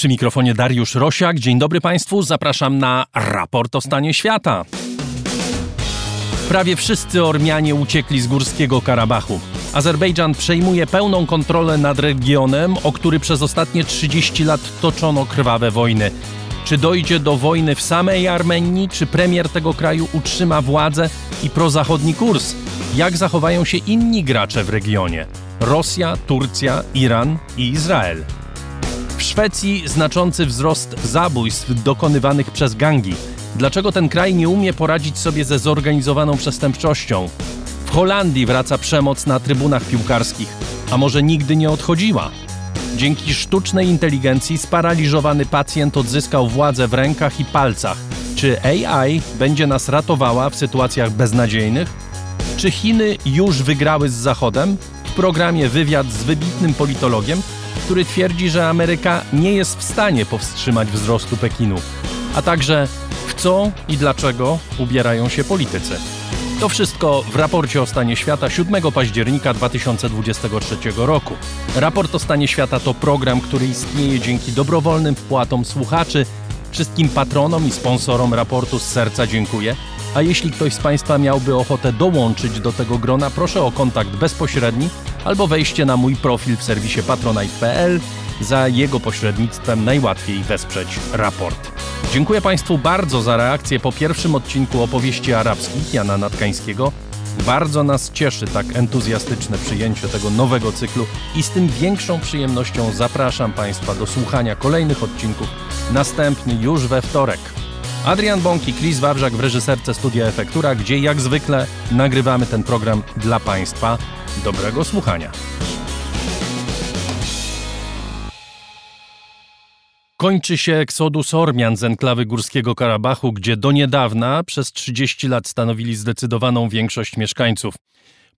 Przy mikrofonie Dariusz Rosiak. Dzień dobry Państwu. Zapraszam na raport o stanie świata. Prawie wszyscy Ormianie uciekli z Górskiego Karabachu. Azerbejdżan przejmuje pełną kontrolę nad regionem, o który przez ostatnie 30 lat toczono krwawe wojny. Czy dojdzie do wojny w samej Armenii, czy premier tego kraju utrzyma władzę i prozachodni kurs? Jak zachowają się inni gracze w regionie? Rosja, Turcja, Iran i Izrael. Szwecji znaczący wzrost zabójstw dokonywanych przez gangi. Dlaczego ten kraj nie umie poradzić sobie ze zorganizowaną przestępczością? W Holandii wraca przemoc na trybunach piłkarskich, a może nigdy nie odchodziła? Dzięki sztucznej inteligencji sparaliżowany pacjent odzyskał władzę w rękach i palcach. Czy AI będzie nas ratowała w sytuacjach beznadziejnych? Czy Chiny już wygrały z Zachodem? W programie wywiad z wybitnym politologiem, który twierdzi, że Ameryka nie jest w stanie powstrzymać wzrostu Pekinu, a także w co i dlaczego ubierają się politycy. To wszystko w raporcie o stanie świata 7 października 2023 roku. Raport o stanie świata to program, który istnieje dzięki dobrowolnym wpłatom słuchaczy. Wszystkim patronom i sponsorom raportu z serca dziękuję. A jeśli ktoś z Państwa miałby ochotę dołączyć do tego grona, proszę o kontakt bezpośredni albo wejście na mój profil w serwisie patronite.pl. Za jego pośrednictwem najłatwiej wesprzeć raport. Dziękuję Państwu bardzo za reakcję po pierwszym odcinku opowieści arabskich Jana Natkańskiego. Bardzo nas cieszy tak entuzjastyczne przyjęcie tego nowego cyklu i z tym większą przyjemnością zapraszam Państwa do słuchania kolejnych odcinków, następny już we wtorek. Adrian Bąk Chris Wawrzak w reżyserce Studia Efektura, gdzie jak zwykle nagrywamy ten program dla Państwa. Dobrego słuchania. Kończy się eksodus Ormian z enklawy Górskiego Karabachu, gdzie do niedawna przez 30 lat stanowili zdecydowaną większość mieszkańców.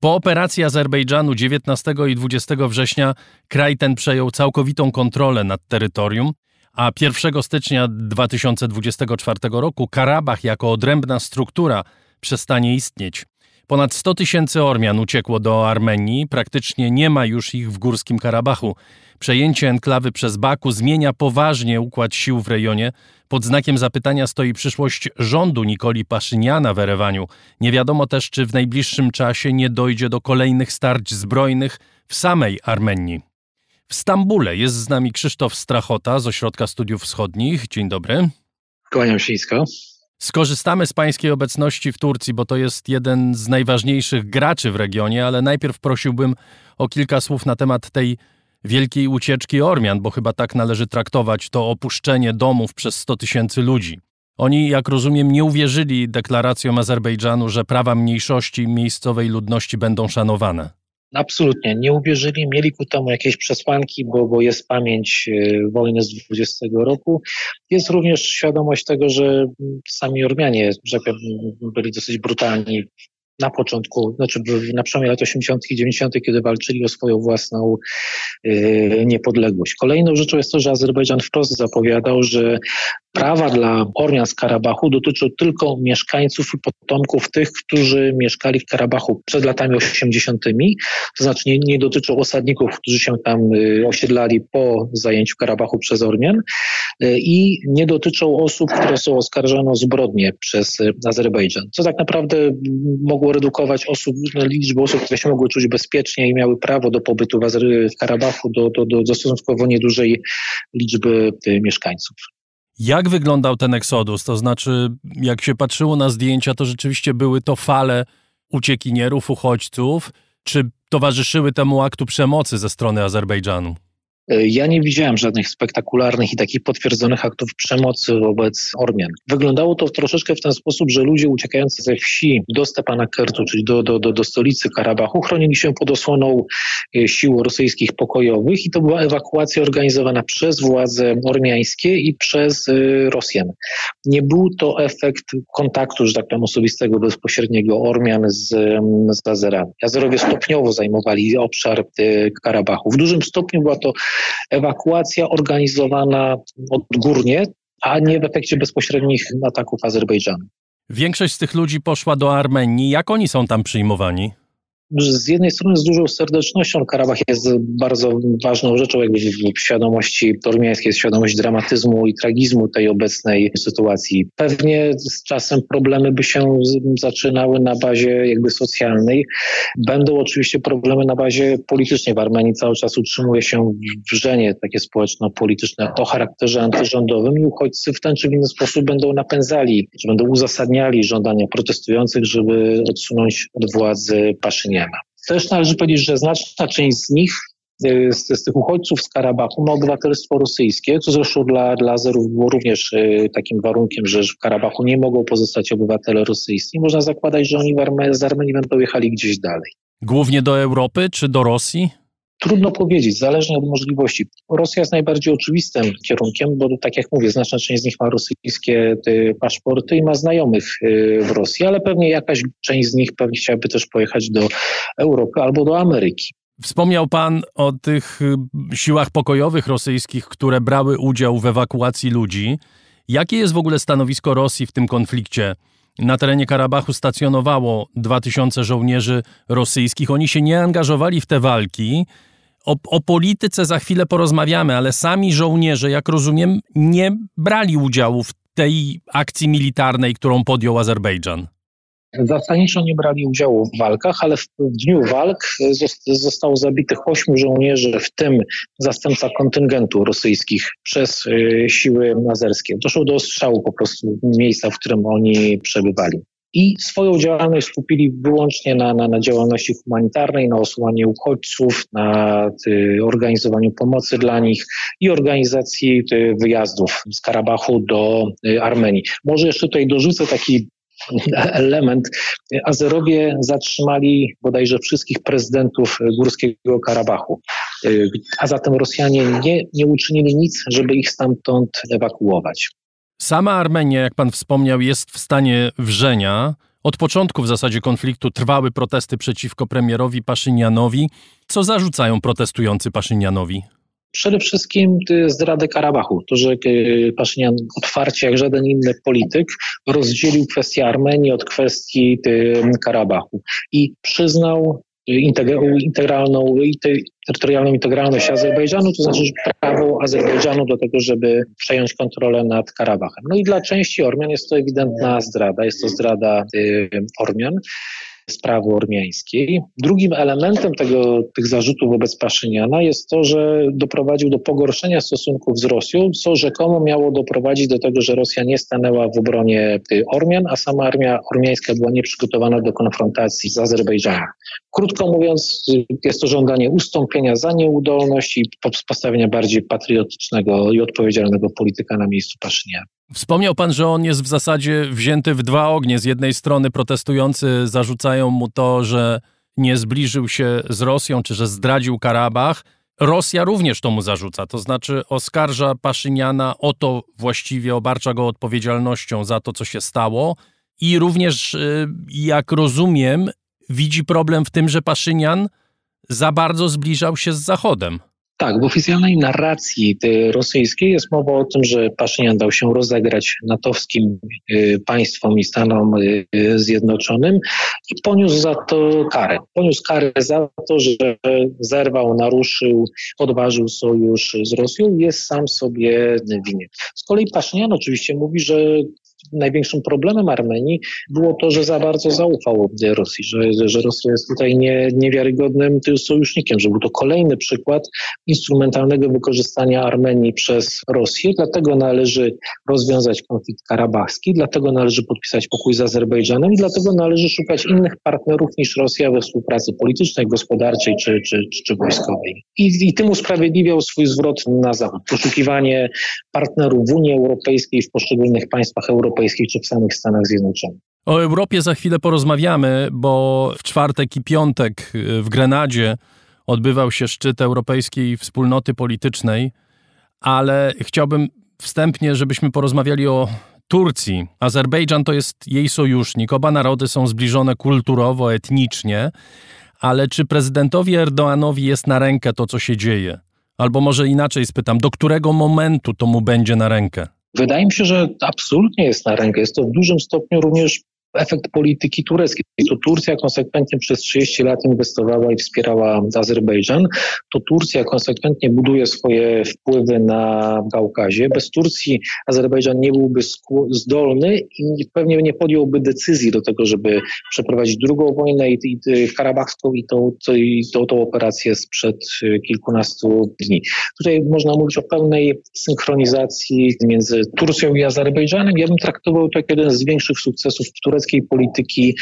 Po operacji Azerbejdżanu 19 i 20 września kraj ten przejął całkowitą kontrolę nad terytorium, a 1 stycznia 2024 roku Karabach jako odrębna struktura przestanie istnieć. Ponad 100 tysięcy Ormian uciekło do Armenii, praktycznie nie ma już ich w Górskim Karabachu. Przejęcie enklawy przez Baku zmienia poważnie układ sił w rejonie. Pod znakiem zapytania stoi przyszłość rządu Nikoli Paszyniana w Erewaniu. Nie wiadomo też, czy w najbliższym czasie nie dojdzie do kolejnych starć zbrojnych w samej Armenii. W Stambule jest z nami Krzysztof Strachota z Ośrodka Studiów Wschodnich. Dzień dobry. Kłaniam się nisko. Skorzystamy z pańskiej obecności w Turcji, bo to jest jeden z najważniejszych graczy w regionie, ale najpierw prosiłbym o kilka słów na temat tej wielkiej ucieczki Ormian, bo chyba tak należy traktować to opuszczenie domów przez 100 tysięcy ludzi. Oni, jak rozumiem, nie uwierzyli deklaracjom Azerbejdżanu, że prawa mniejszości miejscowej ludności będą szanowane. Absolutnie, nie uwierzyli, mieli ku temu jakieś przesłanki, bo, bo jest pamięć e, wojny z 20 roku. Jest również świadomość tego, że sami Ormianie, że byli dosyć brutalni na początku, znaczy na przełomie lat 80. i 90., kiedy walczyli o swoją własną yy, niepodległość. Kolejną rzeczą jest to, że Azerbejdżan wprost zapowiadał, że prawa dla Ormian z Karabachu dotyczą tylko mieszkańców i potomków tych, którzy mieszkali w Karabachu przed latami 80., to znaczy nie, nie dotyczą osadników, którzy się tam y, osiedlali po zajęciu Karabachu przez Ormian y, i nie dotyczą osób, które są oskarżone o zbrodnie przez y, Azerbejdżan, co tak naprawdę mogło redukować osób, liczbę osób, które się mogły czuć bezpiecznie i miały prawo do pobytu w, w Karabachu do, do, do, do stosunkowo niedużej liczby mieszkańców. Jak wyglądał ten eksodus? To znaczy, jak się patrzyło na zdjęcia, to rzeczywiście były to fale uciekinierów, uchodźców, czy towarzyszyły temu aktu przemocy ze strony Azerbejdżanu? E, ja nie widziałem żadnych spektakularnych i takich potwierdzonych aktów przemocy wobec Ormian. Wyglądało to troszeczkę w ten sposób, że ludzie uciekający ze wsi do Stepanakertu, czyli do, do, do, do stolicy Karabachu, chronili się pod osłoną e, sił rosyjskich pokojowych i to była ewakuacja organizowana przez władze ormiańskie i przez e, Rosjan. Nie był to efekt kontaktu, że tak powiem, osobistego, bezpośredniego Ormian z, z Azerami. Azerowie stopniowo zajmowali obszar Karabachu. W dużym stopniu była to ewakuacja organizowana odgórnie, a nie w efekcie bezpośrednich ataków Azerbejdżanu. Większość z tych ludzi poszła do Armenii. Jak oni są tam przyjmowani? Z jednej strony z dużą serdecznością Karabach jest bardzo ważną rzeczą jakby w świadomości ormiańskiej, jest świadomość dramatyzmu i tragizmu tej obecnej sytuacji. Pewnie z czasem problemy by się zaczynały na bazie jakby socjalnej. Będą oczywiście problemy na bazie politycznej. W Armenii cały czas utrzymuje się wrzenie takie społeczno-polityczne o charakterze antyrządowym i uchodźcy w ten czy inny sposób będą napędzali, czy będą uzasadniali żądania protestujących, żeby odsunąć od władzy Też należy powiedzieć, że znaczna część z nich y, z, z, tych uchodźców z Karabachu ma obywatelstwo rosyjskie, co zresztą dla, dla Azerów było również y, takim warunkiem, że w Karabachu nie mogą pozostać obywatele rosyjscy. Można zakładać, że oni z Armenii będą jechali gdzieś dalej. Głównie do Europy czy do Rosji? Trudno powiedzieć, zależnie od możliwości. Rosja jest najbardziej oczywistym kierunkiem, bo tak jak mówię, znaczna część z nich ma rosyjskie y, paszporty i ma znajomych y, w Rosji, ale pewnie jakaś część z nich pewnie chciałaby też pojechać do Europy albo do Ameryki. Wspomniał Pan o tych y, siłach pokojowych rosyjskich, które brały udział w ewakuacji ludzi. Jakie jest w ogóle stanowisko Rosji w tym konflikcie? Na terenie Karabachu stacjonowało 2000 żołnierzy rosyjskich. Oni się nie angażowali w te walki. O, o, polityce za chwilę porozmawiamy, ale sami żołnierze, jak rozumiem, nie brali udziału w tej akcji militarnej, którą podjął Azerbejdżan. Zasadniczo nie brali udziału w walkach, ale w dniu walk zostało zabitych ośmiu żołnierzy, w tym zastępca kontyngentu rosyjskich przez y, siły azerskie. Doszło do ostrzału po prostu miejsca, w którym oni przebywali i swoją działalność skupili wyłącznie na, na, na działalności humanitarnej, na osłanie uchodźców, na ty, organizowaniu pomocy dla nich i organizacji ty, wyjazdów z Karabachu do y, Armenii. Może jeszcze tutaj dorzucę taki element. Azerowie zatrzymali bodajże wszystkich prezydentów Górskiego Karabachu, y, a zatem Rosjanie nie, nie uczynili nic, żeby ich stamtąd ewakuować. Sama Armenia, jak pan wspomniał, jest w stanie wrzenia. Od początku w zasadzie konfliktu trwały protesty przeciwko premierowi Paszynianowi. Co zarzucają protestujący Paszynianowi? Przede wszystkim zdradę Karabachu. To, że y, Paszynian otwarcie, jak żaden inny polityk, rozdzielił kwestię Armenii od kwestii Karabachu i przyznał integralną, terytorialną integralność Azerbejdżanu, to znaczy prawo Azerbejdżanu do tego, żeby przejąć kontrolę nad Karabachem. No i dla części Ormian jest to ewidentna zdrada, jest to zdrada y, Ormian sprawy ormiańskiej. Drugim elementem tego, tych zarzutów wobec Paszyniana jest to, że doprowadził do pogorszenia stosunków z Rosją, co rzekomo miało doprowadzić do tego, że Rosja nie stanęła w obronie Ormian, a sama armia ormiańska była nieprzygotowana do konfrontacji z Azerbejdżanem. Krótko mówiąc, jest to żądanie ustąpienia za nieudolność i postawienia bardziej patriotycznego i odpowiedzialnego polityka na miejscu Paszyniana. Wspomniał pan, że on jest w zasadzie wzięty w dwa ognie. Z jednej strony protestujący zarzucają mu to, że nie zbliżył się z Rosją, czy że zdradził Karabach. Rosja również to mu zarzuca, to znaczy oskarża Paszyniana o to właściwie, obarcza go odpowiedzialnością za to, co się stało. I również, y, jak rozumiem, widzi problem w tym, że Paszynian za bardzo zbliżał się z Zachodem. Tak, w oficjalnej narracji rosyjskiej jest mowa o tym, że Paszynian dał się rozegrać natowskim y, państwom i Stanom y, Zjednoczonym i poniósł za to karę. Poniósł karę za to, że zerwał, naruszył, podważył sojusz z Rosją i jest sam sobie winien. Z kolei Paszynian oczywiście mówi, że największym problemem Armenii było to, że za bardzo zaufał Rosji, że, że Rosja jest tutaj nie, niewiarygodnym sojusznikiem, że był to kolejny przykład instrumentalnego wykorzystania Armenii przez Rosję. Dlatego należy rozwiązać konflikt karabachski, dlatego należy podpisać pokój z Azerbejdżanem i dlatego należy szukać innych partnerów niż Rosja we współpracy politycznej, gospodarczej czy, czy, czy wojskowej. I, I tym usprawiedliwiał swój zwrot na Zachód. Poszukiwanie partnerów w Unii Europejskiej, w poszczególnych państwach europejskich, Europejskiej czy w samych Stanach Zjednoczonych. O Europie za chwilę porozmawiamy, bo w czwartek i piątek w Grenadzie odbywał się szczyt Europejskiej Wspólnoty Politycznej, ale chciałbym wstępnie, żebyśmy porozmawiali o Turcji. Azerbejdżan to jest jej sojusznik. Oba narody są zbliżone kulturowo, etnicznie, ale czy prezydentowi Erdoanowi jest na rękę to, co się dzieje? Albo może inaczej spytam, do którego momentu to mu będzie na rękę? Wydaje mi się, że absolutnie jest na rękę. Jest to w dużym stopniu również efekt polityki tureckiej. To Turcja konsekwentnie przez 30 lat inwestowała i wspierała Azerbejdżan. To Turcja konsekwentnie buduje swoje wpływy na Kaukazie. Bez Turcji Azerbejdżan nie byłby zdolny i pewnie nie podjąłby decyzji do tego, żeby przeprowadzić drugą wojnę i, i, i karabachską i tą, i tą, tą operację sprzed y, kilkunastu dni. Tutaj można mówić o pełnej synchronizacji między Turcją i Azerbejdżanem. Ja bym traktował to jak jeden z większych sukcesów polityki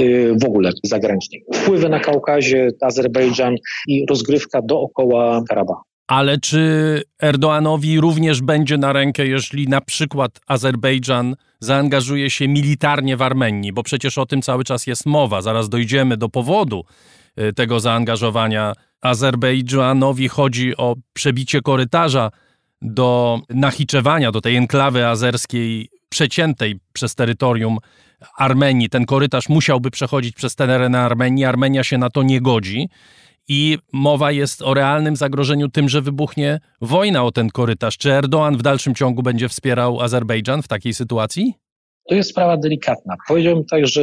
y, w ogóle zagranicznej. Wpływy na Kaukazie, Azerbejdżan i rozgrywka dookoła Karabachu. Ale czy Erdoanowi również będzie na rękę, jeśli na przykład Azerbejdżan zaangażuje się militarnie w Armenii, bo przecież o tym cały czas jest mowa. Zaraz dojdziemy do powodu y, tego zaangażowania. Azerbejdżanowi chodzi o przebicie korytarza do Nachiczewania, do tej enklawy azerskiej przeciętej przez terytorium Armenii. Ten korytarz musiałby przechodzić przez teren Armenii. Armenia się na to nie godzi. I mowa jest o realnym zagrożeniu tym, że wybuchnie wojna o ten korytarz. Czy Erdoğan w dalszym ciągu będzie wspierał Azerbejdżan w takiej sytuacji? To jest sprawa delikatna. Powiedziałbym tak, że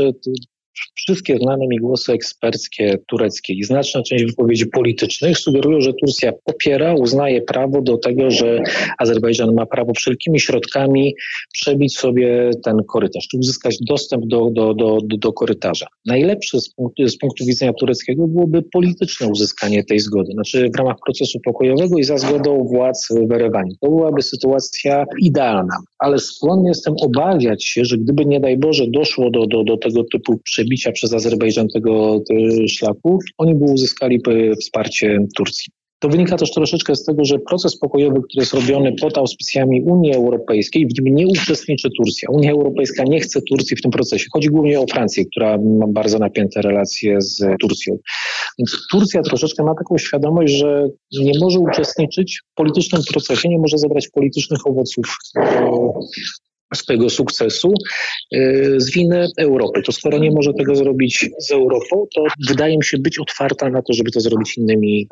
Wszystkie znane mi głosy eksperckie tureckie i znaczna część wypowiedzi politycznych sugerują, że Turcja popiera, uznaje prawo do tego, że Azerbejdżan ma prawo wszelkimi środkami przebić sobie ten korytarz, czy uzyskać dostęp do, do, do, do korytarza. Najlepsze z punktu, z punktu widzenia tureckiego byłoby polityczne uzyskanie tej zgody, znaczy w ramach procesu pokojowego i za zgodą władz w Erewaniu. To byłaby sytuacja idealna, ale skłonny jestem obawiać się, że gdyby nie daj Boże doszło do, do, do tego typu przebicia, przez Azerbejdżan tego szlaku, oni by uzyskali wsparcie Turcji. To wynika też troszeczkę z tego, że proces pokojowy, który jest robiony pod auspicjami Unii Europejskiej, w nim nie uczestniczy Turcja. Unia Europejska nie chce Turcji w tym procesie. Chodzi głównie o Francję, która ma bardzo napięte relacje z Turcją. Więc Turcja troszeczkę ma taką świadomość, że nie może uczestniczyć w politycznym procesie, nie może zebrać politycznych owoców swojego sukcesu y, z winy Europy. To skoro nie może tego zrobić z Europą, to wydaje mi się być otwarta na to, żeby to zrobić innymi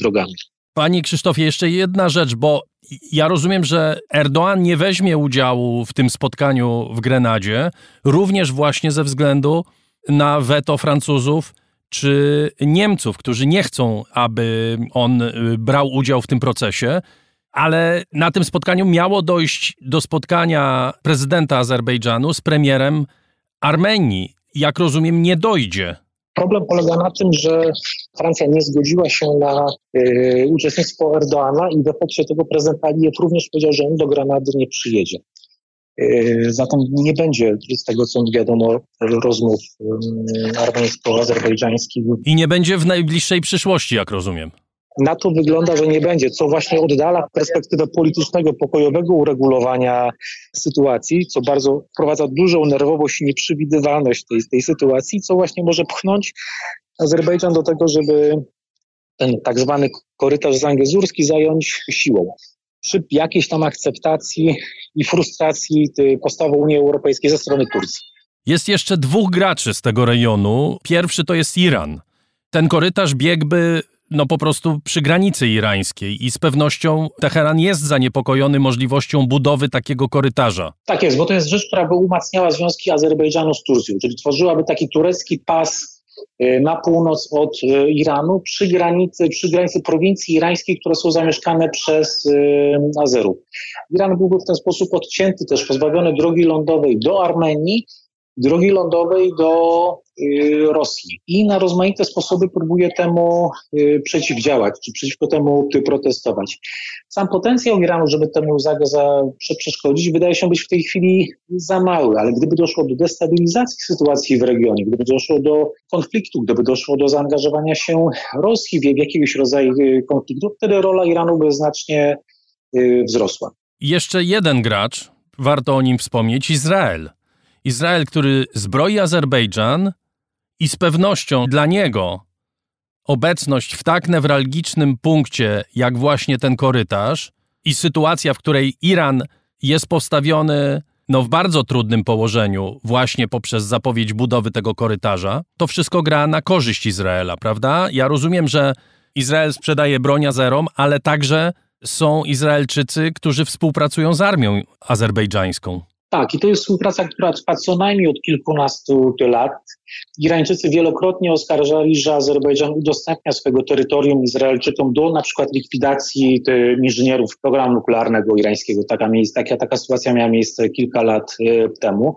drogami. Panie Krzysztofie, jeszcze jedna rzecz, bo ja rozumiem, że Erdoğan nie weźmie udziału w tym spotkaniu w Grenadzie, również właśnie ze względu na weto Francuzów czy Niemców, którzy nie chcą, aby on y, brał udział w tym procesie ale na tym spotkaniu miało dojść do spotkania prezydenta Azerbejdżanu z premierem Armenii. Jak rozumiem, nie dojdzie. Problem polega na tym, że Francja nie zgodziła się na y, uczestnictwo Erdoana i w efekcie tego prezydent Aliyev również powiedział, że on do Granady nie przyjedzie. Y, zatem nie będzie, z tego co mi wiadomo, rozmów y, armeńsko-azerbejdżańskich. I nie będzie w najbliższej przyszłości, jak rozumiem na to wygląda, że nie będzie, co właśnie oddala perspektywę politycznego, pokojowego uregulowania sytuacji, co bardzo wprowadza dużą nerwowość i nieprzewidywalność tej, tej sytuacji, co właśnie może pchnąć Azerbejdżan do tego, żeby ten tak zwany korytarz zangezurski zająć siłą. Przy jakiejś tam akceptacji i frustracji postawą Unii Europejskiej ze strony Turcji. Jest jeszcze dwóch graczy z tego rejonu. Pierwszy to jest Iran. Ten korytarz biegłby no po prostu przy granicy irańskiej i z pewnością Teheran jest zaniepokojony możliwością budowy takiego korytarza. Tak jest, bo to jest rzecz, która by umacniała związki Azerbejdżanu z Turcją, czyli tworzyłaby taki turecki pas y, na północ od y, Iranu przy granicy, przy granicy prowincji irańskiej, które są zamieszkane przez y, Azerów. Iran byłby w ten sposób odcięty, też pozbawiony drogi lądowej do Armenii, drogi lądowej do Rosji. I na rozmaite sposoby próbuje temu y, przeciwdziałać, czy przeciwko temu protestować. Sam potencjał Iranu, żeby temu za, przeszkodzić, wydaje się być w tej chwili za mały, ale gdyby doszło do destabilizacji sytuacji w regionie, gdyby doszło do konfliktu, gdyby doszło do zaangażowania się Rosji w jakiegoś rodzaju y, konfliktu, wtedy rola Iranu by znacznie wzrosła. Jeszcze jeden gracz, warto o nim wspomnieć, Izrael. Izrael, który zbroi Azerbejdżan i z pewnością dla niego obecność w tak newralgicznym punkcie, jak właśnie ten korytarz i sytuacja, w której Iran jest postawiony no, w bardzo trudnym położeniu właśnie poprzez zapowiedź budowy tego korytarza, to wszystko gra na korzyść Izraela, prawda? Ja rozumiem, że Izrael sprzedaje broń Azerom, ale także są Izraelczycy, którzy współpracują z armią azerbejdżańską. Tak, i to jest współpraca, która trwa co najmniej od kilkunastu lat. Irańczycy wielokrotnie oskarżali, że Azerbejdżan udostępnia swojego terytorium Izraelczykom do na przykład likwidacji inżynierów programu nuklearnego irańskiego. Taka, taka, taka sytuacja miała miejsce kilka lat e, temu.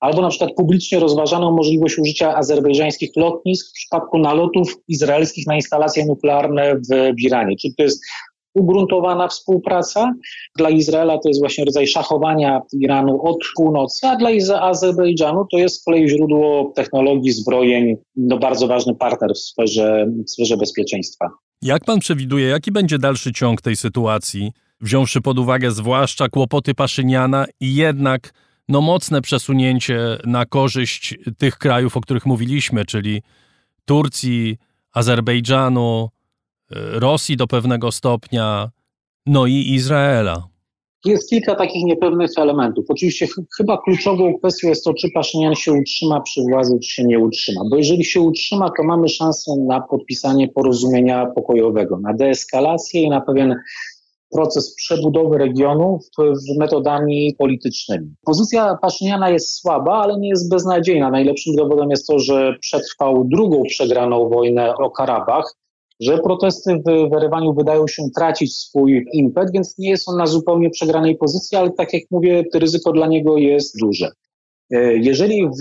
Albo na przykład publicznie rozważano możliwość użycia azerbejdżańskich lotnisk w przypadku nalotów izraelskich na instalacje nuklearne w Iranie. Czy to jest ugruntowana współpraca. Dla Izraela to jest właśnie rodzaj szachowania Iranu od północy, a dla Azerbejdżanu to jest z kolei źródło technologii, zbrojeń, no bardzo ważny partner w sferze, w sferze bezpieczeństwa. Jak pan przewiduje, jaki będzie dalszy ciąg tej sytuacji, wziąwszy pod uwagę zwłaszcza kłopoty Paszyniana i jednak no, mocne przesunięcie na korzyść tych krajów, o których mówiliśmy, czyli Turcji, Azerbejdżanu, Rosji do pewnego stopnia, no i Izraela. Jest kilka takich niepewnych elementów. Oczywiście ch chyba kluczową kwestią jest to, czy Paszynian się utrzyma przy władzy, czy się nie utrzyma. Bo jeżeli się utrzyma, to mamy szansę na podpisanie porozumienia pokojowego, na deeskalację i na pewien proces przebudowy regionu metodami politycznymi. Pozycja Paszyniana jest słaba, ale nie jest beznadziejna. Najlepszym dowodem jest to, że przetrwał drugą przegraną wojnę o Karabach, że protesty w wyrywaniu wydają się tracić swój impet, więc nie jest on na zupełnie przegranej pozycji, ale tak jak mówię, ryzyko dla niego jest duże. E, jeżeli w,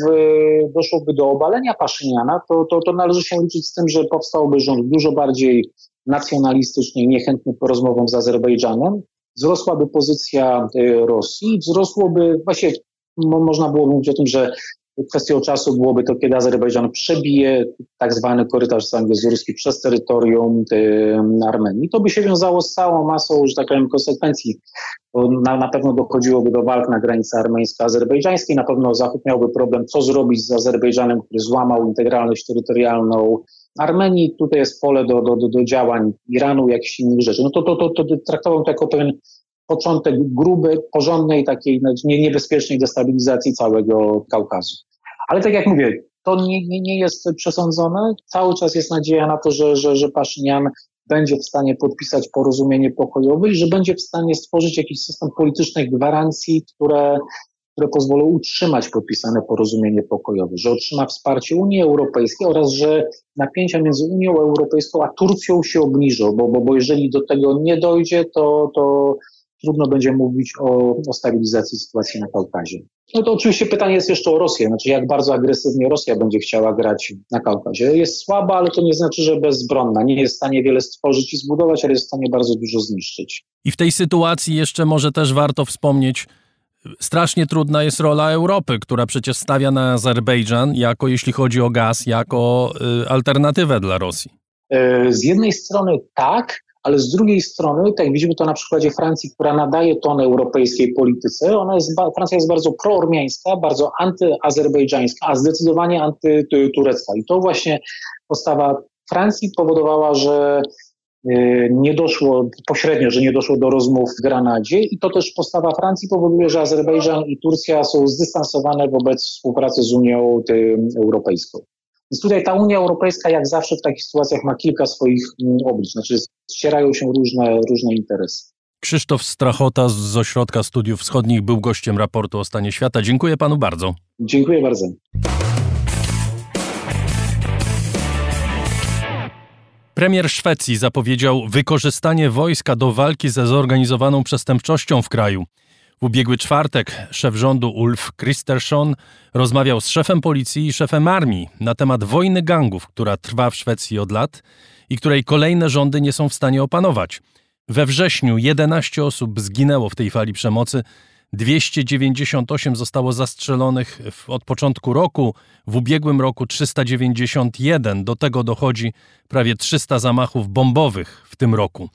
doszłoby do obalenia Paszyniana, to, to, to należy się liczyć z tym, że powstałby rząd dużo bardziej nacjonalistyczny i niechętny po rozmowom z Azerbejdżanem, wzrosłaby pozycja e, Rosji, wzrosłoby, właśnie można było mówić o tym, że Kwestią czasu byłoby to, kiedy Azerbejdżan przebije tak zwany korytarz sangezurski przez terytorium Armenii. To by się wiązało z całą masą, że tak powiem, konsekwencji. Na, na pewno dochodziłoby do walk na granicy armeńsko-azerbejdżańskiej. Na pewno Zachód miałby problem, co zrobić z Azerbejdżanem, który złamał integralność terytorialną Armenii. Tutaj jest pole do, do, do, działań Iranu, jakichś innych rzeczy. No to, to, to, to traktował to jako pewien początek gruby, porządnej, takiej nie, niebezpiecznej destabilizacji całego Kaukazu. Ale tak jak mówię, to nie, nie, nie jest przesądzone. Cały czas jest nadzieja na to, że, że, że Paszynian będzie w stanie podpisać porozumienie pokojowe i że będzie w stanie stworzyć jakiś system politycznych gwarancji, które, które pozwolą utrzymać podpisane porozumienie pokojowe, że otrzyma wsparcie Unii Europejskiej oraz że napięcia między Unią Europejską a Turcją się obniżą, bo, bo, bo jeżeli do tego nie dojdzie, to, to trudno będzie mówić o, o stabilizacji sytuacji na Kaukazie. No to oczywiście pytanie jest jeszcze o Rosję, znaczy jak bardzo agresywnie Rosja będzie chciała grać na Kaukazie. Jest słaba, ale to nie znaczy, że bezbronna. Nie jest w stanie wiele stworzyć i zbudować, ale jest w stanie bardzo dużo zniszczyć. I w tej sytuacji jeszcze może też warto wspomnieć, strasznie trudna jest rola Europy, która przecież stawia na Azerbejdżan jako, jeśli chodzi o gaz, jako y, alternatywę dla Rosji. E, z jednej strony tak, ale z drugiej strony, tak widzimy to na przykładzie Francji, która nadaje ton europejskiej polityce, ona jest, Francja jest bardzo proormiańska, bardzo antyazerbejdżańska, a zdecydowanie antyturecka. I to właśnie postawa Francji powodowała, że y, nie doszło pośrednio, że nie doszło do rozmów w Granadzie i to też postawa Francji powoduje, że Azerbejdżan i Turcja są zdystansowane wobec współpracy z Unią Europejską. Więc tutaj ta Unia Europejska, jak zawsze w takich sytuacjach, ma kilka swoich mm, oblicz, znaczy ścierają się różne, różne interesy. Krzysztof Strachota z Ośrodka Studiów Wschodnich był gościem raportu o stanie świata. Dziękuję panu bardzo. Dziękuję bardzo. Premier Szwecji zapowiedział wykorzystanie wojska do walki ze zorganizowaną przestępczością w kraju. W ubiegły czwartek szef rządu Ulf Kristersson rozmawiał z szefem policji i szefem armii na temat wojny gangów, która trwa w Szwecji od lat i której kolejne rządy nie są w stanie opanować. We wrześniu 11 osób zginęło w tej fali przemocy, 298 zostało zastrzelonych od początku roku, w ubiegłym roku 391. Do tego dochodzi prawie 300 zamachów bombowych w tym roku.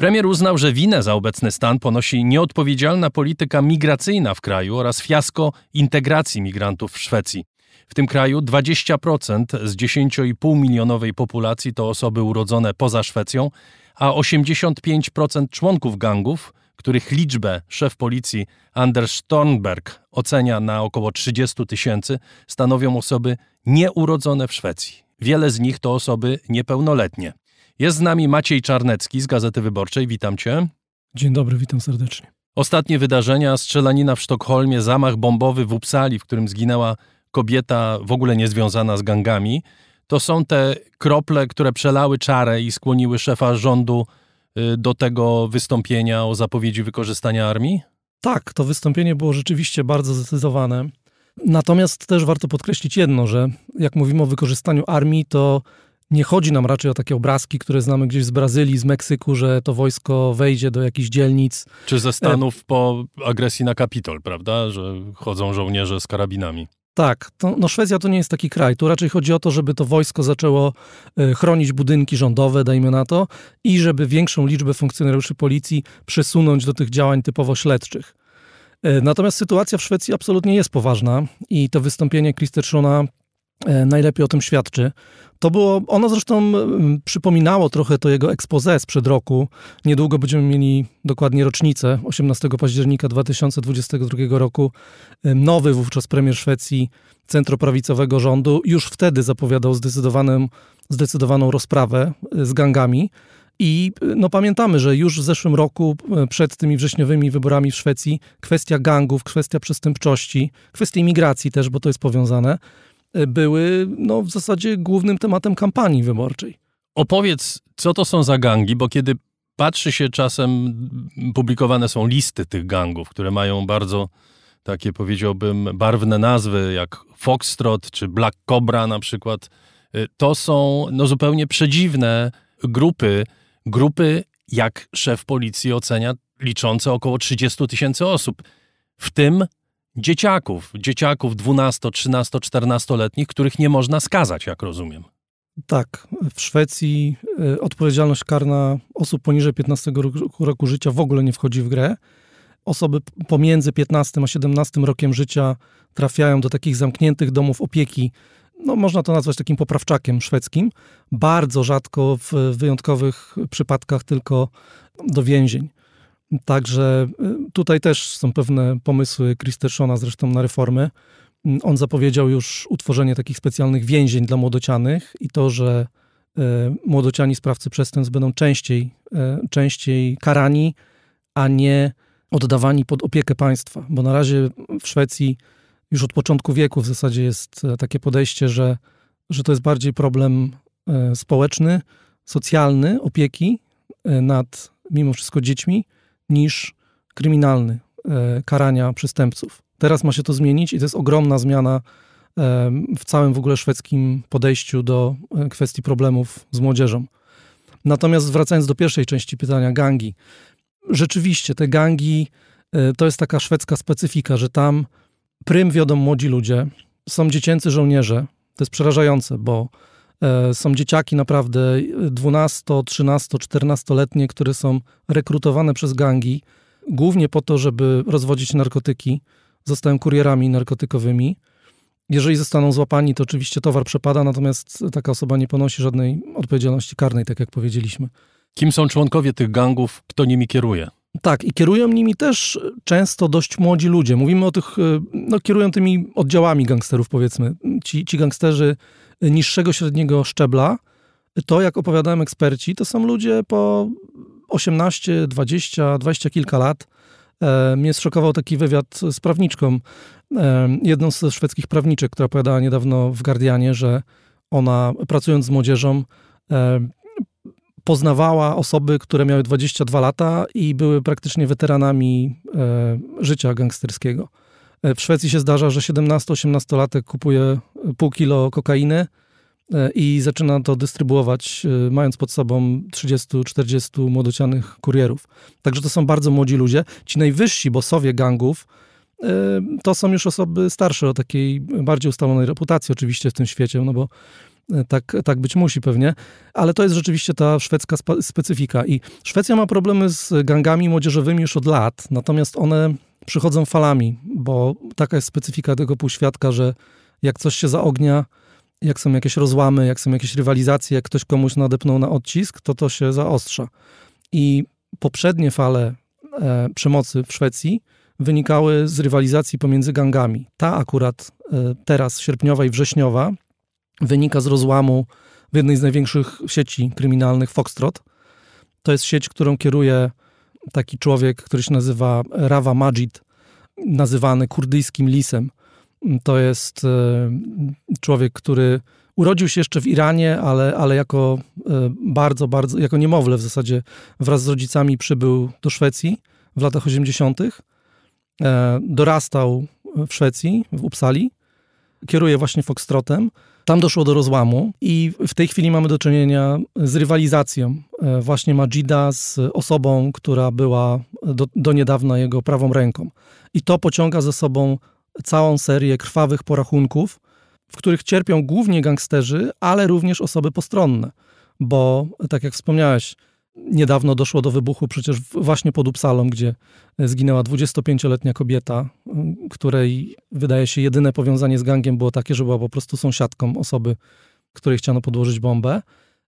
Premier uznał, że winę za obecny stan ponosi nieodpowiedzialna polityka migracyjna w kraju oraz fiasko integracji migrantów w Szwecji. W tym kraju 20% z 10,5 milionowej populacji to osoby urodzone poza Szwecją, a 85% członków gangów których liczbę szef policji Anders Stornberg ocenia na około 30 tysięcy, stanowią osoby nieurodzone w Szwecji. Wiele z nich to osoby niepełnoletnie. Jest z nami Maciej Czarnecki z Gazety Wyborczej. Witam cię. Dzień dobry, witam serdecznie. Ostatnie wydarzenia, strzelanina w Sztokholmie, zamach bombowy w Uppsali, w którym zginęła kobieta w ogóle niezwiązana z gangami, to są te krople, które przelały czarę i skłoniły szefa rządu y, do tego wystąpienia o zapowiedzi wykorzystania armii? Tak, to wystąpienie było rzeczywiście bardzo zdecydowane. Natomiast też warto podkreślić jedno, że jak mówimy o wykorzystaniu armii, to nie chodzi nam raczej o takie obrazki, które znamy gdzieś z Brazylii, z Meksyku, że to wojsko wejdzie do jakichś dzielnic. Czy ze Stanów po agresji na Kapitol, prawda? Że chodzą żołnierze z karabinami. Tak, to, no Szwecja to nie jest taki kraj. Tu raczej chodzi o to, żeby to wojsko zaczęło e, chronić budynki rządowe, dajmy na to, i żeby większą liczbę funkcjonariuszy policji przesunąć do tych działań typowo śledczych. E, natomiast sytuacja w Szwecji absolutnie jest poważna i to wystąpienie Kristerssona e, najlepiej o tym świadczy. To było, ono zresztą przypominało trochę to jego expose sprzed roku. Niedługo będziemy mieli dokładnie rocznicę, 18 października 2022 roku. Nowy wówczas premier Szwecji centroprawicowego rządu już wtedy zapowiadał zdecydowaną, zdecydowaną rozprawę e, z gangami. I no, pamiętamy, że już w zeszłym roku, e, przed tymi wrześniowymi wyborami w Szwecji, kwestia gangów, kwestia przestępczości, kwestia imigracji też, bo to jest powiązane, e, były no, w zasadzie głównym tematem kampanii wyborczej. Opowiedz, co to są za gangi, bo kiedy patrzy się czasem, publikowane są listy tych gangów, które mają bardzo takie, powiedziałbym, barwne nazwy, jak Foxtrot czy Black Cobra na przykład. E, to są no, zupełnie przedziwne grupy, grupy, jak szef policji ocenia, liczące około 30 tysięcy osób, w tym dzieciaków, dzieciaków 12, 13, 14-letnich, których nie można skazać, jak rozumiem. Tak, w Szwecji y, odpowiedzialność karna osób poniżej 15 roku, roku życia w ogóle nie wchodzi w grę. Osoby pomiędzy 15 a 17 rokiem życia trafiają do takich zamkniętych domów opieki no można to nazwać takim poprawczakiem szwedzkim. Bardzo rzadko w wyjątkowych przypadkach tylko do więzień. Także y, tutaj też są pewne pomysły Christerszona zresztą na reformy. On zapowiedział już utworzenie takich specjalnych więzień dla młodocianych i to, że y, młodociani sprawcy przestępstw będą częściej, y, częściej karani, a nie oddawani pod opiekę państwa. Bo na razie w Szwecji już od początku wieku w zasadzie jest e, takie podejście, że, że to jest bardziej problem e, społeczny, socjalny, opieki e, nad mimo wszystko dziećmi, niż kryminalny, karania przestępców. Teraz ma się to zmienić i to jest ogromna zmiana w całym w ogóle szwedzkim podejściu do kwestii problemów z młodzieżą. Natomiast wracając do pierwszej części pytania, gangi. Rzeczywiście te gangi to jest taka szwedzka specyfika, że tam prym wiodą młodzi ludzie, są dziecięcy żołnierze. To jest przerażające, bo e, są dzieciaki naprawdę 12, 13, 14-letnie, które są rekrutowane przez gangi, głównie po to, żeby rozwodzić narkotyki. Zostają kurierami narkotykowymi. Jeżeli zostaną złapani, to oczywiście towar przepada, natomiast taka osoba nie ponosi żadnej odpowiedzialności karnej, tak jak powiedzieliśmy. Kim są członkowie tych gangów? Kto nimi kieruje? Tak, i kierują nimi też często dość młodzi ludzie. Mówimy o tych, e, no kierują tymi oddziałami gangsterów, powiedzmy. Ci, ci gangsterzy niższego, średniego szczebla, to jak opowiadałem eksperci, to są ludzie po 18, 20, 20 kilka lat. E, mnie zszokował taki wywiad z prawniczką, e, jedną z szwedzkich prawniczek, która opowiadała niedawno w Guardianie, że ona pracując z młodzieżą poznawała osoby, które miały 22 lata i były praktycznie weteranami e, życia gangsterskiego. E, w Szwecji się zdarza, że 17-18-latek kupuje pół kilo kokainy e, i zaczyna to dystrybuować, e, mając pod sobą 30-40 młodocianych kurierów. Także to są bardzo młodzi ludzie. Ci najwyżsi bossowie gangów e, to są już osoby starsze, o takiej bardziej ustalonej reputacji oczywiście w tym świecie, no bo tak, tak być musi pewnie, ale to jest rzeczywiście ta szwedzka specyfika. I Szwecja ma problemy z gangami młodzieżowymi już od lat, natomiast one przychodzą falami, bo taka jest specyfika tego półświadka, że jak coś się zaognia, jak są jakieś rozłamy, jak są jakieś rywalizacje, jak ktoś komuś nadepnął na odcisk, to to się zaostrza. I poprzednie fale e, przemocy w Szwecji wynikały z rywalizacji pomiędzy gangami. Ta akurat e, teraz, sierpniowa i wrześniowa, wynika z rozłamu w jednej z największych sieci kryminalnych Foxtrot. To jest sieć, którą kieruje taki człowiek, który się nazywa Rawa Majid, nazywany kurdyjskim lisem. To jest e, człowiek, który urodził się jeszcze w Iranie, ale, ale jako e, bardzo, bardzo, jako niemowlę w zasadzie wraz z rodzicami przybył do Szwecji w latach 80. E, dorastał w Szwecji, w Uppsali. Kieruje właśnie Foxtrotem. Tam doszło do rozłamu i w tej chwili mamy do czynienia z rywalizacją właśnie Majida z osobą, która była do, do niedawna jego prawą ręką. I to pociąga ze sobą całą serię krwawych porachunków, w których cierpią głównie gangsterzy, ale również osoby postronne. Bo, tak jak wspomniałeś, niedawno doszło do wybuchu przecież właśnie pod Upsalą, gdzie zginęła 25-letnia kobieta, której wydaje się jedyne powiązanie z gangiem było takie, że była po prostu sąsiadką osoby, której chciano podłożyć bombę.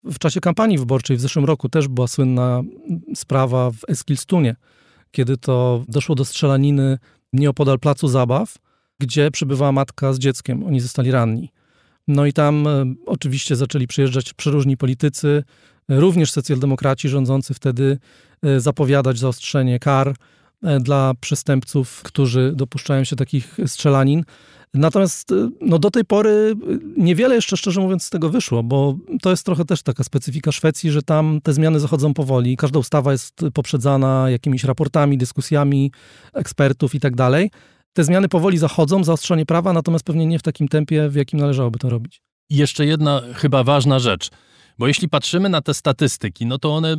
W czasie kampanii wyborczej w zeszłym roku też była słynna sprawa w Eskilstunie, kiedy to doszło do strzelaniny nieopodal placu zabaw, gdzie przybywała matka z dzieckiem. Oni zostali ranni. No i tam e, oczywiście zaczęli przyjeżdżać przeróżni politycy, e, również socjaldemokraci rządzący wtedy e, zapowiadać zaostrzenie kar dla przestępców, którzy dopuszczają się takich strzelanin. Natomiast no, do tej pory niewiele jeszcze, szczerze mówiąc, z tego wyszło, bo to jest trochę też taka specyfika Szwecji, że tam te zmiany zachodzą powoli. Każda ustawa jest poprzedzana jakimiś raportami, dyskusjami ekspertów i tak dalej. Te zmiany powoli zachodzą, zaostrzenie prawa, natomiast pewnie nie w takim tempie, w jakim należałoby to robić. Jeszcze jedna chyba ważna rzecz, bo jeśli patrzymy na te statystyki, no to one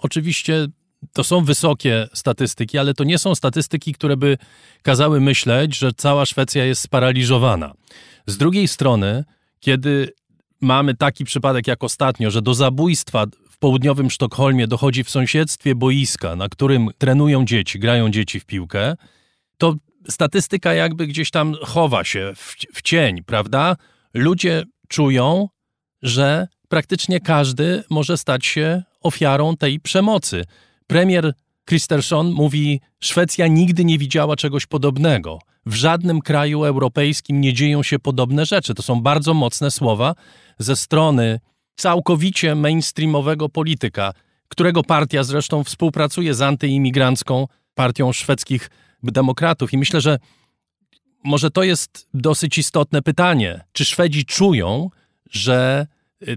oczywiście to są wysokie statystyki, ale to nie są statystyki, które by kazały myśleć, że cała Szwecja jest sparaliżowana. Z drugiej strony, kiedy mamy taki przypadek jak ostatnio, że do zabójstwa w południowym Sztokholmie dochodzi w sąsiedztwie boiska, na którym trenują dzieci, grają dzieci w piłkę, to statystyka jakby gdzieś tam chowa się w, w cień, prawda? Ludzie czują, że praktycznie każdy może stać się ofiarą tej przemocy. Premier Kristersson mówi: Szwecja nigdy nie widziała czegoś podobnego. W żadnym kraju europejskim nie dzieją się podobne rzeczy. To są bardzo mocne słowa ze strony całkowicie mainstreamowego polityka, którego partia zresztą współpracuje z antyimigrancką partią szwedzkich demokratów. I myślę, że może to jest dosyć istotne pytanie. Czy Szwedzi czują, że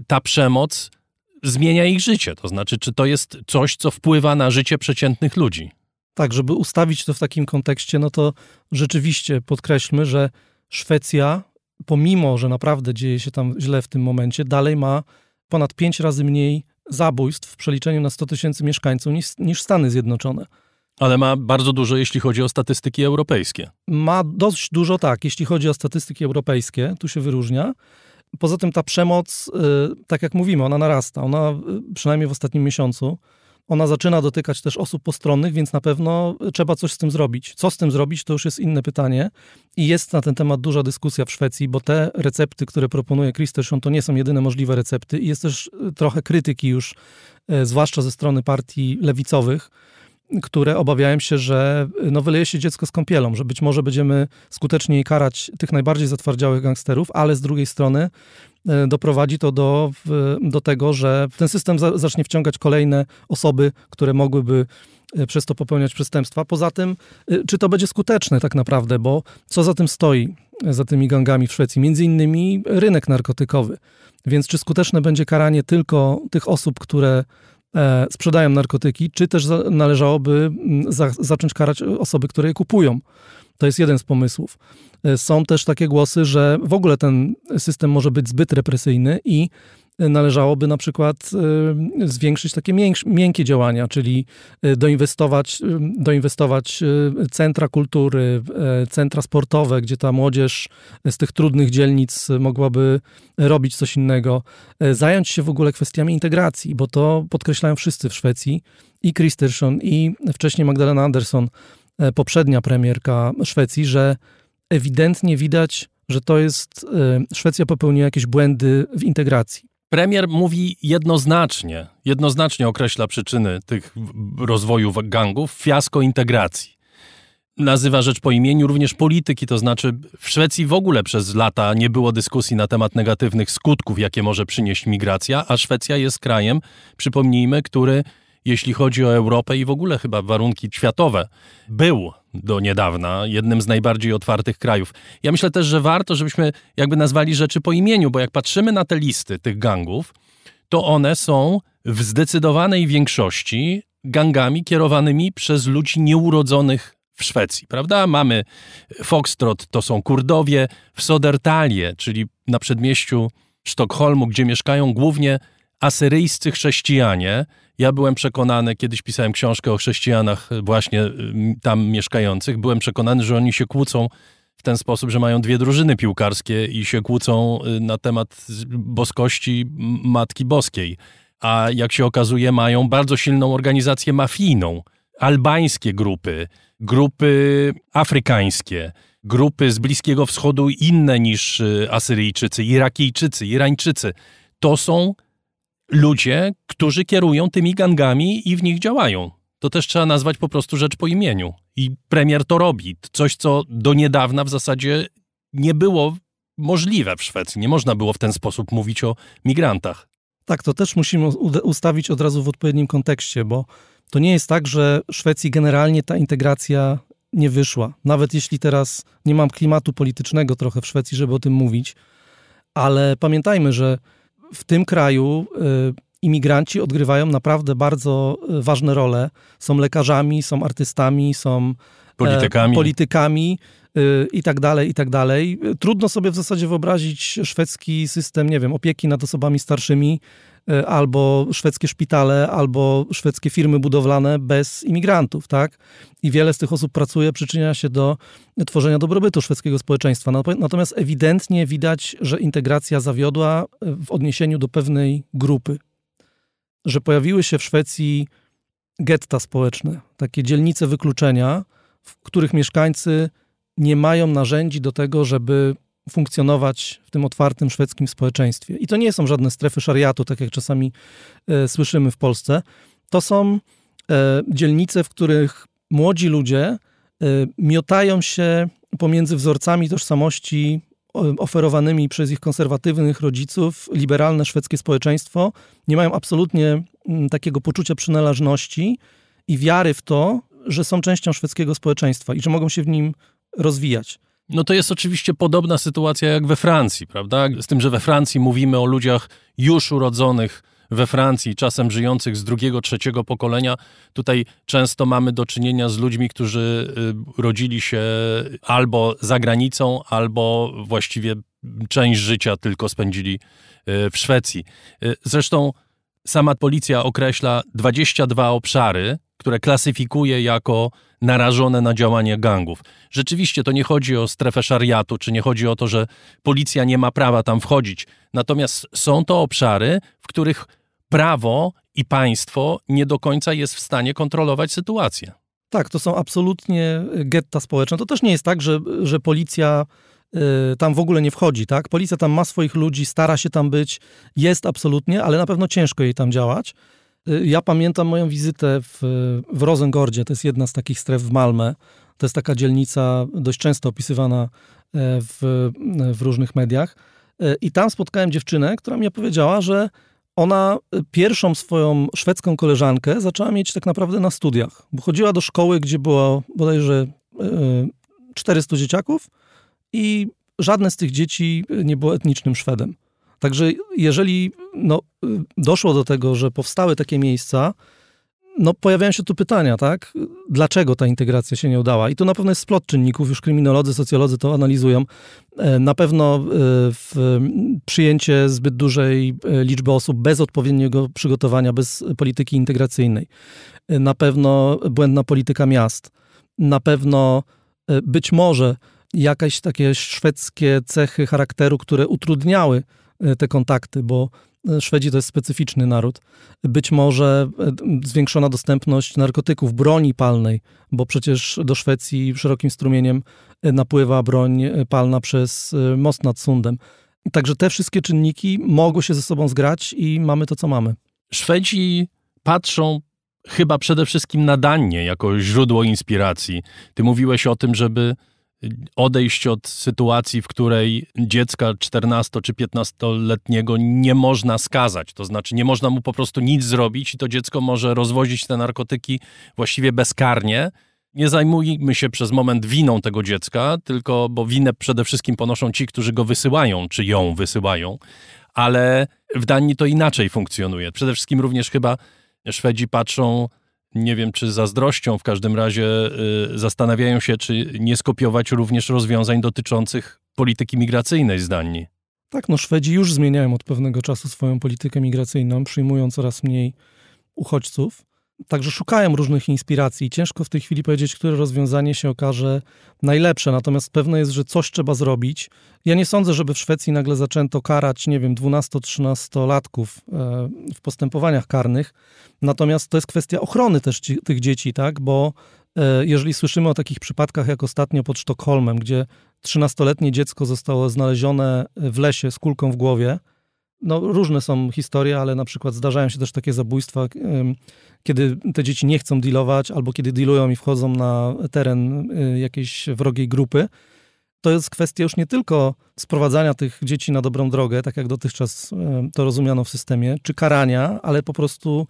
ta przemoc zmienia ich życie? To znaczy, czy to jest coś, co wpływa na życie przeciętnych ludzi? Tak, żeby ustawić to w takim kontekście, no to rzeczywiście podkreślmy, że Szwecja, pomimo, że naprawdę dzieje się tam źle w tym momencie, dalej ma ponad pięć razy mniej zabójstw w przeliczeniu na 100 tysięcy mieszkańców niż, niż Stany Zjednoczone. Ale ma bardzo dużo, jeśli chodzi o statystyki europejskie. Ma dość dużo, tak, jeśli chodzi o statystyki europejskie, tu się wyróżnia. Poza tym ta przemoc, y, tak jak mówimy, ona narasta. Ona y, przynajmniej w ostatnim miesiącu. Ona zaczyna dotykać też osób postronnych, więc na pewno trzeba coś z tym zrobić. Co z tym zrobić, to już jest inne pytanie. I jest na ten temat duża dyskusja w Szwecji, bo te recepty, które proponuje Kristersson, to nie są jedyne możliwe recepty. I jest też y, trochę krytyki już, zwłaszcza ze strony partii lewicowych, które obawiają się, że no, wyleje się dziecko z kąpielą, że być może będziemy skuteczniej karać tych najbardziej zatwardziałych gangsterów, ale z drugiej strony e, doprowadzi to do, do tego, że ten system zacznie wciągać kolejne osoby, które mogłyby e, przez to popełniać przestępstwa. Poza tym, czy to będzie skuteczne tak naprawdę, bo co za tym stoi, za tymi gangami w Szwecji? Między innymi rynek narkotykowy. Więc czy skuteczne będzie karanie tylko tych osób, które sprzedają narkotyki, czy też należałoby mm, za, zacząć karać osoby, które je kupują. To jest jeden z pomysłów. E, są też takie głosy, że w ogóle ten system może być zbyt represyjny i należałoby na przykład y, zwiększyć takie miękkie działania, czyli y, doinwestować, y, doinwestować centra kultury, centra sportowe, gdzie ta młodzież z tych trudnych dzielnic mogłaby robić coś innego. Zająć się w ogóle kwestiami integracji, bo to podkreślają wszyscy w Szwecji i Kristersson i wcześniej Magdalena Andersson, poprzednia premierka Szwecji, że ewidentnie widać, że to jest, Szwecja popełniła jakieś błędy w integracji. Premier mówi jednoznacznie, jednoznacznie określa przyczyny tych rozwoju gangów, fiasko integracji. Nazywa rzecz po imieniu również polityki, to znaczy w Szwecji w ogóle przez lata nie było dyskusji na temat negatywnych skutków, jakie może przynieść migracja, a Szwecja jest krajem, przypomnijmy, który jeśli chodzi o Europę i w ogóle chyba warunki światowe. Był do niedawna jednym z najbardziej otwartych krajów. Ja myślę też, że warto, żebyśmy jakby nazwali rzeczy po imieniu, bo jak patrzymy na te listy tych gangów, to one są w zdecydowanej większości gangami kierowanymi przez ludzi nieurodzonych w Szwecji, prawda? Mamy Foxtrot, to są Kurdowie, w Sodertalie, czyli na przedmieściu Sztokholmu, gdzie mieszkają głównie asyryjscy chrześcijanie. Ja byłem przekonany, kiedyś pisałem książkę o chrześcijanach właśnie mm, tam mieszkających, byłem przekonany, że oni się kłócą w ten sposób, że mają dwie drużyny piłkarskie i się kłócą y, na temat boskości Matki Boskiej. A jak się okazuje, mają bardzo silną organizację mafijną. Albańskie grupy, grupy afrykańskie, grupy z Bliskiego Wschodu inne niż y, Asyryjczycy, Irakijczycy, Irańczycy. To są ludzie, którzy kierują tymi gangami i w nich działają. To też trzeba nazwać po prostu rzecz po imieniu. I premier to robi. Coś, co do niedawna w zasadzie nie było możliwe w Szwecji. Nie można było w ten sposób mówić o migrantach. Tak, to też musimy ustawić od razu w odpowiednim kontekście, bo to nie jest tak, że Szwecji generalnie ta integracja nie wyszła. Nawet jeśli teraz nie mam klimatu politycznego trochę w Szwecji, żeby o tym mówić, ale pamiętajmy, że w tym kraju y, imigranci odgrywają naprawdę bardzo y, ważne role. Są lekarzami, są artystami, są e, politykami, politykami y, i tak dalej, i tak dalej. Trudno sobie w zasadzie wyobrazić szwedzki system, nie wiem, opieki nad osobami starszymi, albo szwedzkie szpitale, albo szwedzkie firmy budowlane bez imigrantów, tak? I wiele z tych osób pracuje, przyczynia się do tworzenia dobrobytu szwedzkiego społeczeństwa. Natomiast ewidentnie widać, że integracja zawiodła e, w odniesieniu do pewnej grupy. Że pojawiły się w Szwecji getta społeczne, takie dzielnice wykluczenia, w których mieszkańcy nie mają narzędzi do tego, żeby funkcjonować w tym otwartym szwedzkim społeczeństwie. I to nie są żadne strefy szariatu, tak jak czasami e, słyszymy w Polsce. To są e, dzielnice, w których młodzi ludzie e, miotają się pomiędzy wzorcami tożsamości oferowanymi przez ich konserwatywnych rodziców, liberalne szwedzkie społeczeństwo, nie mają absolutnie m, takiego poczucia przynależności i wiary w to, że są częścią szwedzkiego społeczeństwa i że mogą się w nim rozwijać. No to jest oczywiście podobna sytuacja jak we Francji, prawda? Z tym, że we Francji mówimy o ludziach już urodzonych we Francji, czasem żyjących z drugiego, trzeciego pokolenia. Tutaj często mamy do czynienia z ludźmi, którzy y, rodzili się albo za granicą, albo właściwie część życia tylko spędzili y, w Szwecji. Y, zresztą sama policja określa 22 obszary, które klasyfikuje jako narażone na działanie gangów. Rzeczywiście to nie chodzi o strefę szariatu, czy nie chodzi o to, że policja nie ma prawa tam wchodzić. Natomiast są to obszary, w których prawo i państwo nie do końca jest w stanie kontrolować sytuację. Tak, to są absolutnie getta społeczne. To też nie jest tak, że, że policja y, tam w ogóle nie wchodzi, tak? Policja tam ma swoich ludzi, stara się tam być, jest absolutnie, ale na pewno ciężko jej tam działać. Y, ja pamiętam moją wizytę w, w Rosengordzie, to jest jedna z takich stref w Malmę. To jest taka dzielnica dość często opisywana e, w, w różnych mediach. E, I tam spotkałem dziewczynę, która mi powiedziała, że ona pierwszą swoją szwedzką koleżankę zaczęła mieć tak naprawdę na studiach, bo chodziła do szkoły, gdzie było bodajże 400 e, dzieciaków i żadne z tych dzieci nie było etnicznym Szwedem. Także jeżeli no, doszło do tego, że powstały takie miejsca, no pojawiają się tu pytania, tak? Dlaczego ta integracja się nie udała? I tu na pewno jest splot czynników, już kryminolodzy, socjolodzy to analizują. E, na pewno e, przyjęcie zbyt dużej e, liczby osób bez odpowiedniego przygotowania, bez polityki integracyjnej. Na pewno błędna polityka miast. Na pewno być może jakieś takie szwedzkie cechy charakteru, które utrudniały te kontakty, bo e, Szwedzi to jest specyficzny naród. Być może e, zwiększona dostępność narkotyków, broni palnej, bo przecież do Szwecji szerokim strumieniem napływa broń palna przez most nad Sundem. Także te wszystkie czynniki mogły się ze sobą zgrać i mamy to, co mamy. Szwedzi patrzą chyba przede wszystkim na Danię jako źródło inspiracji. Ty mówiłeś o tym, żeby odejść od sytuacji, w której dziecka 14 czy 15-letniego nie można skazać. To znaczy, nie można mu po prostu nic zrobić i to dziecko może rozwozić te narkotyki właściwie bezkarnie. Nie zajmujmy się przez moment winą tego dziecka, tylko bo winę przede wszystkim ponoszą ci, którzy go wysyłają, czy ją wysyłają, ale w Danii to inaczej funkcjonuje. Przede wszystkim również chyba Szwedzi patrzą nie wiem czy zazdrością, w każdym razie y, zastanawiają się, czy nie skopiować również rozwiązań dotyczących polityki migracyjnej z Danii. Tak, no Szwedzi już zmieniają od pewnego czasu swoją politykę migracyjną, przyjmują coraz mniej uchodźców. Także szukają różnych inspiracji. Ciężko w tej chwili powiedzieć, które rozwiązanie się okaże najlepsze, natomiast pewne jest, że coś trzeba zrobić. Ja nie sądzę, żeby w Szwecji nagle zaczęto karać, nie wiem, 12-13-latków e, w postępowaniach karnych. Natomiast to jest kwestia ochrony też ci, tych dzieci, tak? Bo e, jeżeli słyszymy o takich przypadkach jak ostatnio pod Sztokholmem, gdzie 13-letnie dziecko zostało znalezione w lesie z kulką w głowie, no, różne są historie, ale na przykład zdarzają się też takie zabójstwa, kiedy te dzieci nie chcą dealować, albo kiedy dealują i wchodzą na teren y, jakiejś wrogiej grupy. To jest kwestia już nie tylko sprowadzania tych dzieci na dobrą drogę, tak jak dotychczas to rozumiano w systemie, czy karania, ale po prostu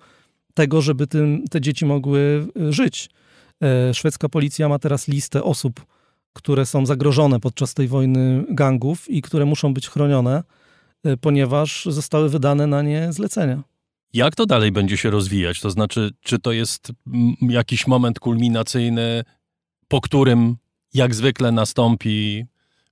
tego, żeby tym, te dzieci mogły y, żyć. E, szwedzka policja ma teraz listę osób, które są zagrożone podczas tej wojny gangów i które muszą być chronione Y, ponieważ zostały wydane na nie zlecenia. Jak to dalej będzie się rozwijać? To znaczy, czy to jest jakiś moment kulminacyjny, po którym jak zwykle nastąpi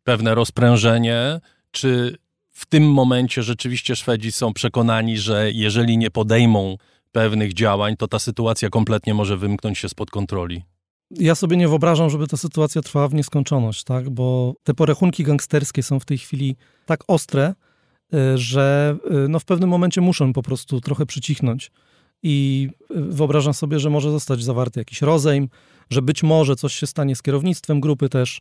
pewne rozprężenie, czy w tym momencie rzeczywiście Szwedzi są przekonani, że jeżeli nie podejmą pewnych działań, to ta sytuacja kompletnie może wymknąć się spod kontroli? Ja sobie nie wyobrażam, żeby ta sytuacja trwała w nieskończoność, tak? bo te porachunki gangsterskie są w tej chwili tak ostre, że y, no w pewnym momencie muszą po prostu trochę przycichnąć. I y, wyobrażam sobie, że może zostać zawarty jakiś rozejm, że być może coś się stanie z kierownictwem grupy też.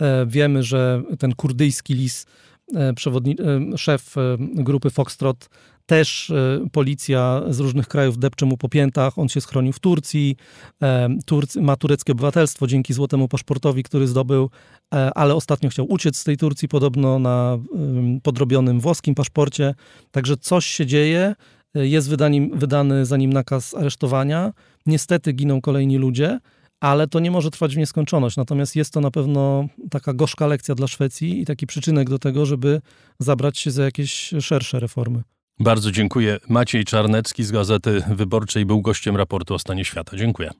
E, wiemy, że ten kurdyjski lis, e, e, szef grupy Foxtrot, też e, policja z różnych krajów depcze mu po piętach. On się schronił w Turcji. E, Turc ma tureckie obywatelstwo dzięki złotemu paszportowi, który zdobył, e, ale ostatnio chciał uciec z tej Turcji, podobno na podrobionym włoskim paszporcie. Także coś się dzieje. Jest wydany, za nim nakaz aresztowania. Niestety giną kolejni ludzie ale to nie może trwać w nieskończoność. Natomiast jest to na pewno taka gorzka lekcja dla Szwecji i taki przyczynek do tego, żeby zabrać się za jakieś szersze reformy. Bardzo dziękuję. Maciej Czarnecki z Gazety Wyborczej był gościem raportu o stanie świata. Dziękuję.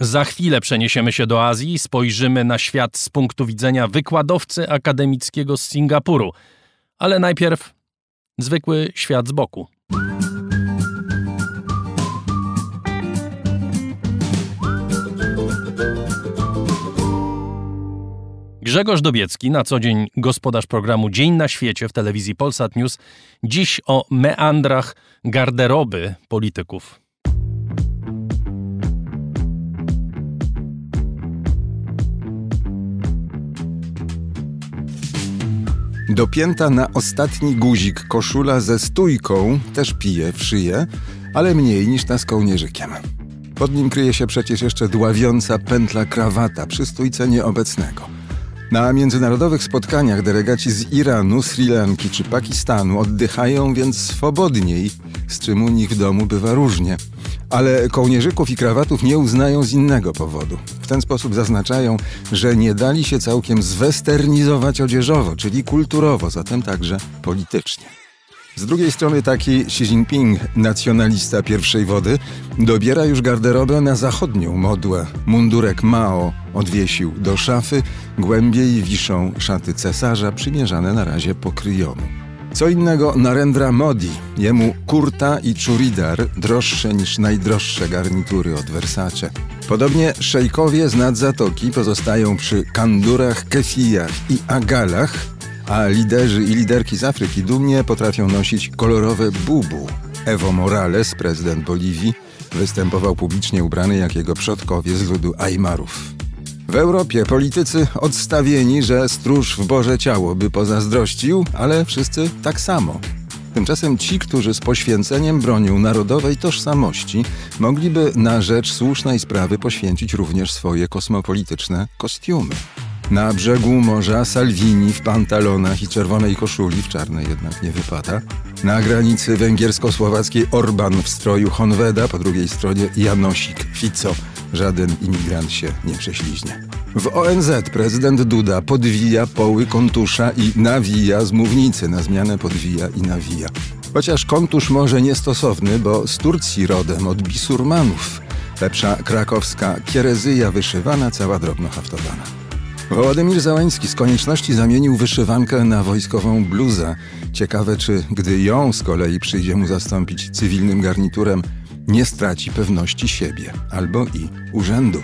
Za chwilę przeniesiemy się do Azji i spojrzymy na świat z punktu widzenia wykładowcy akademickiego z Singapuru. Ale najpierw zwykły świat z boku. Grzegorz Dobiecki, na co dzień gospodarz programu Dzień na świecie w telewizji Polsat News, dziś o meandrach garderoby polityków. Dopięta na ostatni guzik koszula ze stójką też pije w szyję, ale mniej niż ta z kołnierzykiem. Pod nim kryje się przecież jeszcze dławiąca pętla krawata przy stójce nieobecnego. Na międzynarodowych spotkaniach delegaci z Iranu, Sri Lanki czy Pakistanu oddychają więc swobodniej, z czym u nich w domu bywa różnie. Ale kołnierzyków i krawatów nie uznają z innego powodu. W ten sposób zaznaczają, że nie dali się całkiem zwesternizować odzieżowo, czyli kulturowo, zatem także politycznie. Z drugiej strony taki Xi Jinping, nacjonalista pierwszej wody, dobiera już garderobę na zachodnią modłę. Mundurek Mao odwiesił do szafy, głębiej wiszą szaty cesarza przymierzane na razie po kryjomu. Co innego Narendra Modi, jemu kurta i churidar droższe niż najdroższe garnitury od Versace. Podobnie szejkowie z nad zatoki pozostają przy kandurach, kefijach i agalach, a liderzy i liderki z Afryki dumnie potrafią nosić kolorowe bubu. Evo Morales, prezydent Boliwii, występował publicznie ubrany jak jego przodkowie z ludu Ajmarów. W Europie politycy odstawieni, że stróż w Boże ciało by pozazdrościł, ale wszyscy tak samo. Tymczasem ci, którzy z poświęceniem bronią narodowej tożsamości, mogliby na rzecz słusznej sprawy poświęcić również swoje kosmopolityczne kostiumy. Na brzegu morza Salvini w pantalonach i czerwonej koszuli, w czarnej jednak nie wypada. Na granicy węgiersko-słowackiej Orban w stroju Honweda, po drugiej stronie Janosik, Fico. Żaden imigrant się nie prześliźnie. W ONZ prezydent Duda podwija poły kontusza i nawija z mównicy, na zmianę podwija i nawija. Chociaż kontusz może niestosowny, bo z Turcji rodem od bisurmanów. Lepsza krakowska kierezyja wyszywana, cała drobno haftowana. Wołodymir Załański z konieczności zamienił wyszywankę na wojskową bluzę. Ciekawe, czy gdy ją z kolei przyjdzie mu zastąpić cywilnym garniturem, nie straci pewności siebie albo i urzędu.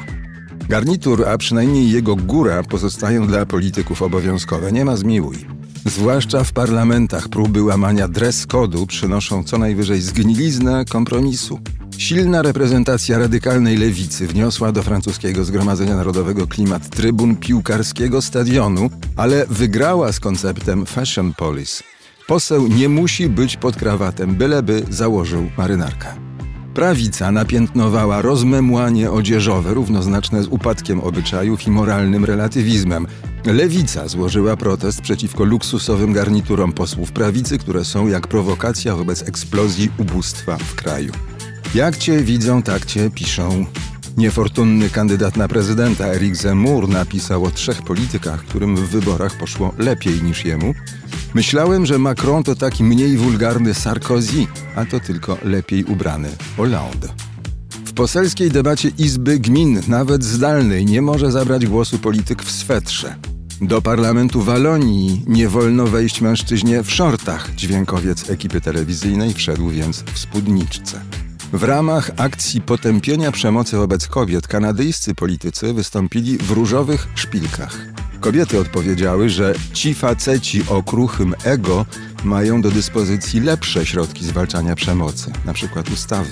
Garnitur, a przynajmniej jego góra pozostają dla polityków obowiązkowe. Nie ma zmiłuj. Zwłaszcza w parlamentach próby łamania dress kodu przynoszą co najwyżej zgniliznę kompromisu. Silna reprezentacja radykalnej lewicy wniosła do francuskiego Zgromadzenia Narodowego klimat trybun piłkarskiego stadionu, ale wygrała z konceptem fashion police. Poseł nie musi być pod krawatem, byleby założył marynarkę. Prawica napiętnowała rozmemłanie odzieżowe równoznaczne z upadkiem obyczajów i moralnym relatywizmem. Lewica złożyła protest przeciwko luksusowym garniturom posłów prawicy, które są jak prowokacja wobec eksplozji ubóstwa w kraju. Jak cię widzą, tak cię piszą. Niefortunny kandydat na prezydenta Eric Zemmour napisał o trzech politykach, którym w wyborach poszło lepiej niż jemu. Myślałem, że Macron to taki mniej wulgarny Sarkozy, a to tylko lepiej ubrany Hollande. W poselskiej debacie Izby Gmin, nawet zdalnej, nie może zabrać głosu polityk w swetrze. Do parlamentu Walonii nie wolno wejść mężczyźnie w szortach. Dźwiękowiec ekipy telewizyjnej wszedł więc w spódniczce. W ramach akcji potępienia przemocy wobec kobiet kanadyjscy politycy wystąpili w różowych szpilkach. Kobiety odpowiedziały, że ci faceci o kruchym ego mają do dyspozycji lepsze środki zwalczania przemocy, np. ustawy.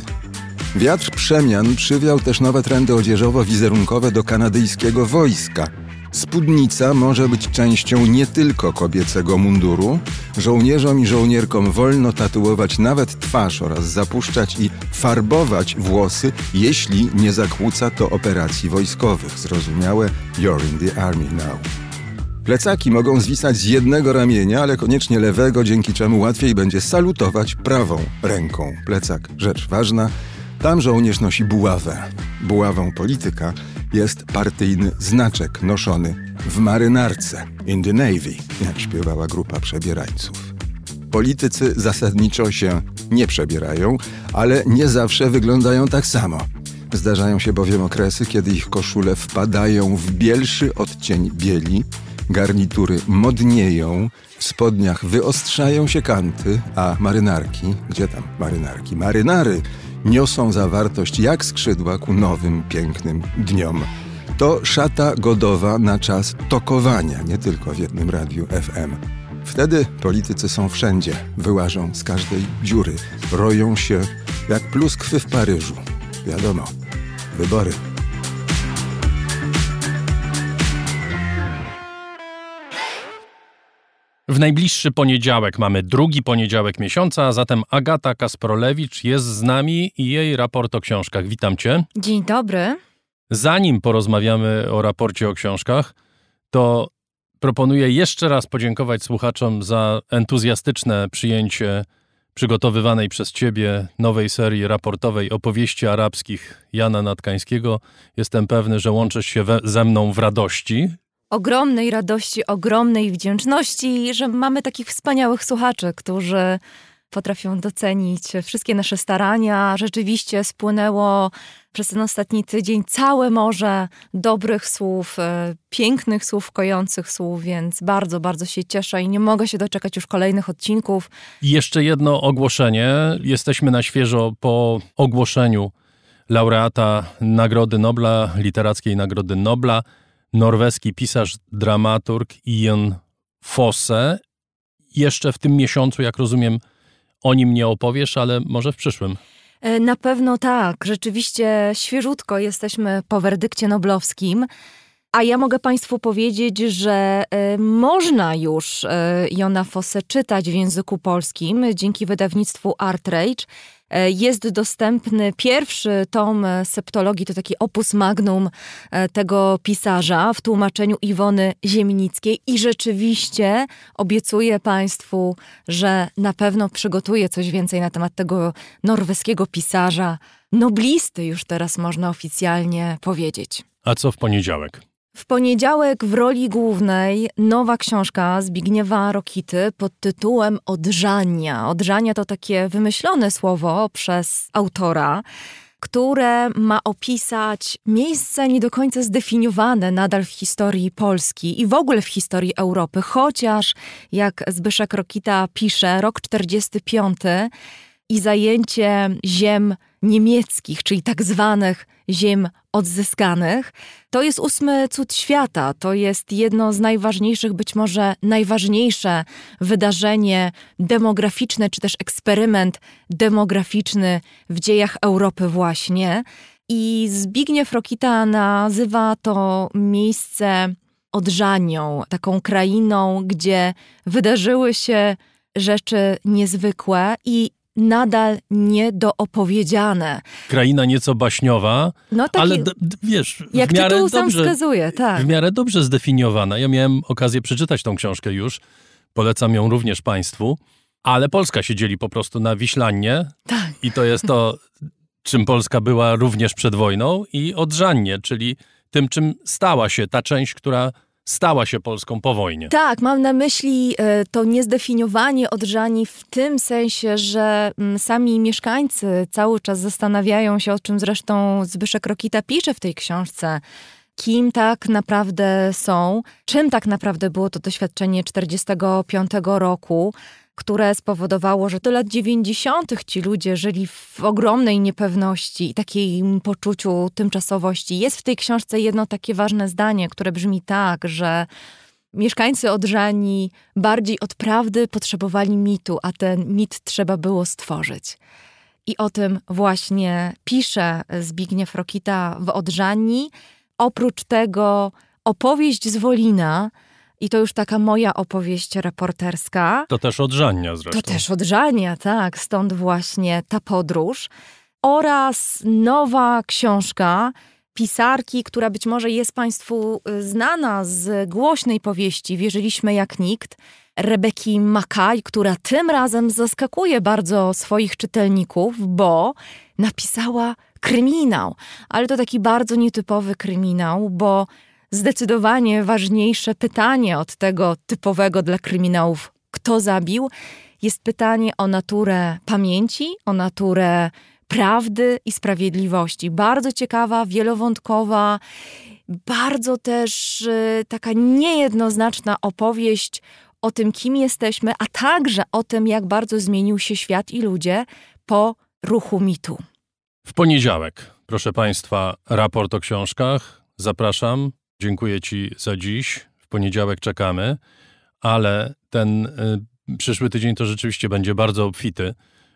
Wiatr przemian przywiał też nowe trendy odzieżowo-wizerunkowe do kanadyjskiego wojska – Spódnica może być częścią nie tylko kobiecego munduru. Żołnierzom i żołnierkom wolno tatuować nawet twarz oraz zapuszczać i farbować włosy, jeśli nie zakłóca to operacji wojskowych. Zrozumiałe You're in the army now. Plecaki mogą zwisać z jednego ramienia, ale koniecznie lewego, dzięki czemu łatwiej będzie salutować prawą ręką. Plecak, rzecz ważna. Tam żołnierz nosi buławę. Buławą polityka jest partyjny znaczek noszony w marynarce, in the navy, jak śpiewała grupa przebierańców. Politycy zasadniczo się nie przebierają, ale nie zawsze wyglądają tak samo. Zdarzają się bowiem okresy, kiedy ich koszule wpadają w bielszy odcień bieli, garnitury modnieją, w spodniach wyostrzają się kanty, a marynarki, gdzie tam marynarki? Marynary niosą zawartość jak skrzydła ku nowym, pięknym dniom. To szata godowa na czas tokowania, nie tylko w jednym radiu FM. Wtedy politycy są wszędzie, wyłażą z każdej dziury, roją się jak pluskwy w Paryżu. Wiadomo, wybory. W najbliższy poniedziałek mamy drugi poniedziałek miesiąca, a zatem Agata Kasprolewicz jest z nami i jej raport o książkach. Witam cię. Dzień dobry. Zanim porozmawiamy o raporcie o książkach, to proponuję jeszcze raz podziękować słuchaczom za entuzjastyczne przyjęcie przygotowywanej przez Ciebie nowej serii raportowej opowieści arabskich Jana Natkańskiego. Jestem pewny, że łączysz się we, ze mną w radości. Ogromnej radości, ogromnej wdzięczności, że mamy takich wspaniałych słuchaczy, którzy potrafią docenić wszystkie nasze starania. Rzeczywiście spłynęło przez ten ostatni tydzień całe morze dobrych słów, e, pięknych słów, kojących słów, więc bardzo, bardzo się cieszę i nie mogę się doczekać już kolejnych odcinków. Jeszcze jedno ogłoszenie. Jesteśmy na świeżo po ogłoszeniu laureata Nagrody Nobla, Literackiej Nagrody Nobla, norweski pisarz, dramaturg Ian Fosse. Jeszcze w tym miesiącu, jak rozumiem, o nim nie opowiesz, ale może w przyszłym. E, na pewno tak. Rzeczywiście świeżutko jesteśmy po werdykcie noblowskim. A ja mogę Państwu powiedzieć, że y, można już y, Jona Fosse czytać w języku polskim dzięki wydawnictwu Artrage. E, jest dostępny pierwszy tom septologii, to taki opus magnum e, tego pisarza w tłumaczeniu Iwony Ziemnickiej i rzeczywiście obiecuję Państwu, że na pewno przygotuję coś więcej na temat tego norweskiego pisarza, noblisty już teraz można oficjalnie powiedzieć. A co w poniedziałek? W poniedziałek w roli głównej nowa książka Zbigniewa Rokity pod tytułem Odżania. Odżania to takie wymyślone słowo przez autora, które ma opisać miejsce nie do końca zdefiniowane nadal w historii Polski i w ogóle w historii Europy, chociaż jak Zbyszek Rokita pisze, rok 45 i zajęcie ziem niemieckich, czyli tak zwanych ziem odzyskanych. To jest ósmy cud świata. To jest jedno z najważniejszych, być może najważniejsze wydarzenie demograficzne, czy też eksperyment demograficzny w dziejach Europy, właśnie. I Zbigniew Rokita nazywa to miejsce odżanią, taką krainą, gdzie wydarzyły się rzeczy niezwykłe i nadal niedoopowiedziane. Kraina nieco baśniowa, no, taki, ale wiesz, jak w miarę tytuł dobrze, sam wskazuje, tak. W miarę dobrze zdefiniowana. Ja miałem okazję przeczytać tą książkę już, polecam ją również Państwu, ale Polska się dzieli po prostu na Wiślannie tak. i to jest to, czym Polska była również przed wojną i Odrzannie, czyli tym, czym stała się ta część, która stała się Polską po wojnie. Tak, mam na myśli e, to niezdefiniowanie odżani w tym sensie, że mm, sami mieszkańcy cały czas zastanawiają się, o czym zresztą Zbyszek Rokita pisze w tej książce, kim tak naprawdę są, czym tak naprawdę było to doświadczenie 45 roku, które spowodowało, że do lat 90. ci ludzie żyli w ogromnej niepewności i takiej poczuciu tymczasowości. Jest w tej książce jedno takie ważne zdanie, które brzmi tak, że mieszkańcy Odrzani bardziej od prawdy potrzebowali mitu, a ten mit trzeba było stworzyć. I o tym właśnie pisze Zbigniew Rokita w Odrzani. Oprócz tego opowieść z Wolina, i to już taka moja opowieść reporterska. To też odżania zresztą. To też odżania, tak. Stąd właśnie ta podróż. Oraz nowa książka pisarki, która być może jest Państwu y, znana z głośnej powieści Wierzyliśmy jak nikt, Rebeki Makaj, która tym razem zaskakuje bardzo swoich czytelników, bo napisała kryminał. Ale to taki bardzo nietypowy kryminał, bo zdecydowanie ważniejsze pytanie od tego typowego dla kryminałów, kto zabił, jest pytanie o naturę pamięci, o naturę prawdy i sprawiedliwości. Bardzo ciekawa, wielowątkowa, bardzo też y, taka niejednoznaczna opowieść o tym, kim jesteśmy, a także o tym, jak bardzo zmienił się świat i ludzie po ruchu mitu. W poniedziałek, proszę Państwa, raport o książkach. Zapraszam. Dziękuję Ci za dziś. W poniedziałek czekamy, ale ten y, przyszły tydzień to rzeczywiście będzie bardzo obfity,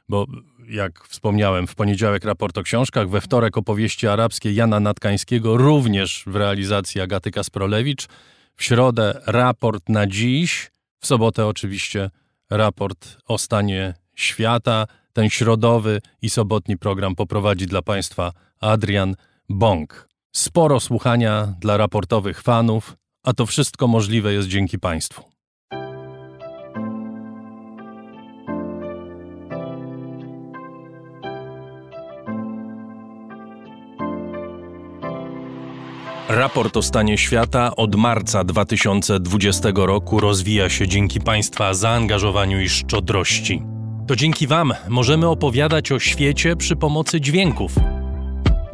bo jak wspomniałem, w poniedziałek raport o książkach, we wtorek opowieści arabskie Jana Natkańskiego, również w realizacji Agaty Kasprolewicz, w środę raport na dziś, w sobotę oczywiście raport o stanie świata. Ten środowy i sobotni program poprowadzi dla Państwa Adrian Bąk. Sporo słuchania dla raportowych fanów, a to wszystko możliwe jest dzięki Państwu. Raport o stanie świata od marca 2020 roku rozwija się dzięki Państwa zaangażowaniu i szczodrości. To dzięki Wam możemy opowiadać o świecie przy pomocy dźwięków.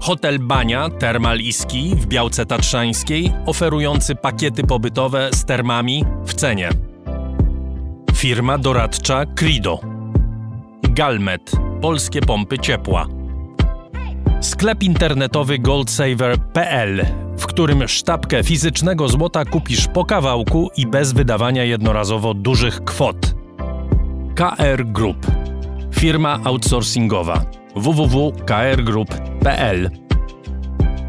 Hotel Bania Termal Iski w Białce Tatrzańskiej, oferujący pakiety pobytowe z termami w cenie. Firma doradcza Crido. Galmet, polskie pompy ciepła. Sklep internetowy goldsaver.pl, w którym sztabkę fizycznego złota kupisz po kawałku i bez wydawania jednorazowo dużych kwot. KR Group, firma outsourcingowa www.krgroup.pl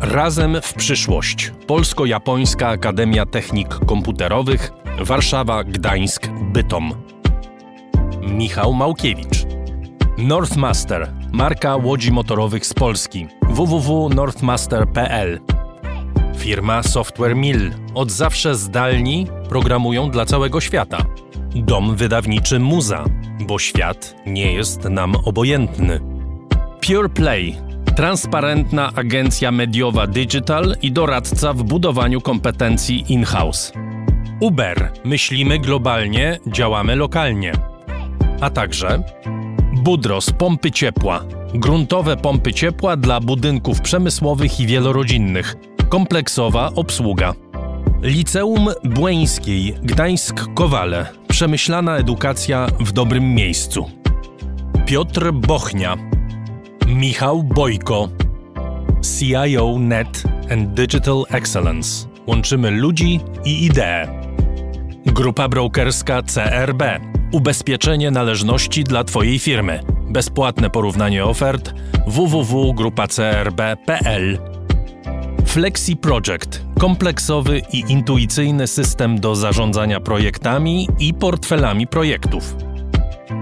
Razem w przyszłość. Polsko-Japońska Akademia Technik Komputerowych Warszawa, Gdańsk, Bytom. Michał Małkiewicz. Northmaster, marka łodzi motorowych z Polski. www.northmaster.pl Firma Software Mill. Od zawsze zdalni programują dla całego świata. Dom wydawniczy Muza, bo świat nie jest nam obojętny. Pure Play. Transparentna agencja mediowa digital i doradca w budowaniu kompetencji in-house. Uber. Myślimy globalnie, działamy lokalnie. A także Budros pompy ciepła. Gruntowe pompy ciepła dla budynków przemysłowych i wielorodzinnych. Kompleksowa obsługa. Liceum Błeńskiej Gdańsk-Kowale. Przemyślana edukacja w dobrym miejscu. Piotr Bochnia. Michał Bojko. CIO Net and Digital Excellence. Łączymy ludzi i idee. Grupa brokerska CRB. Ubezpieczenie należności dla Twojej firmy. Bezpłatne porównanie ofert www.grupacrb.pl Flexi Project. Kompleksowy i intuicyjny system do zarządzania projektami i portfelami projektów.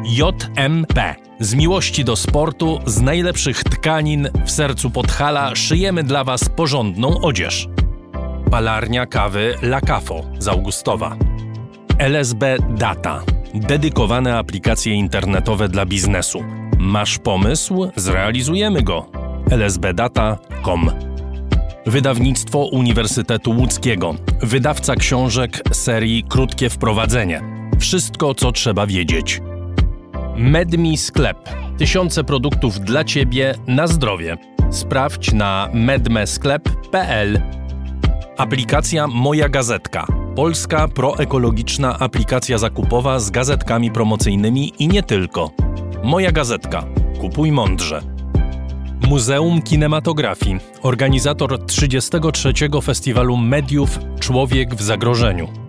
JMP. Z miłości do sportu, z najlepszych tkanin w sercu Podhala szyjemy dla Was porządną odzież. Palarnia kawy La Cafo z Augustowa. LSB Data. Dedykowane aplikacje internetowe dla biznesu. Masz pomysł? Zrealizujemy go. lsbdata.com Wydawnictwo Uniwersytetu Łódzkiego. Wydawca książek serii Krótkie Wprowadzenie. Wszystko, co trzeba wiedzieć. Medmi Sklep. Tysiące produktów dla Ciebie na zdrowie. Sprawdź na medmesklep.pl. Aplikacja Moja Gazetka. Polska proekologiczna aplikacja zakupowa z gazetkami promocyjnymi i nie tylko. Moja Gazetka. Kupuj mądrze. Muzeum Kinematografii. Organizator 33. Festiwalu Mediów Człowiek w Zagrożeniu.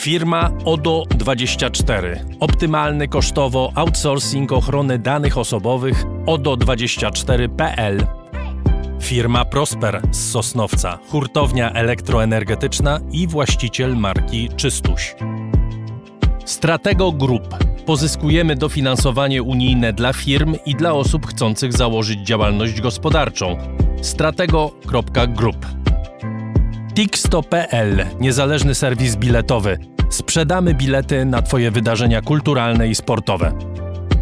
Firma ODO24. Optymalny kosztowo outsourcing ochrony danych osobowych ODO24.pl. Firma Prosper z Sosnowca, hurtownia elektroenergetyczna i właściciel marki Czystuś. Stratego Group. Pozyskujemy dofinansowanie unijne dla firm i dla osób chcących założyć działalność gospodarczą. Stratego.group. Tixto.pl niezależny serwis biletowy. Sprzedamy bilety na Twoje wydarzenia kulturalne i sportowe.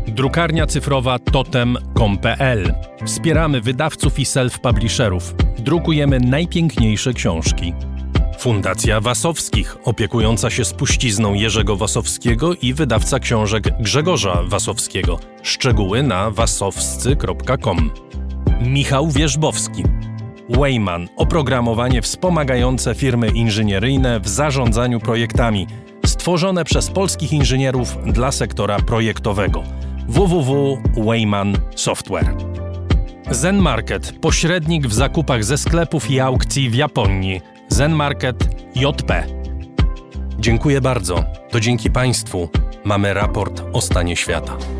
Drukarnia cyfrowa totem.com.pl Wspieramy wydawców i self-publisherów. Drukujemy najpiękniejsze książki. Fundacja Wasowskich, opiekująca się spuścizną Jerzego Wasowskiego i wydawca książek Grzegorza Wasowskiego. Szczegóły na wasowscy.com. Michał Wierzbowski. Wayman oprogramowanie wspomagające firmy inżynieryjne w zarządzaniu projektami, stworzone przez polskich inżynierów dla sektora projektowego. www.wayman Software. Zen Market pośrednik w zakupach ze sklepów i aukcji w Japonii. Zen Market JP. Dziękuję bardzo. To dzięki Państwu mamy raport o stanie świata.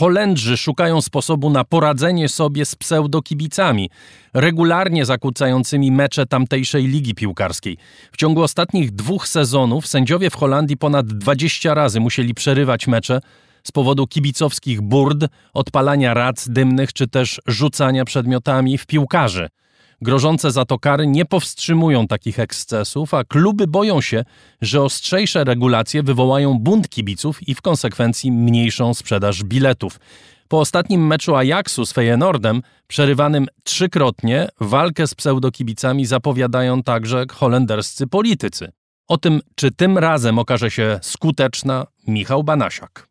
Holendrzy szukają sposobu na poradzenie sobie z pseudokibicami, regularnie zakłócającymi mecze tamtejszej ligi piłkarskiej. W ciągu ostatnich dwóch sezonów sędziowie w Holandii ponad 20 razy musieli przerywać mecze z powodu kibicowskich burd, odpalania rac dymnych czy też rzucania przedmiotami w piłkarzy. Grożące za to kary nie powstrzymują takich ekscesów, a kluby boją się, że ostrzejsze regulacje wywołają bunt kibiców i w konsekwencji mniejszą sprzedaż biletów. Po ostatnim meczu Ajaxu z Feyenoordem, przerywanym trzykrotnie, walkę z pseudokibicami zapowiadają także holenderscy politycy. O tym, czy tym razem okaże się skuteczna, Michał Banasiak.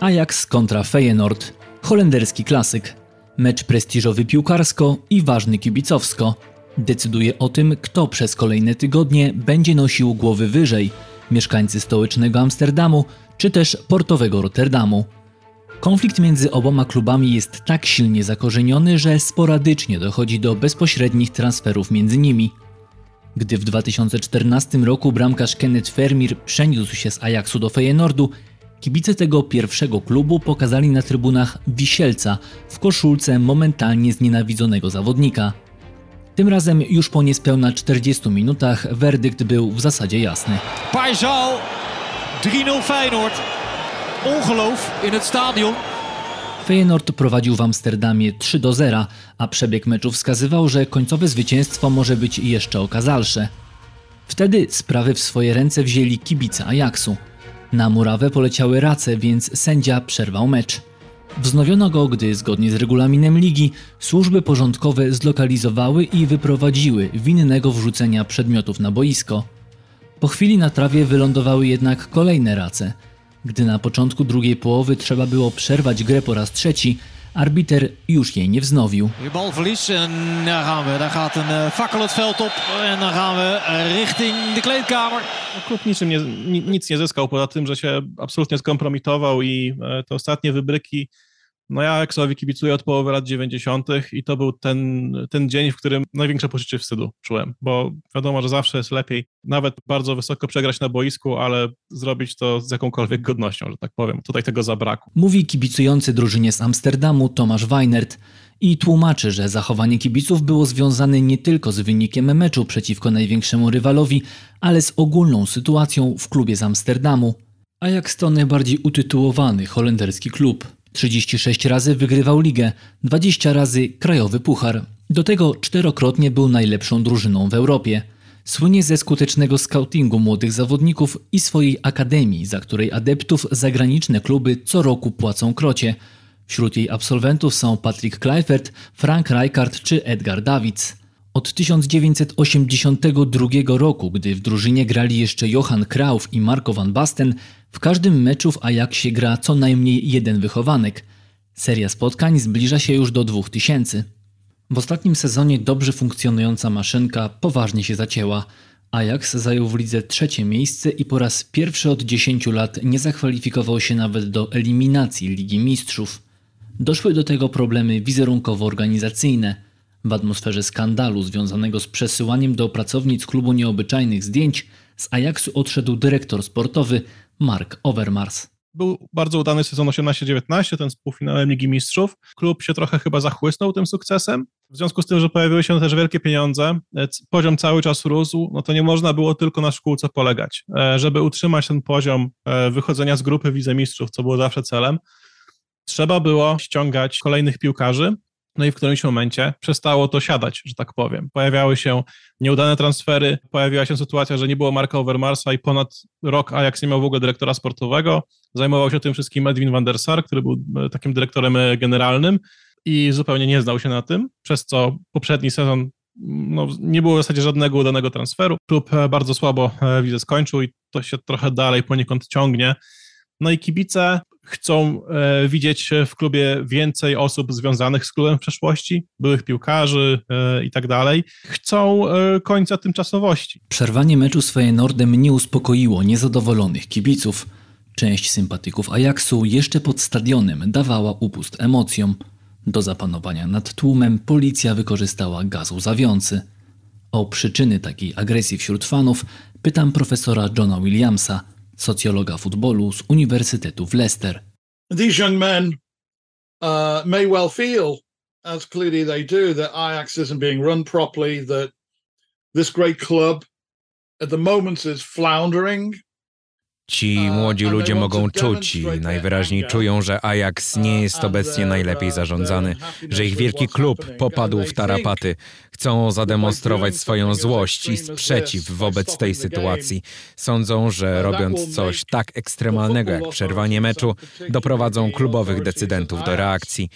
Ajax kontra Feyenoord. Holenderski klasyk. Mecz prestiżowy piłkarsko i ważny kibicowsko. Decyduje o tym, kto przez kolejne tygodnie będzie nosił głowy wyżej. Mieszkańcy stołecznego Amsterdamu czy też portowego Rotterdamu. Konflikt między oboma klubami jest tak silnie zakorzeniony, że sporadycznie dochodzi do bezpośrednich transferów między nimi. Gdy w 2014 roku bramkarz Kenneth Vermeer przeniósł się z Ajaxu do Feyenoordu, Kibice tego pierwszego klubu pokazali na trybunach wisielca w koszulce momentalnie znienawidzonego zawodnika. Tym razem już po niespełna 40 minutach werdykt był w zasadzie jasny. Pajzal 3-0 Feyenoord. Ongeloof in het stadion. Feyenoord prowadził w Amsterdamie 3 do 0, a przebieg meczu wskazywał, że końcowe zwycięstwo może być jeszcze okazalsze. Wtedy sprawy w swoje ręce wzięli kibice Ajaxu. Na murawę poleciały race, więc sędzia przerwał mecz. Wznowiono go, gdy zgodnie z regulaminem ligi służby porządkowe zlokalizowały i wyprowadziły winnego wrzucenia przedmiotów na boisko. Po chwili na trawie wylądowały jednak kolejne race. Gdy na początku drugiej połowy trzeba było przerwać grę po raz trzeci, arbiter już jej nie wznowił. Balverlies en daar gaan we. Daar gaat een eh, fakkel het veld op en dan gaan we eh, richting de kleedkamer. No, klub niczym nie, nic nie zyskał, poza tym, że się absolutnie skompromitował i e, te ostatnie wybryki no ja Exowi kibicuję od połowy lat 90. i to był ten, ten dzień, w którym największe poczucie wstydu czułem, bo wiadomo, że zawsze jest lepiej nawet bardzo wysoko przegrać na boisku, ale zrobić to z jakąkolwiek godnością, że tak powiem. Tutaj tego zabrakło. Mówi kibicujący drużynie z Amsterdamu Tomasz Weinert i tłumaczy, że zachowanie kibiców było związane nie tylko z wynikiem meczu przeciwko największemu rywalowi, ale z ogólną sytuacją w klubie z Amsterdamu. A jak to najbardziej utytułowany holenderski klub. 36 razy wygrywał ligę, 20 razy krajowy puchar. Do tego czterokrotnie był najlepszą drużyną w Europie. Słynie ze skutecznego scoutingu młodych zawodników i swojej akademii, za której adeptów zagraniczne kluby co roku płacą krocie. Wśród jej absolwentów są Patrick Kleifert, Frank Rijkaard czy Edgar Davids. Od 1982 roku, gdy w drużynie grali jeszcze Johan Krauf i Marco van Basten, w każdym meczu w Ajaxie gra co najmniej jeden wychowanek. Seria spotkań zbliża się już do 2000. W ostatnim sezonie dobrze funkcjonująca maszynka poważnie się zacięła. Ajax zajął w lidze trzecie miejsce i po raz pierwszy od 10 lat nie zakwalifikował się nawet do eliminacji Ligi Mistrzów. Doszły do tego problemy wizerunkowo-organizacyjne – w atmosferze skandalu związanego z przesyłaniem do pracownic klubu nieobyczajnych zdjęć z Ajaxu odszedł dyrektor sportowy Mark Overmars. Był bardzo udany sezon 18-19, ten z półfinałem Ligi Mistrzów. Klub się trochę chyba zachłysnął tym sukcesem. W związku z tym, że pojawiły się też wielkie pieniądze, e, poziom cały czas rósł, no to nie można było tylko na szkółce polegać. E, żeby utrzymać ten poziom e, wychodzenia z grupy wicemistrzów, co było zawsze celem, trzeba było ściągać kolejnych piłkarzy, no i w którymś momencie przestało to siadać, że tak powiem. Pojawiały się nieudane transfery, pojawiła się sytuacja, że nie było Marka Overmarsa i ponad rok Ajax nie miał w ogóle dyrektora sportowego. Zajmował się tym wszystkim Edwin van der Sar, który był e, takim dyrektorem e, generalnym i zupełnie nie znał się na tym, przez co poprzedni sezon no, nie było w zasadzie żadnego udanego transferu. Klub e, bardzo słabo widzę skończył i to się trochę dalej poniekąd ciągnie. No i kibice chcą e, widzieć w klubie więcej osób związanych z klubem w przeszłości, byłych piłkarzy e, i tak dalej. Chcą e, końca tymczasowości. Przerwanie meczu z Feyenoordem nie uspokoiło niezadowolonych kibiców. Część sympatyków Ajaxu jeszcze pod stadionem dawała upust emocjom. Do zapanowania nad tłumem policja wykorzystała gaz łzawiący. O przyczyny takiej agresji wśród fanów pytam profesora Johna Williamsa, socjologa futbolu z Uniwersytetu w Leicester. These young men uh, may well feel, as clearly they do, that Ajax isn't being run properly, that this great club at the moment is floundering, Ci młodzi ludzie mogą czuć i najwyraźniej czują, że Ajax nie jest obecnie najlepiej zarządzany, że ich wielki klub popadł w tarapaty. Chcą zademonstrować swoją złość i sprzeciw wobec tej sytuacji. Sądzą, że robiąc coś tak ekstremalnego jak przerwanie meczu, doprowadzą klubowych decydentów do reakcji.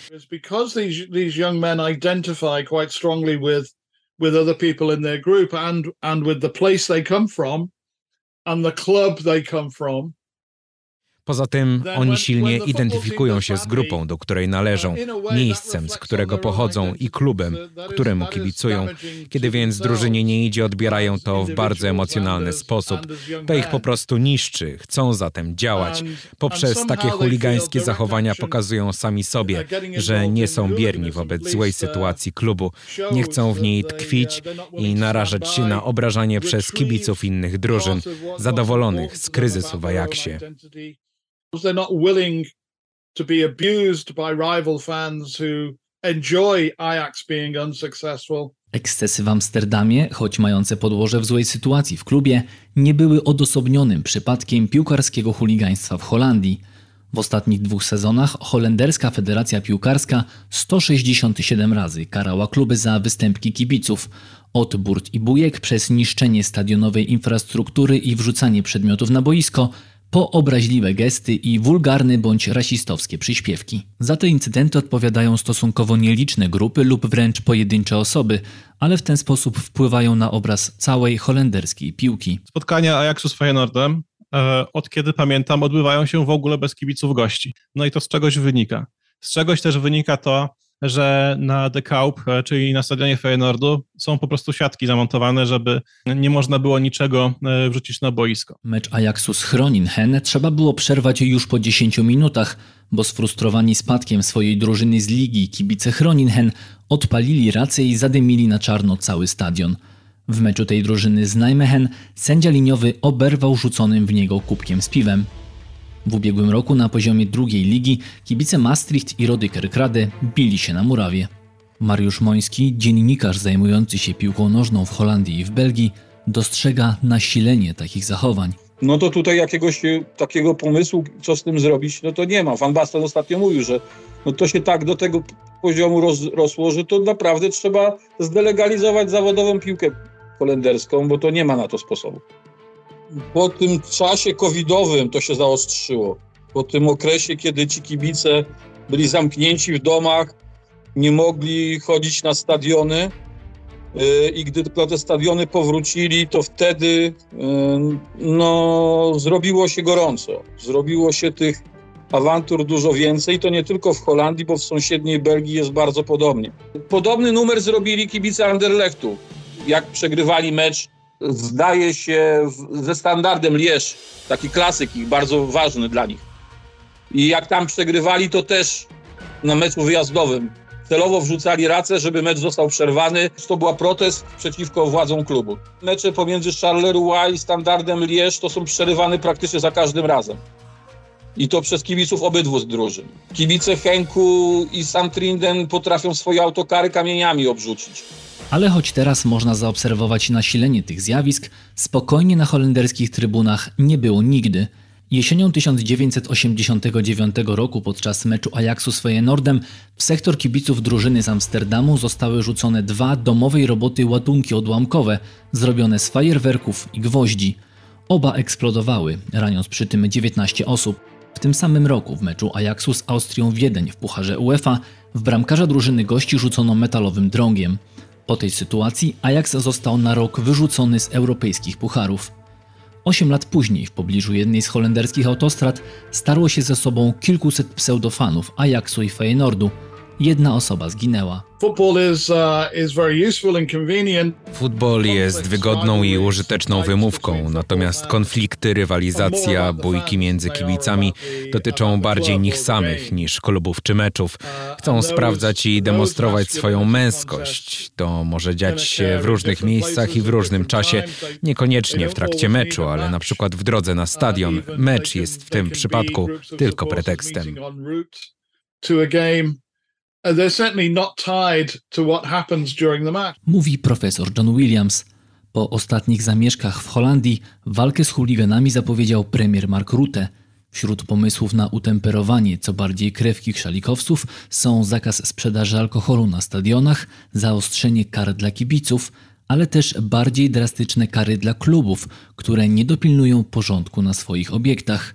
with other people in their group and and with the place they come from and the club they come from. Poza tym oni silnie identyfikują się z grupą, do której należą, miejscem, z którego pochodzą i klubem, któremu kibicują. Kiedy więc drużynie nie idzie, odbierają to w bardzo emocjonalny sposób. To ich po prostu niszczy, chcą zatem działać. Poprzez takie chuligańskie zachowania pokazują sami sobie, że nie są bierni wobec złej sytuacji klubu. Nie chcą w niej tkwić i narażać się na obrażanie przez kibiców innych drużyn, zadowolonych z kryzysu w Ajaxie. They're not willing to be abused by rival fans who enjoy Ajax being unsuccessful. Ekscesy w Amsterdamie, choć mające podłoże w złej sytuacji w klubie, nie były odosobnionym przypadkiem piłkarskiego chuligaństwa w Holandii. W ostatnich dwóch sezonach holenderska Federacja Piłkarska 167 razy karała kluby za występki kibiców, od burt i bujek przez niszczenie stadionowej infrastruktury i wrzucanie przedmiotów na boisko, po obraźliwe gesty i wulgarne bądź rasistowskie przyśpiewki. Za te incydenty odpowiadają stosunkowo nieliczne grupy lub wręcz pojedyncze osoby, ale w ten sposób wpływają na obraz całej holenderskiej piłki. Spotkania Ajaxu z Feyenoordem e, od kiedy pamiętam odbywają się w ogóle bez kibiców gości. No i to z czegoś wynika. Z czegoś też wynika to, że na The Kaup, e, czyli na stadionie Feyenoordu, są po prostu siatki zamontowane, żeby nie można było niczego e, wrzucić na boisko. Mecz Ajaxu z Groningen trzeba było przerwać już po 10 minutach, bo sfrustrowani spadkiem swojej drużyny z ligi kibice Groningen odpalili rację i zadymili na czarno cały stadion. W meczu tej drużyny z Nijmegen sędzia liniowy oberwał rzuconym w niego kubkiem z piwem. W ubiegłym roku na poziomie drugiej ligi kibice Maastricht i Rody Kerkrade bili się na murawie. Mariusz Moński, dziennikarz zajmujący się piłką nożną w Holandii i w Belgii, dostrzega nasilenie takich zachowań. No to tutaj jakiegoś e, takiego pomysłu, co z tym zrobić, no to nie ma. Van Basten ostatnio mówił, że no to się tak do tego poziomu roz, rosło, że to naprawdę trzeba zdelegalizować zawodową piłkę holenderską, bo to nie ma na to sposobu po tym czasie covidowym to się zaostrzyło. Po tym okresie, kiedy ci kibice byli zamknięci w domach, nie mogli chodzić na stadiony. Y, I gdy tylko te stadiony powrócili, to wtedy y, no, zrobiło się gorąco. Zrobiło się tych awantur dużo więcej. To nie tylko w Holandii, bo w sąsiedniej Belgii jest bardzo podobnie. Podobny numer zrobili kibice Anderlechtu. Jak przegrywali mecz zdaje się ze standardem Lierz, taki klasyk i bardzo ważny dla nich. I jak tam przegrywali, to też na meczu wyjazdowym celowo wrzucali racę, żeby mecz został przerwany. To była protest przeciwko władzom klubu. Mecze pomiędzy Charleroi i Standardem Lierz to są przerywane praktycznie za każdym razem. I to przez kibiców obydwu drużyn. Kibice Henku i Santrinden potrafią swoje autokary kamieniami obrzucić. Ale choć teraz można zaobserwować nasilenie tych zjawisk, spokojnie na holenderskich trybunach nie było nigdy. Jesienią 1989 roku podczas meczu Ajaxu z Feyenoordem w sektor kibiców drużyny z Amsterdamu zostały rzucone dwa domowej roboty ładunki odłamkowe, zrobione z fajerwerków i gwoździ. Oba eksplodowały, raniąc przy tym 19 osób. W tym samym roku w meczu Ajaxu z Austrią Wiedeń w Pucharze UEFA w bramkarza drużyny gości rzucono metalowym drągiem. Po tej sytuacji Ajax został na rok wyrzucony z europejskich pucharów. Osiem lat później w pobliżu jednej z holenderskich autostrad starło się ze sobą kilkuset pseudofanów Ajaxu i Feyenoordu. Jedna osoba zginęła. Futbol jest wygodną i użyteczną wymówką, natomiast konflikty, rywalizacja, bójki między kibicami dotyczą bardziej nich samych niż klubów czy meczów. Chcą sprawdzać i demonstrować swoją męskość. To może dziać się w różnych miejscach i w różnym czasie, niekoniecznie w trakcie meczu, ale na przykład w drodze na stadion. Mecz jest w tym przypadku tylko pretekstem. Mówi profesor John Williams. Po ostatnich zamieszkach w Holandii walkę z chuliganami zapowiedział premier Mark Rutte. Wśród pomysłów na utemperowanie co bardziej krewkich szalikowców są zakaz sprzedaży alkoholu na stadionach, zaostrzenie kar dla kibiców, ale też bardziej drastyczne kary dla klubów, które nie dopilnują porządku na swoich obiektach.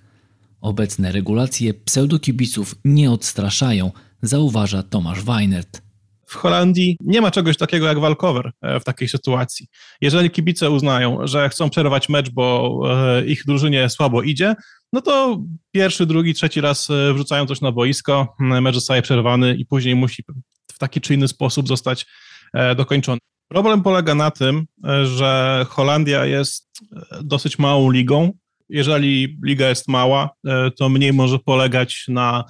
Obecne regulacje pseudokibiców nie odstraszają, zauważa Tomasz Weinert. W Holandii nie ma czegoś takiego jak walkover e, w takiej sytuacji. Jeżeli kibice uznają, że chcą przerwać mecz, bo e, ich drużynie słabo idzie, no to pierwszy, drugi, trzeci raz e, wrzucają coś na boisko, mecz zostaje przerwany i później musi w taki czy inny sposób zostać dokończony. Problem polega na tym, że Holandia jest dosyć małą ligą. Jeżeli liga jest mała, to mniej może polegać na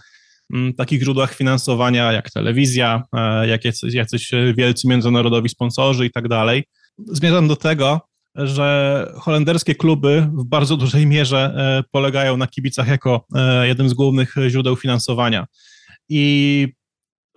takich źródłach finansowania jak telewizja, e, jak jacyś wielcy międzynarodowi sponsorzy i tak dalej. Zmierzam do tego, że holenderskie kluby w bardzo dużej mierze e, polegają na kibicach jako e, jednym z głównych źródeł finansowania. I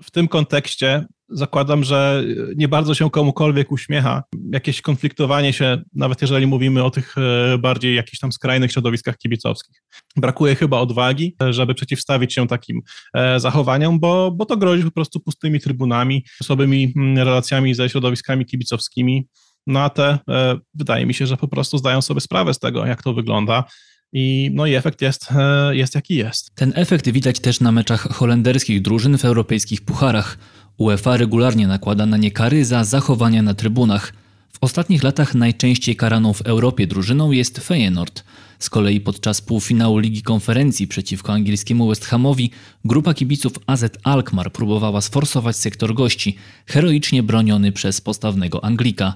w tym kontekście zakładam, że nie bardzo się komukolwiek uśmiecha jakieś konfliktowanie się, nawet jeżeli mówimy o tych e, bardziej jakichś tam skrajnych środowiskach kibicowskich. Brakuje chyba odwagi, żeby przeciwstawić się takim e, zachowaniom, bo, bo to grozi po prostu pustymi trybunami, słabymi mm, relacjami ze środowiskami kibicowskimi. No a te, e, wydaje mi się, że po prostu zdają sobie sprawę z tego, jak to wygląda. I, no i efekt jest, jest jaki jest. Ten efekt widać też na meczach holenderskich drużyn w europejskich pucharach. UEFA regularnie nakłada na nie kary za zachowania na trybunach. W ostatnich latach najczęściej karaną w Europie drużyną jest Feyenoord. Z kolei podczas półfinału Ligi Konferencji przeciwko angielskiemu West Hamowi grupa kibiców AZ Alkmaar próbowała sforsować sektor gości, heroicznie broniony przez postawnego Anglika.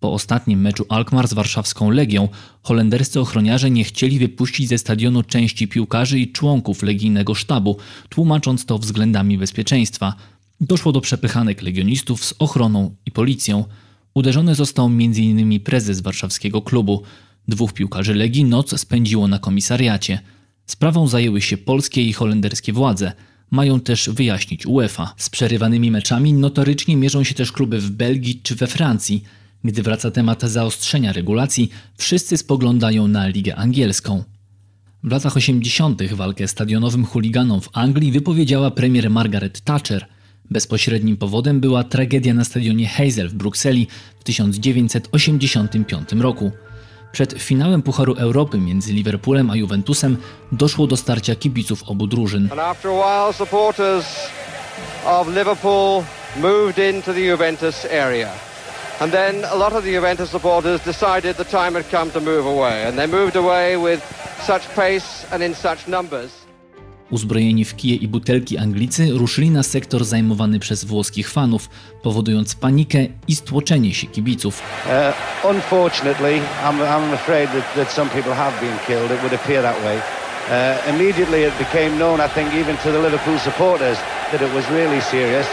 Po ostatnim meczu Alkmaar z warszawską Legią holenderscy ochroniarze nie chcieli wypuścić ze stadionu części piłkarzy i członków legijnego sztabu, tłumacząc to względami bezpieczeństwa – Doszło do przepychanek legionistów z ochroną i policją. Uderzony został m.in. prezes warszawskiego klubu. Dwóch piłkarzy Legii noc spędziło na komisariacie. Sprawą zajęły się polskie i holenderskie władze. Mają też wyjaśnić UEFA. Z przerywanymi meczami notorycznie mierzą się też kluby w Belgii czy we Francji. Gdy wraca temat zaostrzenia regulacji, wszyscy spoglądają na ligę angielską. W latach 80. walkę stadionowym chuliganom w Anglii wypowiedziała premier Margaret Thatcher – Bezpośrednim powodem była tragedia na stadionie Hazel w Brukseli w 1985 roku. Przed finałem Pucharu Europy między Liverpoolem a Juventusem doszło do starcia kibiców obu drużyn. And then a lot of the Juventus supporters decided the time had come to move away, and they moved away with such pace and in such numbers. Uzbrojeni w kije i butelki Anglicy ruszyli na sektor zajmowany przez włoskich fanów, powodując panikę i stłoczenie się kibiców. Uh, unfortunately, I'm, I'm afraid that, that some people have been killed. It would appear that way. Uh, immediately it became known, I think, even to the Liverpool supporters, that it was really serious.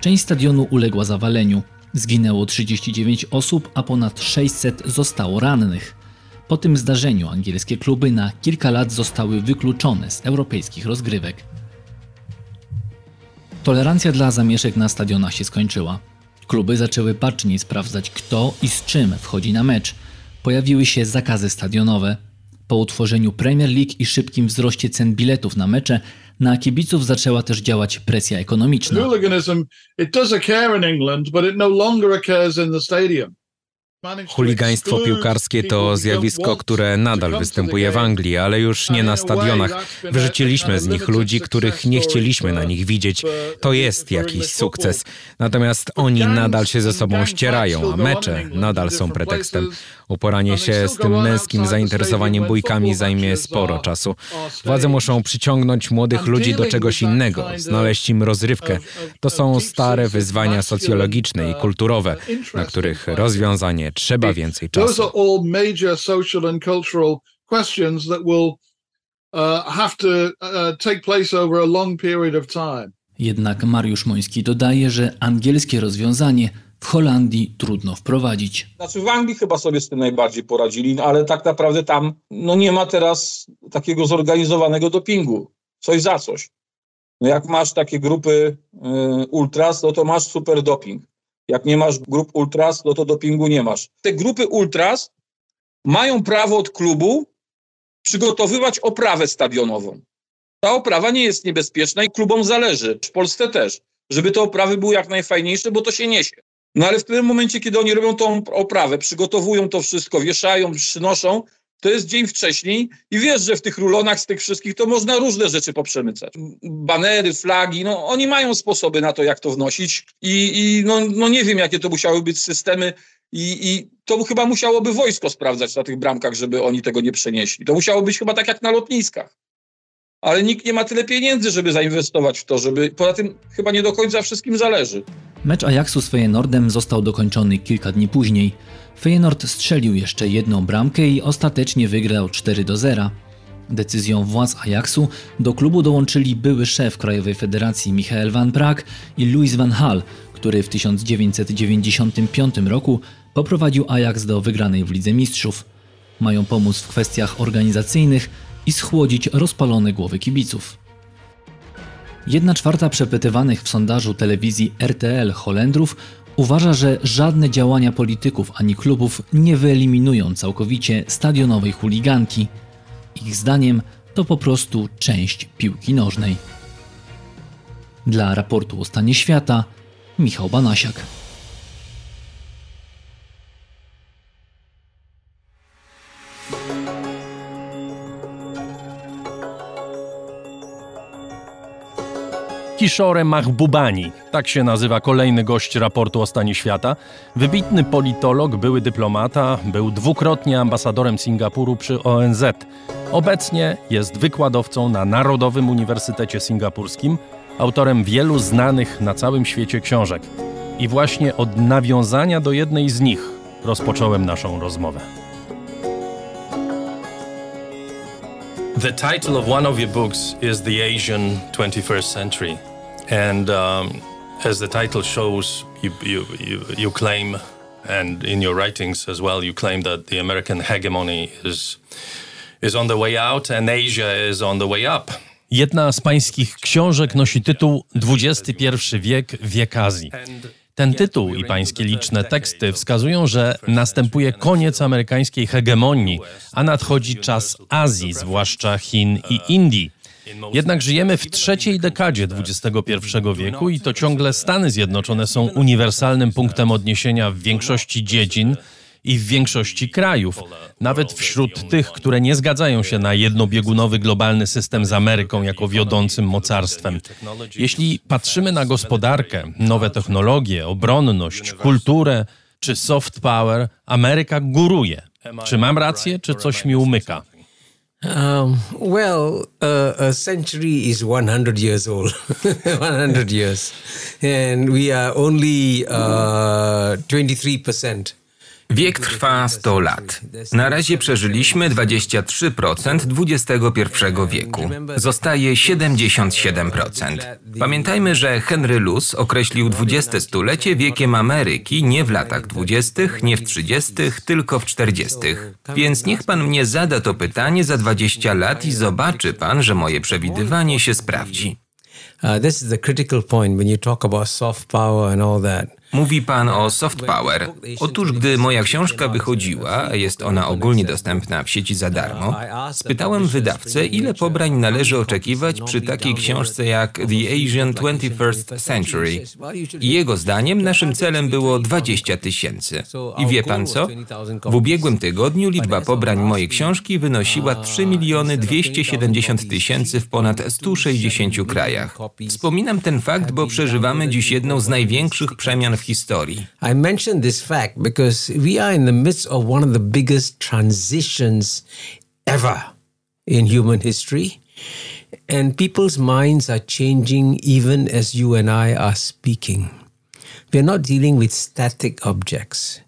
Część stadionu uległa zawaleniu. Zginęło 39 osób, a ponad 600 zostało rannych. Po tym zdarzeniu angielskie kluby na kilka lat zostały wykluczone z europejskich rozgrywek. Tolerancja dla zamieszek na stadionach się skończyła. Kluby zaczęły baczniej sprawdzać kto i z czym wchodzi na mecz. Pojawiły się zakazy stadionowe. Po utworzeniu Premier League i szybkim wzroście cen biletów na mecze, na kibiców zaczęła też działać presja ekonomiczna. Hooliganism, it does occur in England, but it no longer occurs in the stadium. Chuligaństwo piłkarskie to zjawisko, które nadal występuje w Anglii, ale już nie na stadionach. Wyrzuciliśmy z nich ludzi, których nie chcieliśmy na nich widzieć. To jest jakiś sukces. Natomiast oni nadal się ze sobą ścierają, a mecze nadal są pretekstem. Uporanie się z tym męskim zainteresowaniem bójkami zajmie sporo czasu. Władze muszą przyciągnąć młodych ludzi do czegoś innego, znaleźć im rozrywkę. To są stare wyzwania socjologiczne i kulturowe, na których rozwiązanie trzeba więcej czasu. Uh, uh. Jednak Mariusz Moński dodaje, że angielskie rozwiązanie w Holandii trudno wprowadzić. Znaczy w Anglii chyba sobie z tym najbardziej poradzili, no ale tak naprawdę tam no nie ma teraz takiego zorganizowanego dopingu. Coś za coś. No jak masz takie grupy y, ultras, no to masz super doping. Jak nie masz grup ultras, no to dopingu nie masz. Te grupy ultras mają prawo od klubu przygotowywać oprawę stadionową. Ta oprawa nie jest niebezpieczna i klubom zależy, w Polsce też, żeby te oprawy były jak najfajniejsze, bo to się niesie. No ale w tym momencie, kiedy oni robią tą oprawę, przygotowują to wszystko, wieszają, przynoszą, to jest dzień wcześniej i wiesz, że w tych rulonach z tych wszystkich to można różne rzeczy poprzemycać. Banery, flagi, no oni mają sposoby na to, jak to wnosić i, i no, no nie wiem, jakie to musiały być systemy i, i to chyba musiałoby wojsko sprawdzać na tych bramkach, żeby oni tego nie przenieśli. To musiało być chyba tak jak na lotniskach. Ale nikt nie ma tyle pieniędzy, żeby zainwestować w to, żeby. Poza tym chyba nie do końca wszystkim zależy. Mecz Ajaxu z Feyenoordem został dokończony kilka dni później. Feyenoord strzelił jeszcze jedną bramkę i ostatecznie wygrał 4 do 0. Decyzją władz Ajaxu do klubu dołączyli były szef Krajowej Federacji Michael van Praag i Louis van Hal, który w 1995 roku poprowadził Ajax do wygranej w Lidze Mistrzów. Mają pomóc w kwestiach organizacyjnych i schłodzić rozpalone głowy kibiców. Jedna czwarta przepytywanych w sondażu telewizji RTL Holendrów uważa, że żadne działania polityków ani klubów nie wyeliminują całkowicie stadionowej chuliganki. Ich zdaniem to po prostu część piłki nożnej. Dla raportu o stanie świata Michał Banasiak. Kishore Mahbubani, tak się nazywa kolejny gość raportu o stanie świata. Wybitny politolog, były dyplomata, był dwukrotnie ambasadorem Singapuru przy ONZ. Obecnie jest wykładowcą na Narodowym Uniwersytecie Singapurskim, autorem wielu znanych na całym świecie książek. I właśnie od nawiązania do jednej z nich rozpocząłem naszą rozmowę. The title of one of your books is The Asian 21st Century. And um, as the title shows, you, you, you, you, claim, and in your writings as well, you claim that the American hegemony is, is on the way out and Asia is on the way up. Jedna z pańskich książek nosi tytuł XXI wiek, wiek Azji. Ten tytuł i pańskie liczne teksty wskazują, że następuje koniec amerykańskiej hegemonii, a nadchodzi czas Azji, zwłaszcza Chin i Indii. Jednak żyjemy w trzeciej dekadzie XXI wieku i to ciągle Stany Zjednoczone są uniwersalnym punktem odniesienia w większości dziedzin i w większości krajów, nawet wśród tych, które nie zgadzają się na jednobiegunowy globalny system z Ameryką jako wiodącym mocarstwem. Jeśli patrzymy na gospodarkę, nowe technologie, obronność, kulturę czy soft power, Ameryka góruje. Czy mam rację, czy coś mi umyka? Um, well, uh, a century is 100 years old, 100 years. And we are only uh, 23% Wiek trwa 100 lat. Na razie przeżyliśmy 23% XXI wieku. Zostaje 77%. Pamiętajmy, że Henry Luce określił XX stulecie wiekiem Ameryki nie w latach 20., nie w 30., tylko w 40. Więc niech pan mnie zada to pytanie za 20 lat i zobaczy pan, że moje przewidywanie się sprawdzi. Uh, this is the critical point when you talk about soft power and all that. Mówi pan o soft power. Otóż, gdy moja książka wychodziła, jest ona ogólnie dostępna w sieci za darmo, spytałem wydawcę, ile pobrań należy oczekiwać przy takiej książce jak The Asian 21st Century. I jego zdaniem naszym celem było 20 tysięcy. I wie pan co? W ubiegłym tygodniu liczba pobrań mojej książki wynosiła 3 miliony 270 tysięcy w ponad 160 krajach. Wspominam ten fakt, bo przeżywamy dziś jedną z największych przemian w historii. I mention this fact because we are in the midst of one of the biggest transitions ever in human history. And people's minds are changing even as you and I are speaking. We're not dealing with static objects.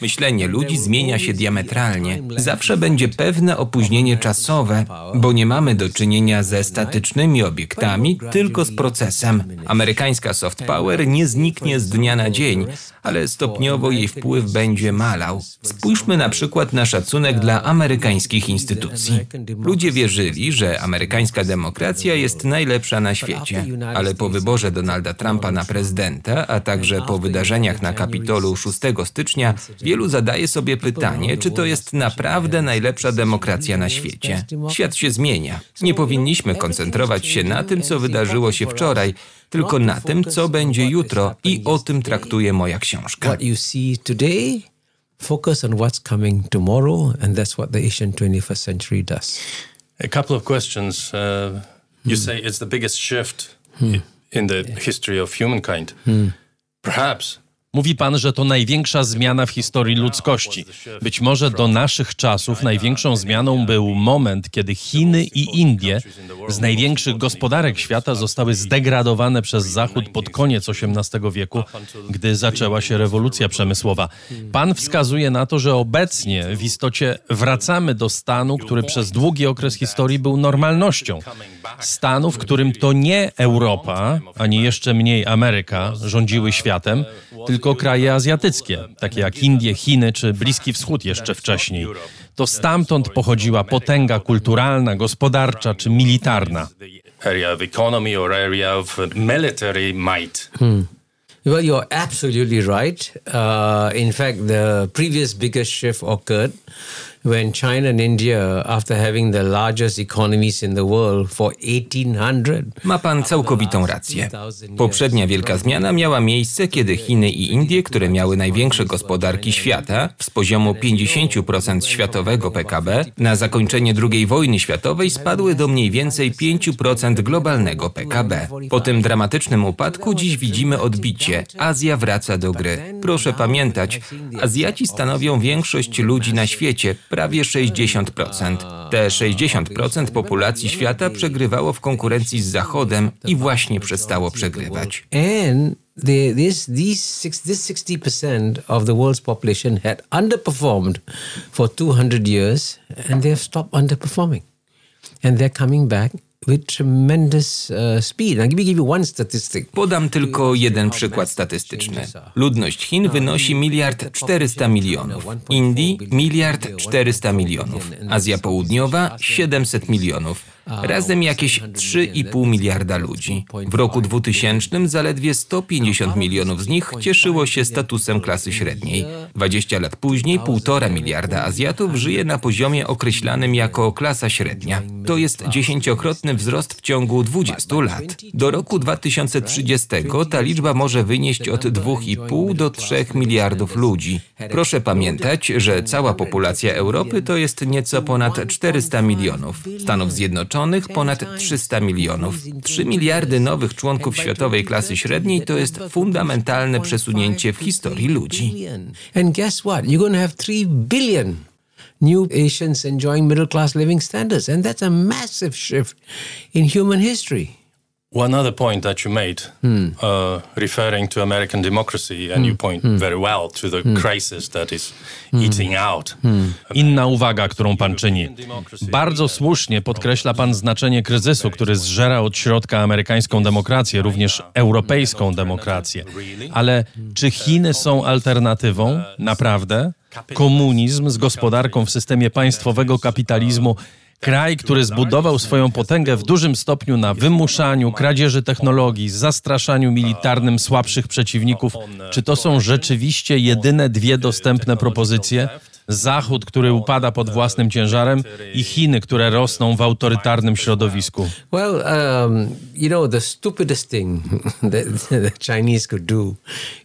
Myślenie ludzi zmienia się diametralnie. Zawsze będzie pewne opóźnienie czasowe, bo nie mamy do czynienia ze statycznymi obiektami, tylko z procesem. Amerykańska soft power nie zniknie z dnia na dzień, ale stopniowo jej wpływ będzie malał. Spójrzmy na przykład na szacunek dla amerykańskich instytucji. Ludzie wierzyli, że amerykańska demokracja jest najlepsza na świecie, ale po wyborze Donalda Trumpa na prezydenta, a także po wydarzeniach na Kapitolu 6 stycznia, wielu zadaje sobie pytanie, czy to jest naprawdę najlepsza demokracja na świecie. Świat się zmienia. Nie powinniśmy koncentrować się na tym, co wydarzyło się wczoraj, tylko na tym, co będzie jutro i o tym traktuje moja książka. Focus on what's coming tomorrow and that's what the Asian 21st century does. A couple of questions. Uh, you say it's the biggest shift in the history of humankind. Perhaps Mówi pan, że to największa zmiana w historii ludzkości. Być może do naszych czasów największą zmianą był moment, kiedy Chiny i Indie, z największych gospodarek świata, zostały zdegradowane przez Zachód pod koniec XVIII wieku, gdy zaczęła się rewolucja przemysłowa. Pan wskazuje na to, że obecnie w istocie wracamy do stanu, który przez długi okres historii był normalnością. Stanu, w którym to nie Europa, ani jeszcze mniej Ameryka rządziły światem, tylko kraje azjatyckie, takie jak Indie, Chiny czy Bliski Wschód jeszcze wcześniej. To stamtąd pochodziła potęga kulturalna, gospodarcza czy militarna. Area of economy or area of military might. Hmm. Well, you're absolutely right. Uh, in fact, the previous biggest shift occurred when China and India, after having the largest economies in the world for 1800. Ma pan całkowitą rację. Poprzednia wielka zmiana miała miejsce, kiedy Chiny i Indie, które miały największe gospodarki świata, z poziomu 50% światowego PKB, na zakończenie II wojny światowej spadły do mniej więcej 5% globalnego PKB. Po tym dramatycznym upadku dziś widzimy odbicie. Azja wraca do gry. Proszę pamiętać, Azjaci stanowią większość ludzi na świecie, prawie 60%. Te 60% populacji świata przegrywało w konkurencji z Zachodem i właśnie przestało przegrywać. And the, this, these, this 60% of the world's population had underperformed for 200 years and they have stopped underperforming. And they're coming back with tremendous uh, speed. Give you one statistic. Podam tylko jeden przykład statystyczny. Ludność Chin wynosi miliard 400 milionów, Indii miliard 400 milionów, Azja Południowa 700 milionów. Razem jakieś 3,5 miliarda ludzi. W roku 2000 zaledwie 150 milionów z nich cieszyło się statusem klasy średniej. 20 lat później 1,5 miliarda Azjatów żyje na poziomie określanym jako klasa średnia. To jest dziesięciokrotny wzrost w ciągu 20 lat. Do roku 2030 ta liczba może wynieść od 2,5 do 3 miliardów ludzi. Proszę pamiętać, że cała populacja Europy to jest nieco ponad 400 milionów. Stanów Zjednoczonych Zjednoczonych ponad 300 milionów. 3 miliardy nowych członków światowej klasy średniej to jest fundamentalne przesunięcie w historii ludzi. And guess what? You're going to have 3 billion new Asians enjoying middle class living standards and that's a massive shift in human history. One other point that you made, hmm. uh, referring to American democracy, and hmm. you point hmm. very well to the hmm. crisis that is hmm. eating out. Hmm. Inna uwaga, którą pan czyni. Bardzo słusznie podkreśla pan znaczenie kryzysu, który zżera od środka amerykańską demokrację, również europejską demokrację. Ale czy Chiny są alternatywą? Naprawdę? Komunizm z gospodarką w systemie państwowego kapitalizmu Kraj, który zbudował swoją potęgę w dużym stopniu na wymuszaniu, kradzieży technologii, zastraszaniu militarnym słabszych przeciwników. Czy to są rzeczywiście jedyne dwie dostępne propozycje? Zachód, który upada pod własnym ciężarem i Chiny, które rosną w autorytarnym środowisku. Well, um, you know, the stupidest thing that the Chinese could do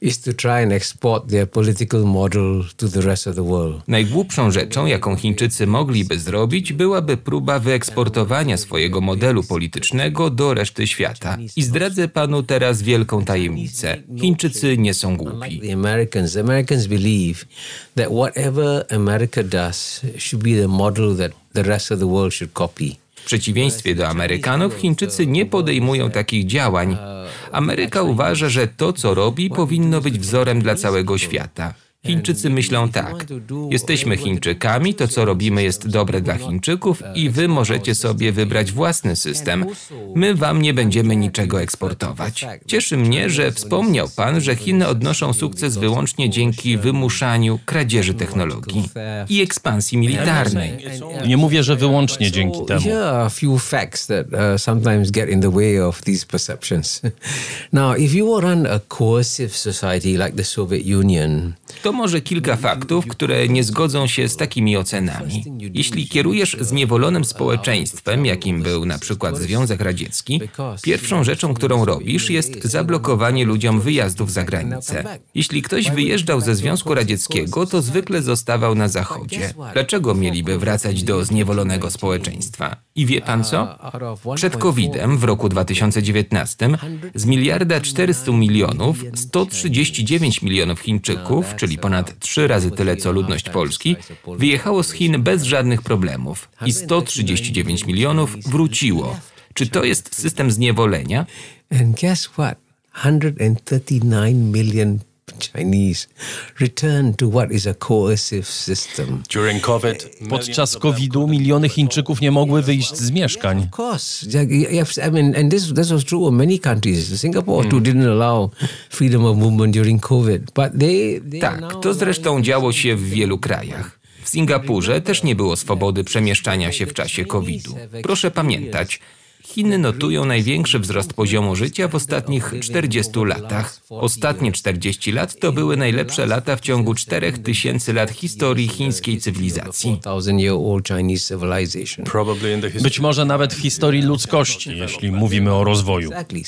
is to try and export their political model to the rest of the world. Najgłupszą rzeczą, jaką Chińczycy mogliby zrobić, byłaby próba wyeksportowania swojego modelu politycznego do reszty świata. I zdradzę panu teraz wielką tajemnicę. Chińczycy nie są głupi. The Americans, the Americans believe that whatever America does should be the model that the rest of the world should copy. W przeciwieństwie do Amerykanów, Chińczycy nie podejmują takich działań. Ameryka uważa, że to, co robi, powinno być wzorem dla całego świata. Chińczycy myślą tak. Jesteśmy Chińczykami, to co robimy jest dobre dla Chińczyków i wy możecie sobie wybrać własny system. My wam nie będziemy niczego eksportować. Cieszy mnie, że wspomniał pan, że Chiny odnoszą sukces wyłącznie dzięki wymuszaniu kradzieży technologii i ekspansji militarnej. Nie mówię, że wyłącznie dzięki temu. Uh, To może kilka faktów, które nie zgodzą się z takimi ocenami. Jeśli kierujesz zniewolonym społeczeństwem, jakim był na przykład Związek Radziecki, pierwszą rzeczą, którą robisz, jest zablokowanie ludziom wyjazdów za granicę. Jeśli ktoś wyjeżdżał ze Związku Radzieckiego, to zwykle zostawał na Zachodzie. Dlaczego mieliby wracać do zniewolonego społeczeństwa? I wie pan co? Przed COVID-em w roku 2019 z miliarda 400 milionów 139 milionów Chińczyków, czyli ponad trzy razy tyle co ludność Polski, wyjechało z Chin bez żadnych problemów i 139 milionów wróciło. Czy to jest system zniewolenia? and guess what? 139 million Chinese return to what is a coercive system. During COVID, Podczas COVID-u miliony Chińczyków nie mogły wyjść z mieszkań. Of course, have- I mean, and this this was true of many countries. Singapore too didn't allow freedom of movement during COVID, but they, they Tak, to zresztą działo się w wielu krajach. W Singapurze też nie było swobody przemieszczania się w czasie COVID-u. Proszę pamiętać, Chiny notują największy wzrost poziomu życia w ostatnich 40 latach. Ostatnie 40 lat to były najlepsze lata w ciągu 4000 lat historii chińskiej cywilizacji. 4,000 year old Chinese civilization. probably in the history. Być może nawet w historii ludzkości, jeśli mówimy o rozwoju. Exactly.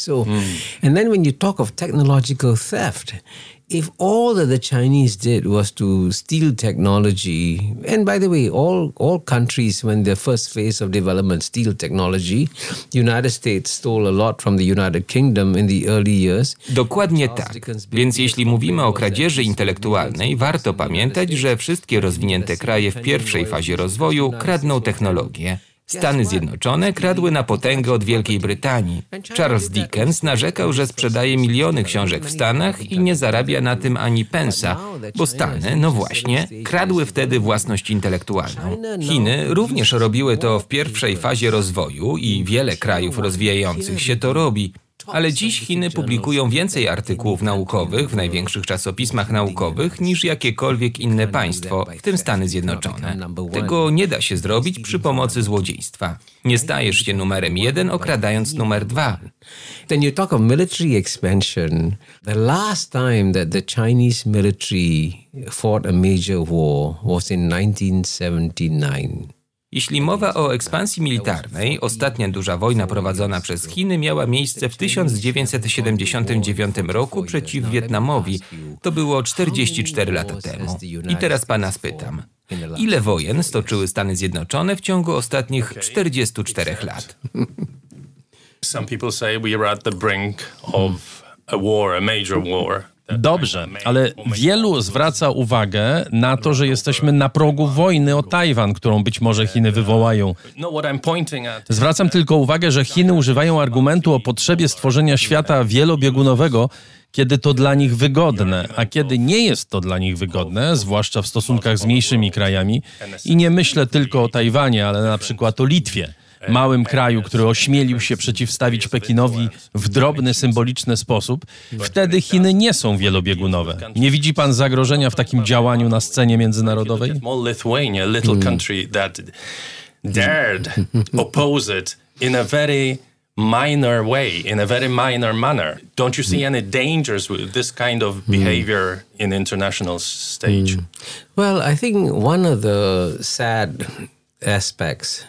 If all that the Chinese did was to steal technology, and by the way, all all countries when their first phase of development steal technology, United States stole a lot from the United Kingdom in the early years. Dokładnie tak. Więc jeśli mówimy o kradzieży intelektualnej, warto pamiętać, że wszystkie rozwinięte kraje w pierwszej fazie rozwoju kradną technologię. Stany Zjednoczone kradły na potęgę od Wielkiej Brytanii. Charles Dickens narzekał, że sprzedaje miliony książek w Stanach i nie zarabia na tym ani pensa, bo Stany, no właśnie, kradły wtedy własność intelektualną. Chiny również robiły to w pierwszej fazie rozwoju i wiele krajów rozwijających się to robi. Ale dziś Chiny publikują więcej artykułów naukowych w największych czasopismach naukowych niż jakiekolwiek inne państwo, w tym Stany Zjednoczone. Tego nie da się zrobić przy pomocy złodziejstwa. Nie stajesz się numerem jeden, okradając numer dwa. Then you talk of military expansion. The last time that the Chinese military fought a major war was in 1979. Jeśli mowa o ekspansji militarnej, ostatnia duża wojna prowadzona przez Chiny miała miejsce w 1979 roku przeciw Wietnamowi. To było 44 lata temu. I teraz pana spytam. Ile wojen stoczyły Stany Zjednoczone w ciągu ostatnich 44 lat? Some people say we are at the brink of a war, a major war. Dobrze, ale wielu zwraca uwagę na to, że jesteśmy na progu wojny o Tajwan, którą być może Chiny wywołają. Zwracam tylko uwagę, że Chiny używają argumentu o potrzebie stworzenia świata wielobiegunowego, kiedy to dla nich wygodne, a kiedy nie jest to dla nich wygodne, zwłaszcza w stosunkach z mniejszymi krajami, i nie myślę tylko o Tajwanie, ale na przykład o Litwie, małym kraju, który ośmielił się przeciwstawić Pekinowi w drobny, symboliczny sposób, wtedy Chiny nie są wielobiegunowe. Nie widzi pan zagrożenia w takim działaniu na scenie międzynarodowej? small Lithuania, a little country that dared oppose it in a very minor way, in a very minor manner. Don't you see any dangers with this kind of behavior in international stage? Well, I think one of the sad aspects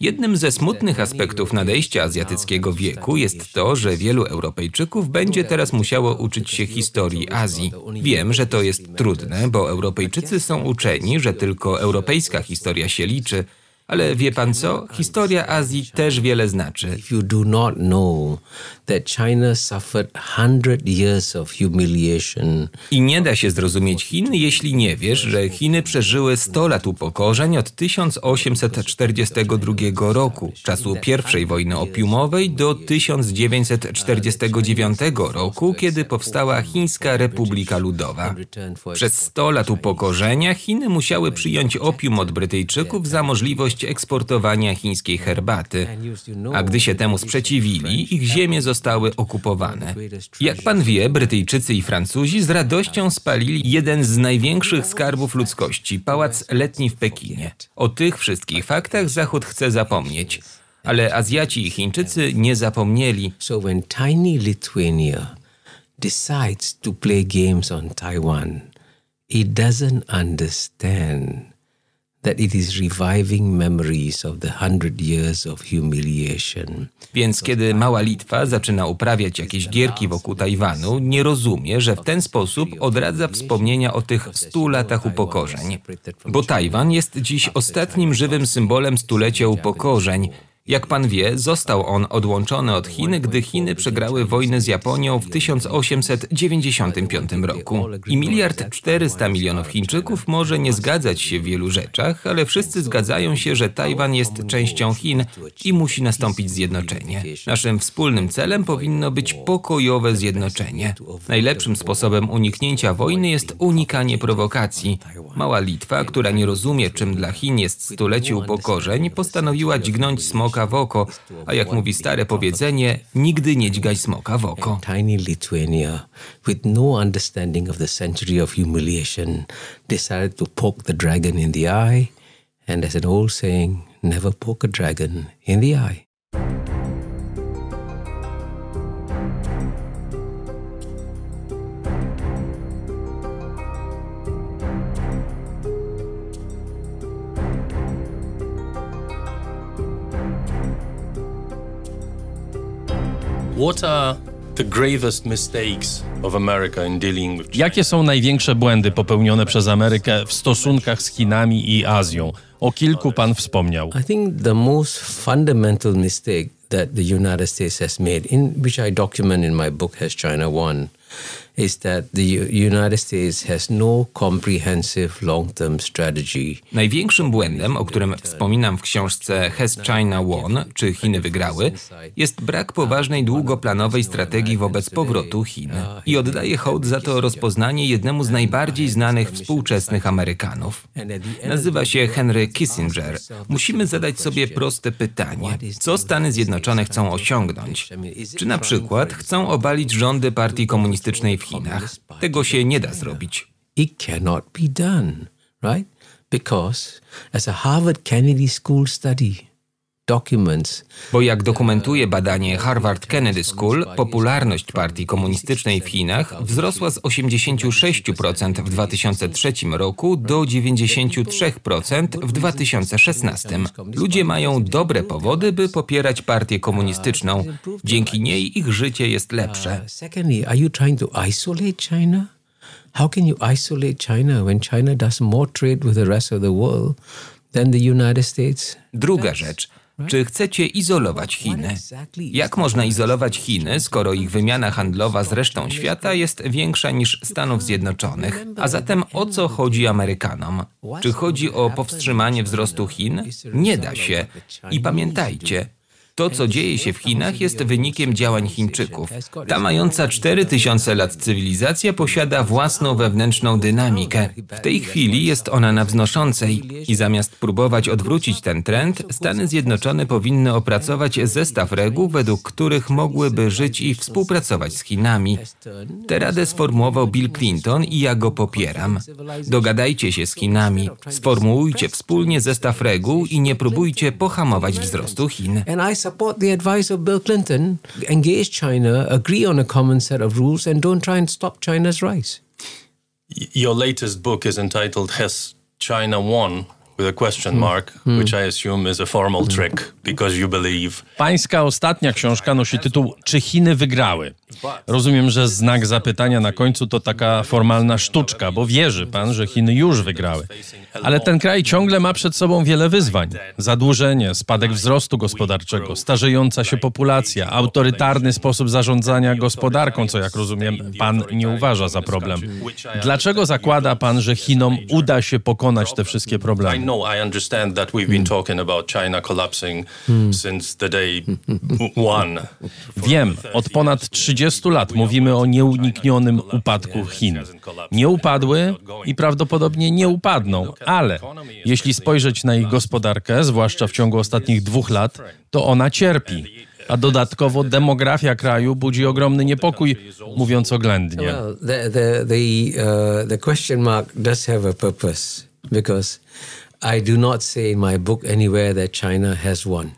Jednym ze smutnych aspektów nadejścia azjatyckiego wieku jest to, że wielu Europejczyków będzie teraz musiało uczyć się historii Azji. Wiem, że to jest trudne, bo Europejczycy są uczeni, że tylko europejska historia się liczy, ale wie pan co? Historia Azji też wiele znaczy. That China suffered 100 years of humiliation. I nie da się zrozumieć Chin, jeśli nie wiesz, że Chiny przeżyły 100 lat upokorzeń od 1842 roku, czasu I wojny opiumowej, do 1949 roku, kiedy powstała Chińska Republika Ludowa. Przez 100 lat upokorzenia Chiny musiały przyjąć opium od Brytyjczyków za możliwość eksportowania chińskiej herbaty, a gdy się temu sprzeciwili, ich ziemie zostały okupowane. Jak pan wie, Brytyjczycy i Francuzi z radością spalili jeden z największych skarbów ludzkości, pałac letni w Pekinie. O tych wszystkich faktach Zachód chce zapomnieć. Ale Azjaci i Chińczycy nie zapomnieli. So when tiny Lithuania decides to play games on Taiwan, it doesn't understand that it is reviving memories of the hundred years of humiliation. Więc kiedy mała Litwa zaczyna uprawiać jakieś gierki wokół Tajwanu, nie rozumie, że w ten sposób odradza wspomnienia o tych stu latach upokorzeń. Bo Tajwan jest dziś ostatnim żywym symbolem stulecia upokorzeń, jak pan wie, został on odłączony od Chin, gdy Chiny przegrały wojnę z Japonią w 1895 roku. I miliard 400 milionów Chińczyków może nie zgadzać się w wielu rzeczach, ale wszyscy zgadzają się, że Tajwan jest częścią Chin i musi nastąpić zjednoczenie. Naszym wspólnym celem powinno być pokojowe zjednoczenie. Najlepszym sposobem uniknięcia wojny jest unikanie prowokacji. Mała Litwa, która nie rozumie, czym dla Chin jest stulecie upokorzeń, postanowiła dźgnąć smok smoka w oko, a jak mówi stare powiedzenie, nigdy nie dźgaj smoka w oko. Tiny Lithuania, with no understanding of the century of humiliation, decided to poke the dragon in the eye, and as an old saying, never poke a dragon in the eye. What are the gravest mistakes of America in dealing with China? Jakie są największe błędy popełnione przez Amerykę w stosunkach z Chinami i Azją? O kilku pan wspomniał. I think the most fundamental mistake that the United States has made, in which I document in my book Has China Won, is that the United States has no comprehensive long-term strategy. Największym błędem, o którym wspominam w książce Has China Won, czy Chiny wygrały, jest brak poważnej długoplanowej strategii wobec powrotu Chin. I oddaję hołd za to rozpoznanie jednemu z najbardziej znanych współczesnych Amerykanów. Nazywa się Henry Kissinger. Musimy zadać sobie proste pytanie. Co Stany Zjednoczone chcą osiągnąć? Czy na przykład chcą obalić rządy partii komunistycznej w Chinach. Tego się nie da zrobić. It cannot be done, right? Because as a Harvard Kennedy School study. Bo jak dokumentuje badanie Harvard Kennedy School, popularność partii komunistycznej w Chinach wzrosła z 86% w 2003 roku do 93% w 2016. Ludzie mają dobre powody, by popierać partię komunistyczną. Dzięki niej ich życie jest lepsze. China? How can you isolate China when China does more trade with the rest of the world than the United States? Druga rzecz. Czy chcecie izolować Chiny? Jak można izolować Chiny, skoro ich wymiana handlowa z resztą świata jest większa niż Stanów Zjednoczonych? A zatem o co chodzi Amerykanom? Czy chodzi o powstrzymanie wzrostu Chin? Nie da się. I pamiętajcie, To, co dzieje się w Chinach, jest wynikiem działań Chińczyków. Ta mająca 4000 lat cywilizacja posiada własną wewnętrzną dynamikę. W tej chwili jest ona na wznoszącej i zamiast próbować odwrócić ten trend, Stany Zjednoczone powinny opracować zestaw reguł, według których mogłyby żyć i współpracować z Chinami. Tę radę sformułował Bill Clinton i ja go popieram. Dogadajcie się z Chinami, sformułujcie wspólnie zestaw reguł i nie próbujcie pohamować wzrostu Chin. Support the advice of Bill Clinton. Engage China, agree on a common set of rules, and don't try and stop China's rise. Your latest book is entitled Has China Won? with a question mark, Hmm. which I assume is a formal trick because you believe. Pańska ostatnia książka nosi tytuł Czy Chiny wygrały? Rozumiem, że znak zapytania na końcu to taka formalna sztuczka, bo wierzy pan, że Chiny już wygrały. Ale ten kraj ciągle ma przed sobą wiele wyzwań. Zadłużenie, spadek wzrostu gospodarczego, starzejąca się populacja, autorytarny sposób zarządzania gospodarką, co jak rozumiem pan nie uważa za problem. Dlaczego zakłada pan, że Chinom uda się pokonać te wszystkie problemy? one. Wiem, od ponad 30 lat mówimy o nieuniknionym upadku Chin. Nie upadły i prawdopodobnie nie upadną, ale jeśli spojrzeć na ich gospodarkę, zwłaszcza w ciągu ostatnich dwóch lat, to ona cierpi. A dodatkowo demografia kraju budzi ogromny niepokój, mówiąc oględnie. Uh, question purpose because I do not say in my book anywhere that China has won.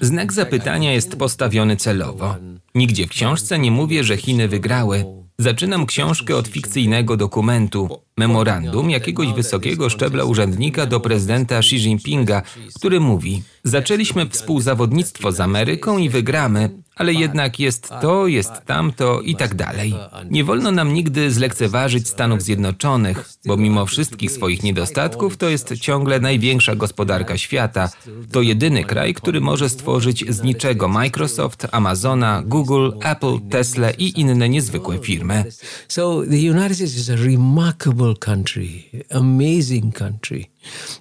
Znak zapytania jest postawiony celowo. Nigdzie w książce nie mówię, że Chiny wygrały. Zaczynam książkę od fikcyjnego dokumentu, memorandum jakiegoś wysokiego szczebla urzędnika do prezydenta Xi Jinpinga, który mówi: Zaczęliśmy współzawodnictwo z Ameryką i wygramy, ale jednak jest to, jest tamto i tak dalej. Nie wolno nam nigdy zlekceważyć Stanów Zjednoczonych, bo mimo wszystkich swoich niedostatków to jest ciągle największa gospodarka świata. To jedyny kraj, który może stworzyć z niczego Microsoft, Amazona, Google, Apple, Tesla i inne niezwykłe firmy. So the United States is a remarkable country, amazing country.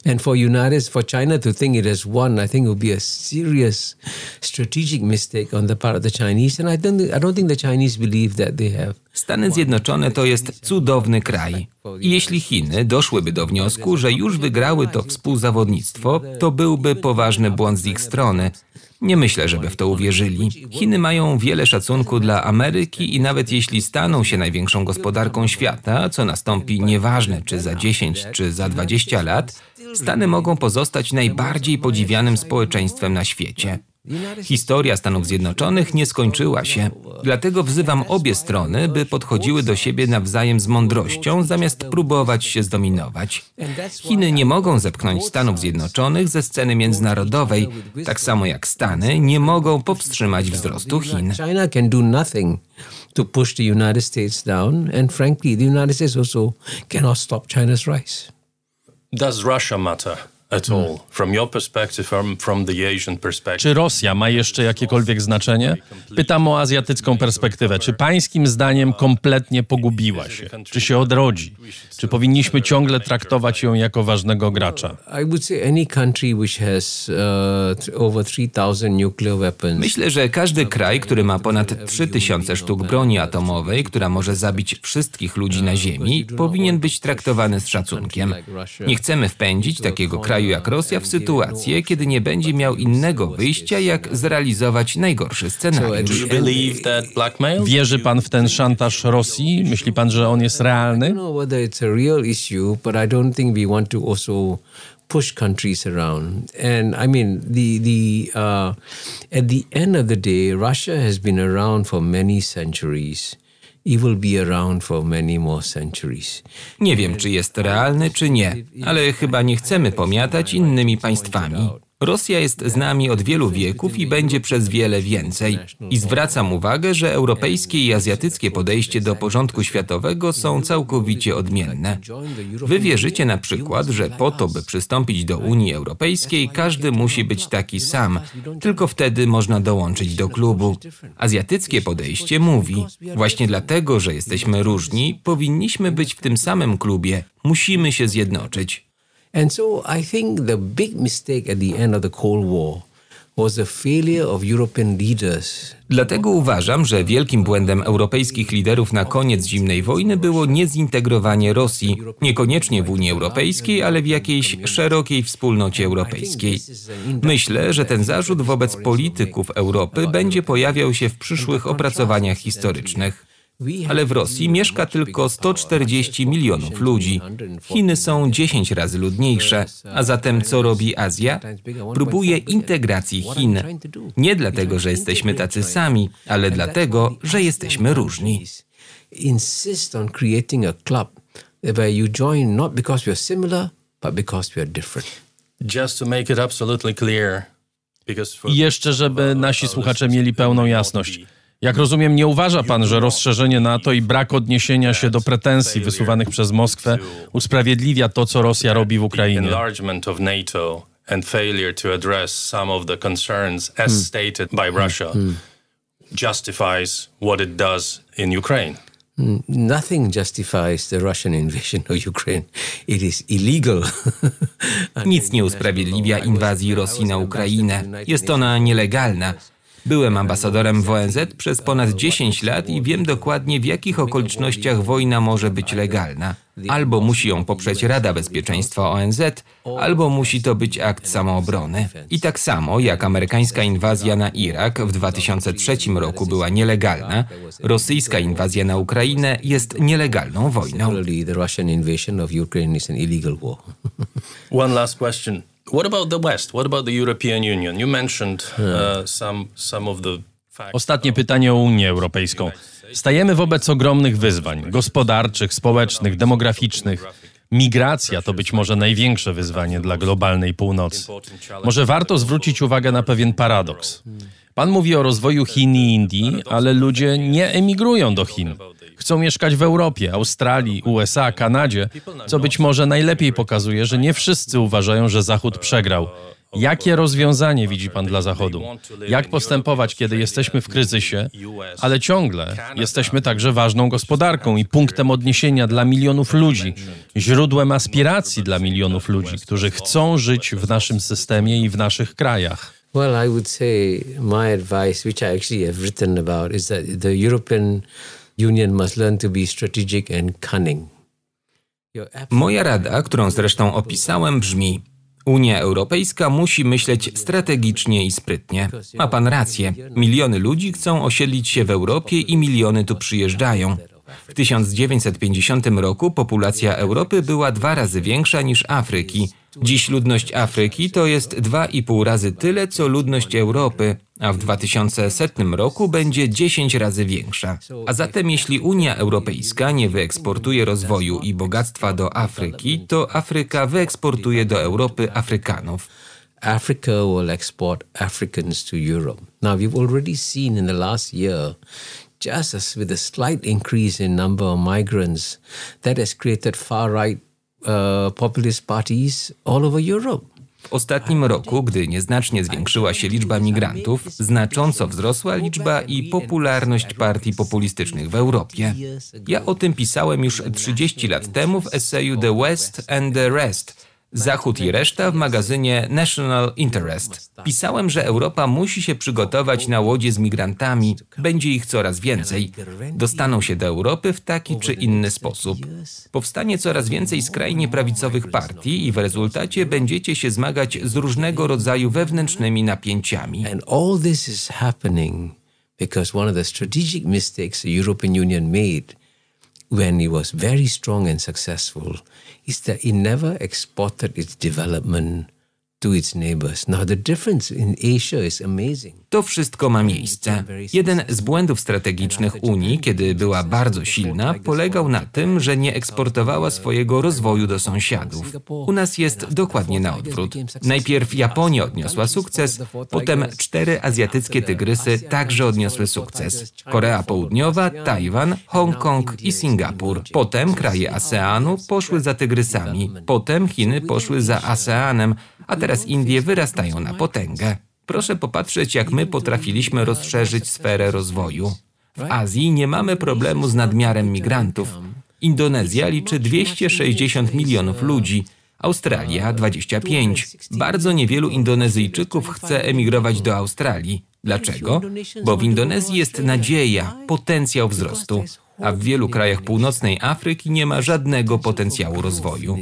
And for United for China to think it has won, I think it would be a serious strategic mistake on the part of the Chinese. And I don't I don't think the Chinese believe that they have. Stany Zjednoczone to jest cudowny kraj. I jeśli Chiny doszłyby do wniosku, że już wygrały to współzawodnictwo, to byłby poważny błąd z ich strony. Nie myślę, żeby w to uwierzyli. Chiny mają wiele szacunku dla Ameryki i nawet jeśli staną się największą gospodarką świata, co nastąpi nieważne czy za 10 czy za 20 lat, Stany mogą pozostać najbardziej podziwianym społeczeństwem na świecie. Historia Stanów Zjednoczonych nie skończyła się, dlatego wzywam obie strony, by podchodziły do siebie nawzajem z mądrością, zamiast próbować się zdominować. Chiny nie mogą zepchnąć Stanów Zjednoczonych ze sceny międzynarodowej, tak samo jak Stany nie mogą powstrzymać wzrostu Chin. China can do nothing to push the United States down, and frankly, the United States also cannot stop China's rise. Does Russia matter at all from your perspective, from, from the Asian perspective? Czy Rosja ma jeszcze jakiekolwiek znaczenie? Pytam o azjatycką perspektywę. Czy pańskim zdaniem kompletnie pogubiła się? Czy się odrodzi? Czy powinniśmy ciągle traktować ją jako ważnego gracza? Uh, th- over 3,000 nuclear weapons. Myślę, że każdy kraj, który ma ponad 3000 sztuk broni atomowej, która może zabić wszystkich ludzi na Ziemi, powinien być traktowany z szacunkiem. Nie chcemy wpędzić takiego kraju jak Rosja w sytuację, kiedy nie będzie miał innego wyjścia, jak zrealizować najgorszy scenariusz. Wierzy pan w ten szantaż Rosji? Myśli pan, że on jest realny? Real issue, but I don't think we want to also push countries around. And I mean, the the uh, at the end of the day, Russia has been around for many centuries. It will be around for many more centuries. Nie wiem, czy jest realny, czy nie, ale chyba nie chcemy pomiatać innymi państwami. Rosja jest z nami od wielu wieków i będzie przez wiele więcej. I zwracam uwagę, że europejskie i azjatyckie podejście do porządku światowego są całkowicie odmienne. Wy wierzycie na przykład, że po to, by przystąpić do Unii Europejskiej, każdy musi być taki sam. Tylko wtedy można dołączyć do klubu. Azjatyckie podejście mówi: właśnie dlatego, że jesteśmy różni, powinniśmy być w tym samym klubie. Musimy się zjednoczyć. And so I think the big mistake at the end of the Cold War Dlatego uważam, że wielkim błędem europejskich liderów na koniec zimnej wojny było niezintegrowanie Rosji, niekoniecznie w Unii Europejskiej, ale w jakiejś szerokiej wspólnocie europejskiej. Myślę, że ten zarzut wobec polityków Europy będzie pojawiał się w przyszłych opracowaniach historycznych. Ale w Rosji mieszka tylko 140 milionów ludzi. Chiny są 10 razy ludniejsze, a zatem co robi Azja? Próbuje integracji Chin. Nie dlatego, że jesteśmy tacy sami, ale dlatego, że jesteśmy różni. Insist on creating a club where you join not because we're similar, but because we're different. Just to make it absolutely clear. I jeszcze, żeby nasi słuchacze mieli pełną jasność. Jak rozumiem, nie uważa pan, że rozszerzenie NATO i brak odniesienia się do pretensji wysuwanych przez Moskwę usprawiedliwia to, co Rosja robi w Ukrainie? and failure to address some of the concerns as Hmm. stated by Russia justifies what it does in Ukraine. Nothing justifies the Russian invasion of Ukraine. It is illegal. Nic nie usprawiedliwia inwazji Rosji na Ukrainę. Jest ona nielegalna. Byłem ambasadorem w ONZ przez ponad 10 lat i wiem dokładnie, w jakich okolicznościach wojna może być legalna. Albo musi ją poprzeć Rada Bezpieczeństwa ONZ, albo musi to być akt samoobrony. I tak samo jak amerykańska inwazja na Irak w 2003 roku była nielegalna, rosyjska inwazja na Ukrainę jest nielegalną wojną. One last question. What about the West? What about the European Union? You mentioned uh, some some of the. Ostatnie pytanie o Unię Europejską. Stajemy wobec ogromnych wyzwań gospodarczych, społecznych, demograficznych. Migracja to być może największe wyzwanie dla globalnej północy. Może warto zwrócić uwagę na pewien paradoks. Pan mówi o rozwoju Chin i Indii, ale ludzie nie emigrują do Chin. Chcą mieszkać w Europie, Australii, USA, Kanadzie, co być może najlepiej pokazuje, że nie wszyscy uważają, że Zachód przegrał. Jakie rozwiązanie widzi pan dla Zachodu? Jak postępować, kiedy jesteśmy w kryzysie, ale ciągle jesteśmy także ważną gospodarką i punktem odniesienia dla milionów ludzi, źródłem aspiracji dla milionów ludzi, którzy chcą żyć w naszym systemie i w naszych krajach? Well, I would say my advice, which I actually have written about, is that the European Union must learn to be strategic and cunning. Moja rada, którą zresztą opisałem, brzmi: Unia Europejska musi myśleć strategicznie i sprytnie. Ma pan rację. Miliony ludzi chcą osiedlić się w Europie i miliony tu przyjeżdżają. W 1950 roku populacja Europy była dwa razy większa niż Afryki. Dziś ludność Afryki to jest dwa i pół razy tyle, co ludność Europy, a w 2100 roku będzie 10 razy większa. A zatem jeśli Unia Europejska nie wyeksportuje rozwoju i bogactwa do Afryki, to Afryka wyeksportuje do Europy Afrykanów. Africa will export Africans to Europe. Now, we've already seen in the last year, just as with a slight increase in number of migrants, that has created far-right uh, populist parties all over Europe. W ostatnim roku, gdy nieznacznie zwiększyła się liczba migrantów, znacząco wzrosła liczba i popularność partii populistycznych w Europie. Ja o tym pisałem już 30 lat temu w eseju The West and the Rest. Zachód i reszta w magazynie National Interest. Pisałem, że Europa musi się przygotować na łodzie z migrantami. Będzie ich coraz więcej. Dostaną się do Europy w taki czy inny sposób. Powstanie coraz więcej skrajnie prawicowych partii i w rezultacie będziecie się zmagać z różnego rodzaju wewnętrznymi napięciami. Because one of the strategic mistakes the European Union made when it was very strong and successful is that it never exported its development to its neighbors. Now, the difference in Asia is amazing. To wszystko ma miejsce. Jeden z błędów strategicznych Unii, kiedy była bardzo silna, polegał na tym, że nie eksportowała swojego rozwoju do sąsiadów. U nas jest dokładnie na odwrót. Najpierw Japonia odniosła sukces, potem cztery azjatyckie tygrysy także odniosły sukces. Korea Południowa, Tajwan, Hongkong i Singapur. Potem kraje ASEANu poszły za tygrysami, potem Chiny poszły za ASEANem, a teraz Indie wyrastają na potęgę. Proszę popatrzeć, jak my potrafiliśmy rozszerzyć sferę rozwoju. W Azji nie mamy problemu z nadmiarem migrantów. Indonezja liczy 260 milionów ludzi, Australia 25. Bardzo niewielu Indonezyjczyków chce emigrować do Australii. Dlaczego? Bo w Indonezji jest nadzieja, potencjał wzrostu a w wielu krajach północnej Afryki nie ma żadnego potencjału rozwoju.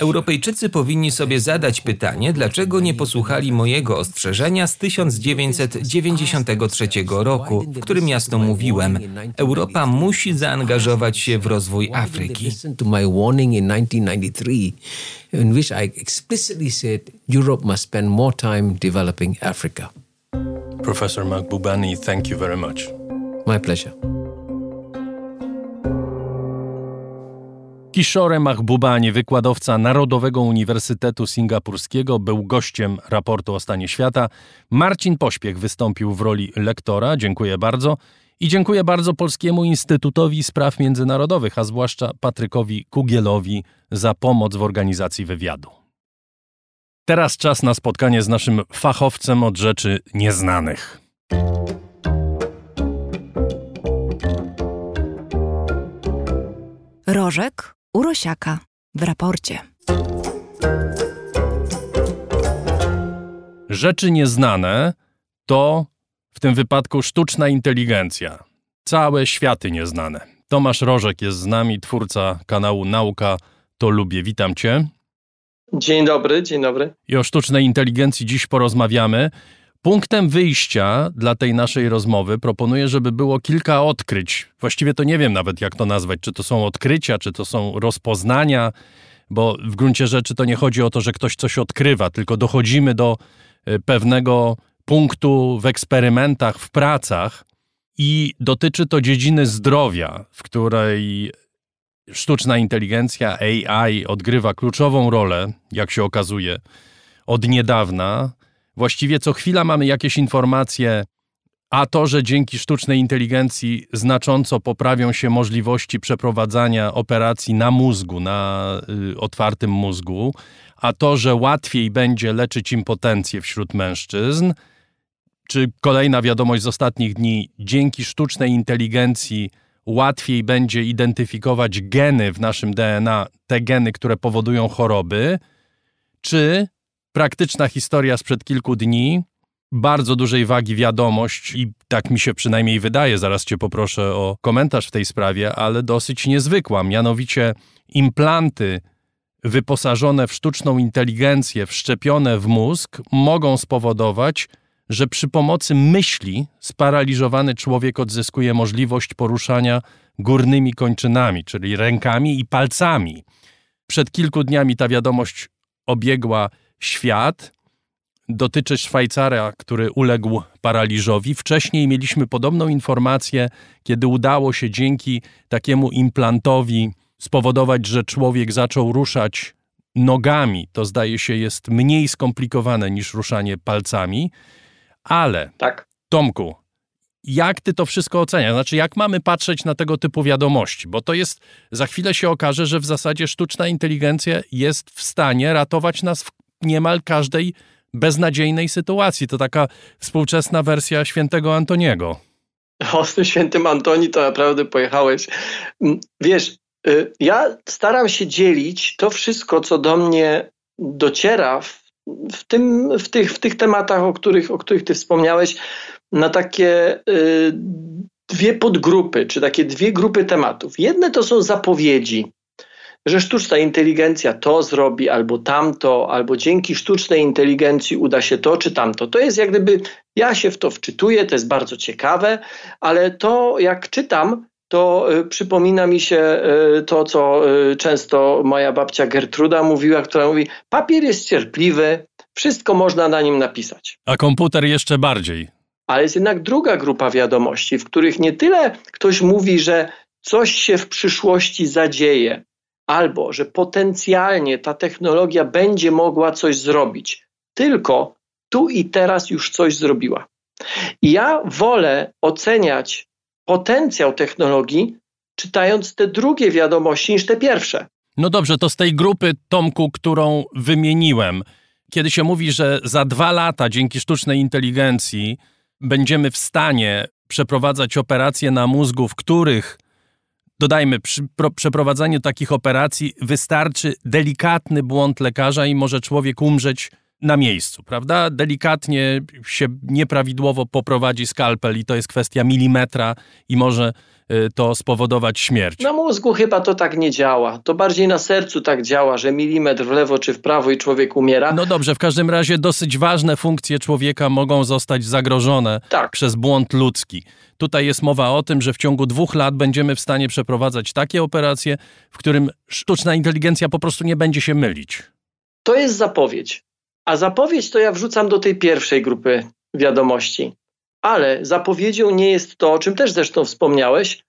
Europejczycy powinni sobie zadać pytanie, dlaczego nie posłuchali mojego ostrzeżenia z 1993 roku, w którym jasno mówiłem, Europa musi zaangażować się w rozwój Afryki. in which I explicitly said Europe must spend more time developing Africa. Professor Makbubani, thank you very much. My pleasure. Kishore Mahbubani, wykładowca Narodowego Uniwersytetu Singapurskiego, był gościem raportu o stanie świata. Marcin Pośpiech wystąpił w roli lektora. Dziękuję bardzo. I dziękuję bardzo Polskiemu Instytutowi Spraw Międzynarodowych, a zwłaszcza Patrykowi Kugielowi za pomoc w organizacji wywiadu. Teraz czas na spotkanie z naszym fachowcem od rzeczy nieznanych. Rożek Urosiaka w raporcie. Rzeczy nieznane to w tym wypadku sztuczna inteligencja. Całe światy nieznane. Tomasz Rożek jest z nami, twórca kanału Nauka to Lubię. Witam Cię. Dzień dobry, dzień dobry. I o sztucznej inteligencji dziś porozmawiamy. Punktem wyjścia dla tej naszej rozmowy proponuję, żeby było kilka odkryć. Właściwie to nie wiem nawet, jak to nazwać. Czy to są odkrycia, czy to są rozpoznania, bo w gruncie rzeczy to nie chodzi o to, że ktoś coś odkrywa, tylko dochodzimy do e, pewnego punktu w eksperymentach, w pracach i dotyczy to dziedziny zdrowia, w której sztuczna inteligencja AI odgrywa kluczową rolę, jak się okazuje, od niedawna Właściwie co chwila mamy jakieś informacje, a to, że dzięki sztucznej inteligencji znacząco poprawią się możliwości przeprowadzania operacji na mózgu, na y, otwartym mózgu, a to, że łatwiej będzie leczyć impotencję wśród mężczyzn, czy kolejna wiadomość z ostatnich dni, dzięki sztucznej inteligencji łatwiej będzie identyfikować geny w naszym DNA, te geny, które powodują choroby, czy praktyczna historia sprzed kilku dni, bardzo dużej wagi wiadomość i tak mi się przynajmniej wydaje, zaraz cię poproszę o komentarz w tej sprawie, ale dosyć niezwykła, mianowicie implanty wyposażone w sztuczną inteligencję, wszczepione w mózg, mogą spowodować, że przy pomocy myśli sparaliżowany człowiek odzyskuje możliwość poruszania górnymi kończynami, czyli rękami i palcami. Przed kilku dniami ta wiadomość obiegła świat dotyczy Szwajcara, który uległ paraliżowi. Wcześniej mieliśmy podobną informację, kiedy udało się dzięki takiemu implantowi spowodować, że człowiek zaczął ruszać nogami. To zdaje się jest mniej skomplikowane niż ruszanie palcami. Ale, tak. Tomku, jak ty to wszystko oceniasz? Znaczy, jak mamy patrzeć na tego typu wiadomości? Bo to jest, za chwilę się okaże, że w zasadzie sztuczna inteligencja jest w stanie ratować nas w niemal każdej beznadziejnej sytuacji. To taka współczesna wersja świętego Antoniego. O, tym świętym Antoni to naprawdę pojechałeś. Mm, wiesz, y, ja staram się dzielić to wszystko, co do mnie dociera w, w, tym, w, tych, w tych tematach, o których, o których ty wspomniałeś, na takie y, dwie podgrupy, czy takie dwie grupy tematów. Jedne to są zapowiedzi, że sztuczna inteligencja to zrobi, albo tamto, albo dzięki sztucznej inteligencji uda się to czy tamto. To jest jak gdyby, ja się w to wczytuję, to jest bardzo ciekawe, ale to jak czytam, to y, przypomina mi się y, to, co y, często moja babcia Gertruda mówiła, która mówi: papier jest cierpliwy, wszystko można na nim napisać. A komputer jeszcze bardziej. Ale jest jednak druga grupa wiadomości, w których nie tyle ktoś mówi, że coś się w przyszłości zadzieje, albo że potencjalnie ta technologia będzie mogła coś zrobić, tylko tu i teraz już coś zrobiła. Ja wolę oceniać potencjał technologii, czytając te drugie wiadomości niż te pierwsze. No dobrze, to z tej grupy, Tomku, którą wymieniłem, kiedy się mówi, że za dwa lata dzięki sztucznej inteligencji będziemy w stanie przeprowadzać operacje na mózgu, w których Dodajmy, przy przeprowadzaniu takich operacji wystarczy delikatny błąd lekarza i może człowiek umrzeć na miejscu, prawda? Delikatnie się nieprawidłowo poprowadzi skalpel i to jest kwestia milimetra i może y, to spowodować śmierć. Na mózgu chyba to tak nie działa. To bardziej na sercu tak działa, że milimetr w lewo czy w prawo i człowiek umiera. No dobrze, w każdym razie dosyć ważne funkcje człowieka mogą zostać zagrożone tak. przez błąd ludzki. Tutaj jest mowa o tym, że w ciągu dwóch lat będziemy w stanie przeprowadzać takie operacje, w którym sztuczna inteligencja po prostu nie będzie się mylić. To jest zapowiedź. A zapowiedź to ja wrzucam do tej pierwszej grupy wiadomości. Ale zapowiedzią nie jest to, o czym też zresztą wspomniałeś,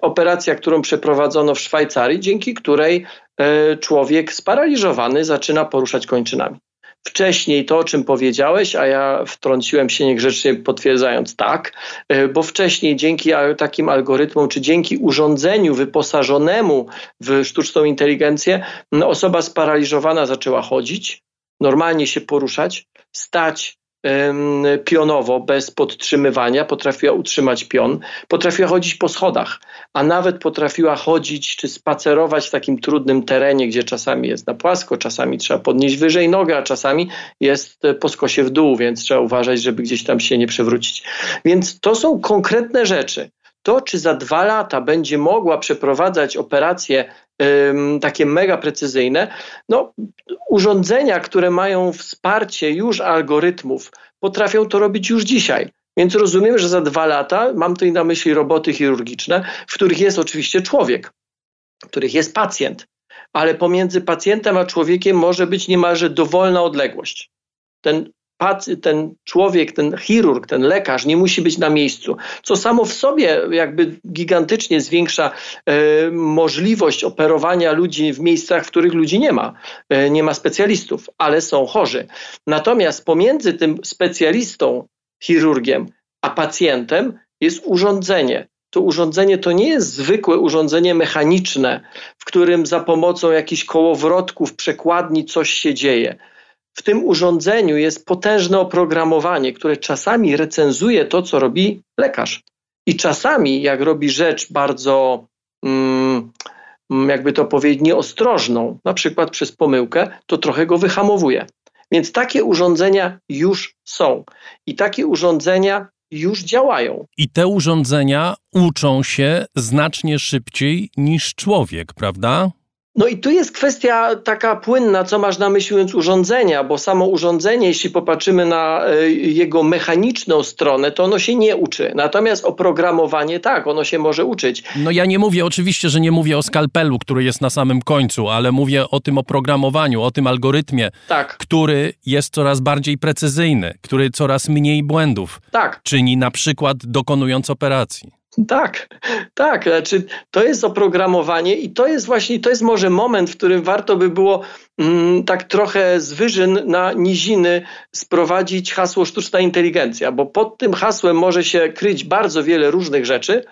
operacja, którą przeprowadzono w Szwajcarii, dzięki której e, człowiek sparaliżowany zaczyna poruszać kończynami. Wcześniej to, o czym powiedziałeś, a ja wtrąciłem się niegrzecznie potwierdzając tak, e, bo wcześniej dzięki takim algorytmom, czy dzięki urządzeniu wyposażonemu w sztuczną inteligencję, osoba sparaliżowana zaczęła chodzić, normalnie się poruszać, stać pionowo, bez podtrzymywania, potrafiła utrzymać pion, potrafiła chodzić po schodach, a nawet potrafiła chodzić czy spacerować w takim trudnym terenie, gdzie czasami jest na płasko, czasami trzeba podnieść wyżej nogę, a czasami jest po skosie w dół, więc trzeba uważać, żeby gdzieś tam się nie przewrócić. Więc to są konkretne rzeczy. To, czy za dwa lata będzie mogła przeprowadzać operacje takie mega precyzyjne, no, urządzenia, które mają wsparcie już algorytmów, potrafią to robić już dzisiaj. Więc rozumiem, że za dwa lata, mam tutaj na myśli roboty chirurgiczne, w których jest oczywiście człowiek, w których jest pacjent, ale pomiędzy pacjentem a człowiekiem może być niemalże dowolna odległość. Ten ten człowiek, ten chirurg, ten lekarz nie musi być na miejscu, co samo w sobie jakby gigantycznie zwiększa e, możliwość operowania ludzi w miejscach, w których ludzi nie ma. E, nie ma specjalistów, ale są chorzy. Natomiast pomiędzy tym specjalistą, chirurgiem, a pacjentem jest urządzenie. To urządzenie to nie jest zwykłe urządzenie mechaniczne, w którym za pomocą jakichś kołowrotków, przekładni coś się dzieje w tym urządzeniu jest potężne oprogramowanie, które czasami recenzuje to, co robi lekarz. I czasami, jak robi rzecz bardzo, mm, jakby to powiedzieć, nieostrożną, na przykład przez pomyłkę, to trochę go wyhamowuje. Więc takie urządzenia już są. I takie urządzenia już działają. I te urządzenia uczą się znacznie szybciej niż człowiek, prawda? No i tu jest kwestia taka płynna, co masz na myśli mówiąc urządzenia, bo samo urządzenie, jeśli popatrzymy na e, jego mechaniczną stronę, to ono się nie uczy. Natomiast oprogramowanie tak, ono się może uczyć. No ja nie mówię, oczywiście, że nie mówię o skalpelu, który jest na samym końcu, ale mówię o tym oprogramowaniu, o tym algorytmie, tak. który jest coraz bardziej precyzyjny, który coraz mniej błędów tak. czyni na przykład dokonując operacji. Tak, tak. Znaczy, to jest oprogramowanie i to jest właśnie, to jest może moment, w którym warto by było mm, tak trochę z wyżyn na niziny sprowadzić hasło sztuczna inteligencja, bo pod tym hasłem może się kryć bardzo wiele różnych rzeczy.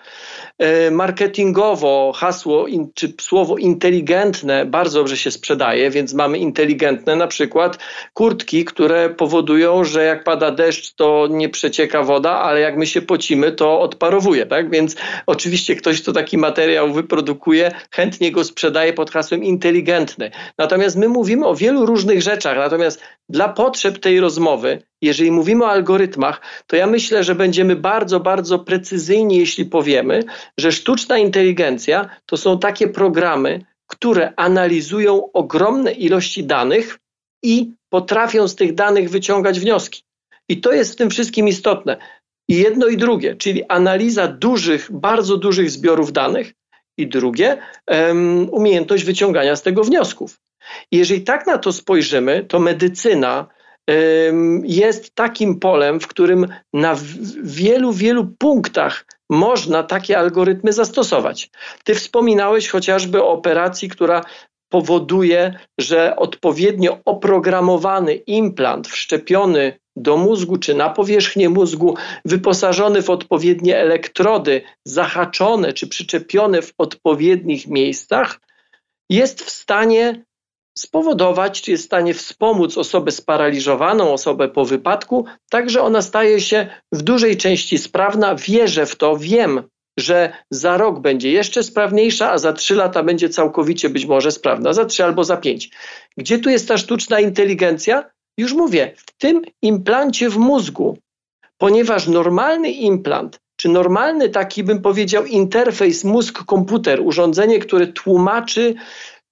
E, marketingowo hasło czy słowo inteligentne bardzo dobrze się sprzedaje, więc mamy inteligentne na przykład kurtki, które powodują, że jak pada deszcz, to nie przecieka woda, ale jak my się pocimy, to odparowuje, tak? Więc oczywiście ktoś, kto taki materiał wyprodukuje, chętnie go sprzedaje pod hasłem inteligentny. Natomiast my mówimy o wielu różnych rzeczach, natomiast dla potrzeb tej rozmowy jeżeli mówimy o algorytmach, to ja myślę, że będziemy bardzo, bardzo precyzyjni, jeśli powiemy, że sztuczna inteligencja to są takie programy, które analizują ogromne ilości danych i potrafią z tych danych wyciągać wnioski. I to jest w tym wszystkim istotne. I jedno i drugie, czyli analiza dużych, bardzo dużych zbiorów danych, i drugie, um, umiejętność wyciągania z tego wniosków. Jeżeli tak na to spojrzymy, to medycyna, jest takim polem, w którym na wielu, wielu punktach można takie algorytmy zastosować. Ty wspominałeś chociażby o operacji, która powoduje, że odpowiednio oprogramowany implant wszczepiony do mózgu czy na powierzchnię mózgu, wyposażony w odpowiednie elektrody, zahaczone czy przyczepione w odpowiednich miejscach, jest w stanie spowodować, czy jest w stanie wspomóc osobę sparaliżowaną, osobę po wypadku, tak że ona staje się w dużej części sprawna. Wierzę w to, wiem, że za rok będzie jeszcze sprawniejsza, a za trzy lata będzie całkowicie być może sprawna, za trzy albo za pięć. Gdzie tu jest ta sztuczna inteligencja? Już mówię, w tym implancie w mózgu, ponieważ normalny implant, czy normalny taki bym powiedział interfejs mózg-komputer, urządzenie, które tłumaczy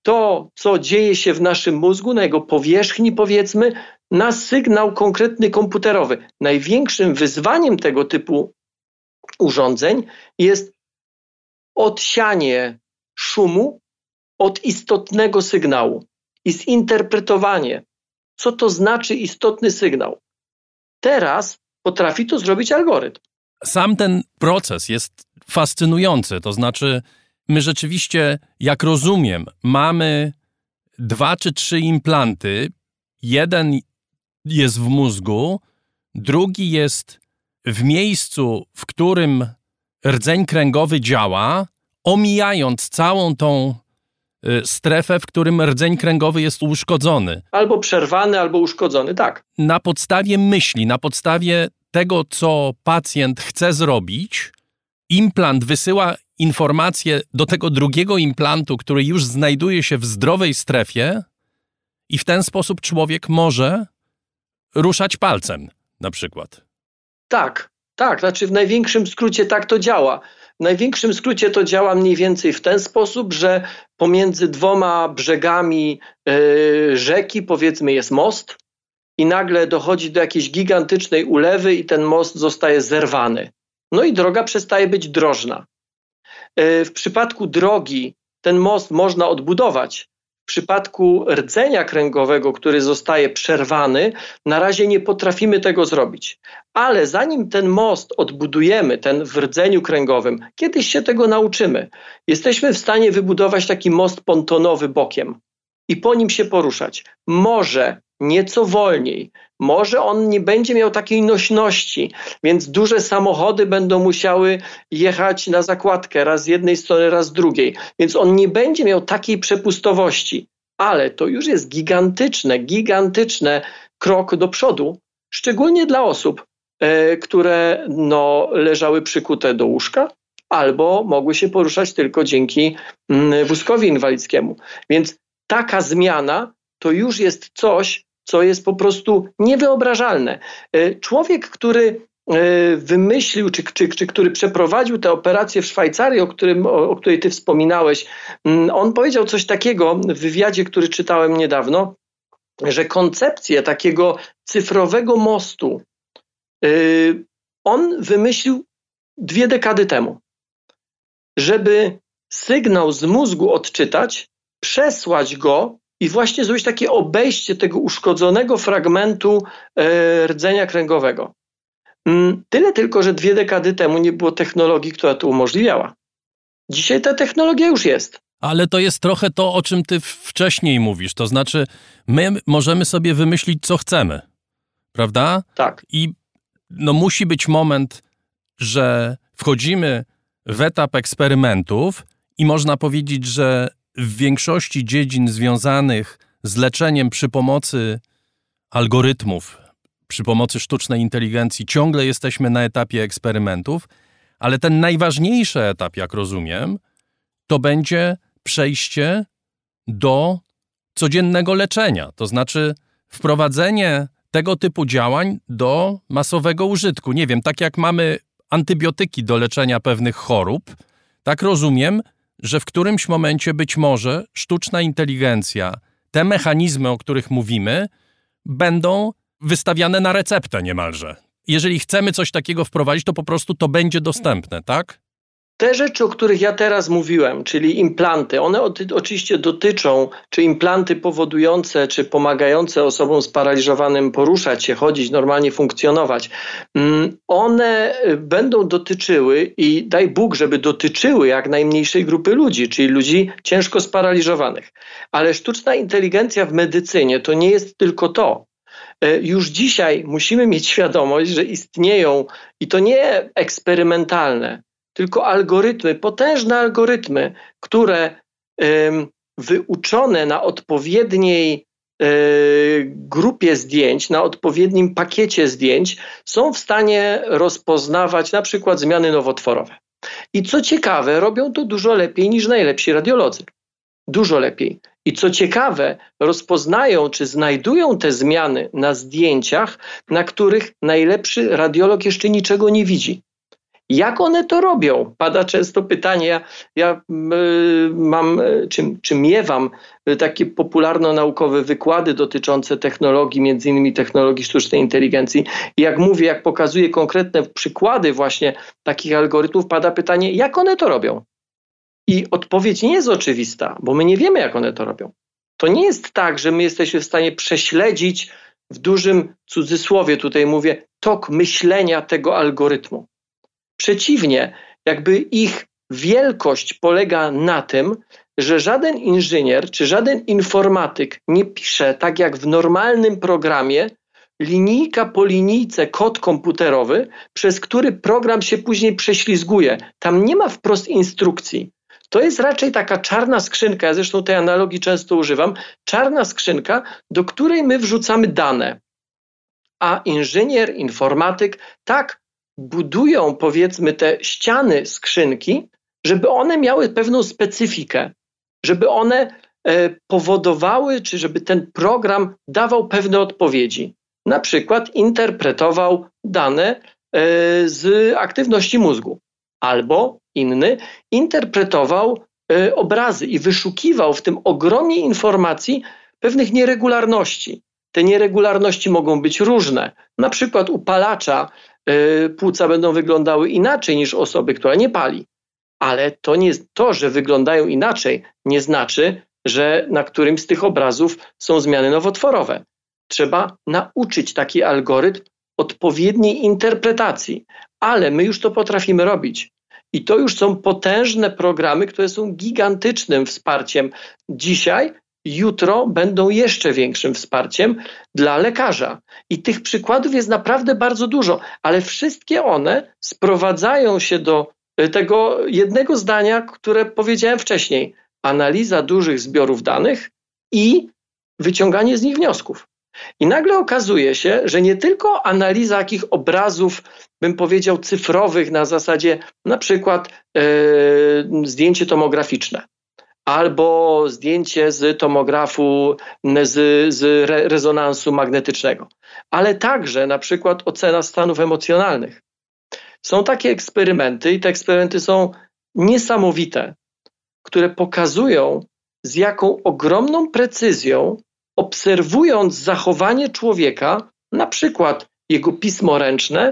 to, co dzieje się w naszym mózgu, na jego powierzchni powiedzmy, na sygnał konkretny komputerowy. Największym wyzwaniem tego typu urządzeń jest odsianie szumu od istotnego sygnału i zinterpretowanie, co to znaczy istotny sygnał. Teraz potrafi to zrobić algorytm. Sam ten proces jest fascynujący, to znaczy my rzeczywiście, jak rozumiem, mamy dwa czy trzy implanty. Jeden jest w mózgu, drugi jest w miejscu, w którym rdzeń kręgowy działa, omijając całą tą y, strefę, w którym rdzeń kręgowy jest uszkodzony. Albo przerwany, albo uszkodzony, tak. Na podstawie myśli, na podstawie tego, co pacjent chce zrobić, implant wysyła informację do tego drugiego implantu, który już znajduje się w zdrowej strefie, i w ten sposób człowiek może ruszać palcem, na przykład. Tak, tak, znaczy w największym skrócie tak to działa. W największym skrócie to działa mniej więcej w ten sposób, że pomiędzy dwoma brzegami yy, rzeki, powiedzmy, jest most, i nagle dochodzi do jakiejś gigantycznej ulewy, i ten most zostaje zerwany. No i droga przestaje być drożna. Yy, w przypadku drogi ten most można odbudować, w przypadku rdzenia kręgowego, który zostaje przerwany, na razie nie potrafimy tego zrobić. Ale zanim ten most odbudujemy, ten w rdzeniu kręgowym, kiedyś się tego nauczymy. Jesteśmy w stanie wybudować taki most pontonowy bokiem i po nim się poruszać. Może nieco wolniej. Może on nie będzie miał takiej nośności, więc duże samochody będą musiały jechać na zakładkę raz z jednej strony, raz z drugiej, więc on nie będzie miał takiej przepustowości, ale to już jest gigantyczne, gigantyczne krok do przodu, szczególnie dla osób, e, które no, leżały przykute do łóżka albo mogły się poruszać tylko dzięki mm, wózkowi inwalidzkiemu. Więc taka zmiana to już jest coś, co jest po prostu niewyobrażalne. E, człowiek, który e, wymyślił, czy, czy, czy który przeprowadził tę operację w Szwajcarii, o, którym, o, o której ty wspominałeś, mm, on powiedział coś takiego w wywiadzie, który czytałem niedawno, że koncepcję takiego cyfrowego mostu e, on wymyślił dwie dekady temu, żeby sygnał z mózgu odczytać, przesłać go i właśnie zrobić takie obejście tego uszkodzonego fragmentu e, rdzenia kręgowego. Mm, tyle tylko, że dwie dekady temu nie było technologii, która to umożliwiała. Dzisiaj ta technologia już jest. Ale to jest trochę to, o czym ty wcześniej mówisz. To znaczy, my możemy sobie wymyślić, co chcemy. Prawda? Tak. I no, musi być moment, że wchodzimy w etap eksperymentów i można powiedzieć, że w większości dziedzin związanych z leczeniem przy pomocy algorytmów, przy pomocy sztucznej inteligencji, ciągle jesteśmy na etapie eksperymentów, ale ten najważniejszy etap, jak rozumiem, to będzie przejście do codziennego leczenia, to znaczy wprowadzenie tego typu działań do masowego użytku. Nie wiem, tak jak mamy antybiotyki do leczenia pewnych chorób, tak rozumiem, że w którymś momencie być może sztuczna inteligencja, te mechanizmy, o których mówimy, będą wystawiane na receptę niemalże. Jeżeli chcemy coś takiego wprowadzić, to po prostu to będzie dostępne, tak? Te rzeczy, o których ja teraz mówiłem, czyli implanty, one oczywiście dotyczą, czy implanty powodujące, czy pomagające osobom sparaliżowanym poruszać się, chodzić, normalnie funkcjonować, mm, one y, będą dotyczyły i daj Bóg, żeby dotyczyły jak najmniejszej grupy ludzi, czyli ludzi ciężko sparaliżowanych. Ale sztuczna inteligencja w medycynie to nie jest tylko to. Y, już dzisiaj musimy mieć świadomość, że istnieją i to nie eksperymentalne, tylko algorytmy, potężne algorytmy, które wyuczone na odpowiedniej e, grupie zdjęć, na odpowiednim pakiecie zdjęć są w stanie rozpoznawać na przykład zmiany nowotworowe. I co ciekawe, robią to dużo lepiej niż najlepsi radiolodzy. Dużo lepiej. I co ciekawe, rozpoznają czy znajdują te zmiany na zdjęciach, na których najlepszy radiolog jeszcze niczego nie widzi. Jak one to robią? Pada często pytanie. Ja, ja y, mam, czy, czy miewam takie popularno-naukowe wykłady dotyczące technologii, między innymi technologii sztucznej inteligencji. I jak mówię, jak pokazuję konkretne przykłady właśnie takich algorytmów, pada pytanie, jak one to robią? I odpowiedź nie jest oczywista, bo my nie wiemy, jak one to robią. To nie jest tak, że my jesteśmy w stanie prześledzić w dużym cudzysłowie, tutaj mówię, tok myślenia tego algorytmu. Przeciwnie, jakby ich wielkość polega na tym, że żaden inżynier czy żaden informatyk nie pisze tak jak w normalnym programie linijka po linijce kod komputerowy, przez który program się później prześlizguje. Tam nie ma wprost instrukcji. To jest raczej taka czarna skrzynka, ja zresztą tej analogii często używam, czarna skrzynka, do której my wrzucamy dane. A inżynier, informatyk tak budują powiedzmy te ściany skrzynki, żeby one miały pewną specyfikę, żeby one e, powodowały, czy żeby ten program dawał pewne odpowiedzi. Na przykład interpretował dane e, z aktywności mózgu, albo inny interpretował e, obrazy i wyszukiwał w tym ogromie informacji pewnych nieregularności. Te nieregularności mogą być różne. Na przykład u palacza płuca będą wyglądały inaczej niż osoby, która nie pali. Ale to, nie, to, że wyglądają inaczej, nie znaczy, że na którymś z tych obrazów są zmiany nowotworowe. Trzeba nauczyć taki algorytm odpowiedniej interpretacji, ale my już to potrafimy robić. I to już są potężne programy, które są gigantycznym wsparciem dzisiaj jutro będą jeszcze większym wsparciem dla lekarza. I tych przykładów jest naprawdę bardzo dużo, ale wszystkie one sprowadzają się do e, tego jednego zdania, które powiedziałem wcześniej: analiza dużych zbiorów danych i wyciąganie z nich wniosków. I nagle okazuje się, że nie tylko analiza jakich obrazów, bym powiedział, cyfrowych na zasadzie na przykład yy, zdjęcie tomograficzne, albo zdjęcie z tomografu, z, z rezonansu magnetycznego, ale także na przykład ocena stanów emocjonalnych. Są takie eksperymenty i te eksperymenty są niesamowite, które pokazują, z jaką ogromną precyzją, obserwując zachowanie człowieka, na przykład jego pismo ręczne,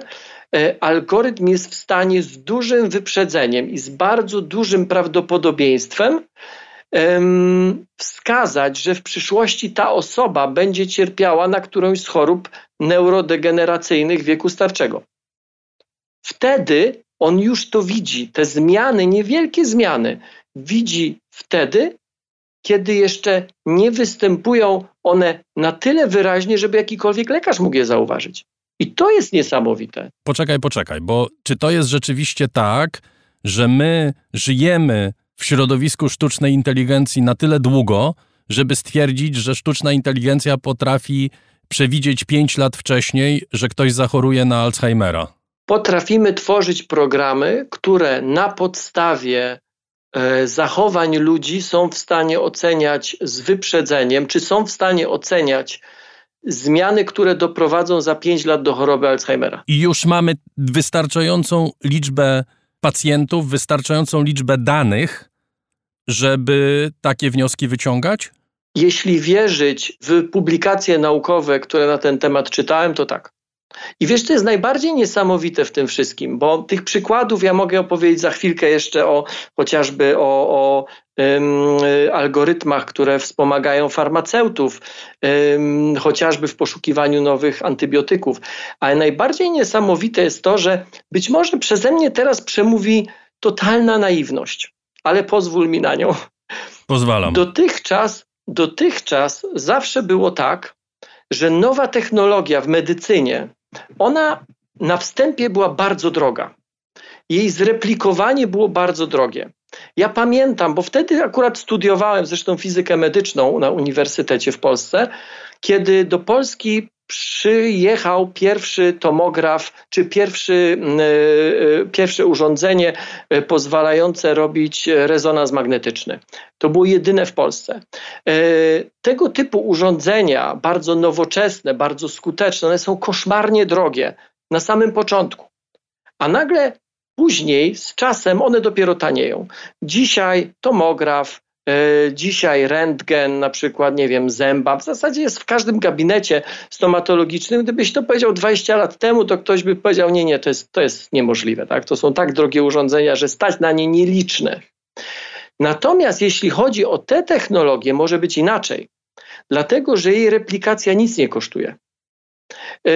e, algorytm jest w stanie z dużym wyprzedzeniem i z bardzo dużym prawdopodobieństwem wskazać, że w przyszłości ta osoba będzie cierpiała na którąś z chorób neurodegeneracyjnych wieku starczego. Wtedy on już to widzi, te zmiany, niewielkie zmiany, widzi wtedy, kiedy jeszcze nie występują one na tyle wyraźnie, żeby jakikolwiek lekarz mógł je zauważyć. I to jest niesamowite. Poczekaj, poczekaj, bo czy to jest rzeczywiście tak, że my żyjemy w środowisku sztucznej inteligencji na tyle długo, żeby stwierdzić, że sztuczna inteligencja potrafi przewidzieć 5 lat wcześniej, że ktoś zachoruje na Alzheimera. Potrafimy tworzyć programy, które na podstawie e, zachowań ludzi są w stanie oceniać z wyprzedzeniem, czy są w stanie oceniać zmiany, które doprowadzą za 5 lat do choroby Alzheimera. I już mamy wystarczającą liczbę pacjentów wystarczającą liczbę danych, żeby takie wnioski wyciągać? Jeśli wierzyć w publikacje naukowe, które na ten temat czytałem, to tak. I wiesz, to jest najbardziej niesamowite w tym wszystkim, bo tych przykładów ja mogę opowiedzieć za chwilkę jeszcze o chociażby o, o algorytmach, które wspomagają farmaceutów, chociażby w poszukiwaniu nowych antybiotyków. Ale najbardziej niesamowite jest to, że być może przeze mnie teraz przemówi totalna naiwność, ale pozwól mi na nią. Pozwalam. Dotychczas, dotychczas zawsze było tak, że nowa technologia w medycynie, ona na wstępie była bardzo droga. Jej zreplikowanie było bardzo drogie. Ja pamiętam, bo wtedy akurat studiowałem zresztą fizykę medyczną na uniwersytecie w Polsce, kiedy do Polski przyjechał pierwszy tomograf, czy pierwszy, pierwsze urządzenie pozwalające robić rezonans magnetyczny. To było jedyne w Polsce. Tego typu urządzenia, bardzo nowoczesne, bardzo skuteczne, one są koszmarnie drogie na samym początku. A nagle później, z czasem, one dopiero tanieją. Dzisiaj tomograf, E, dzisiaj rentgen, na przykład, nie wiem, zęba, w zasadzie jest w każdym gabinecie stomatologicznym. Gdybyś to powiedział 20 lat temu, to ktoś by powiedział, nie, nie, to jest, to jest niemożliwe. Tak? To są tak drogie urządzenia, że stać na nie nieliczne. Natomiast jeśli chodzi o te technologie, może być inaczej, dlatego że jej replikacja nic nie kosztuje. E,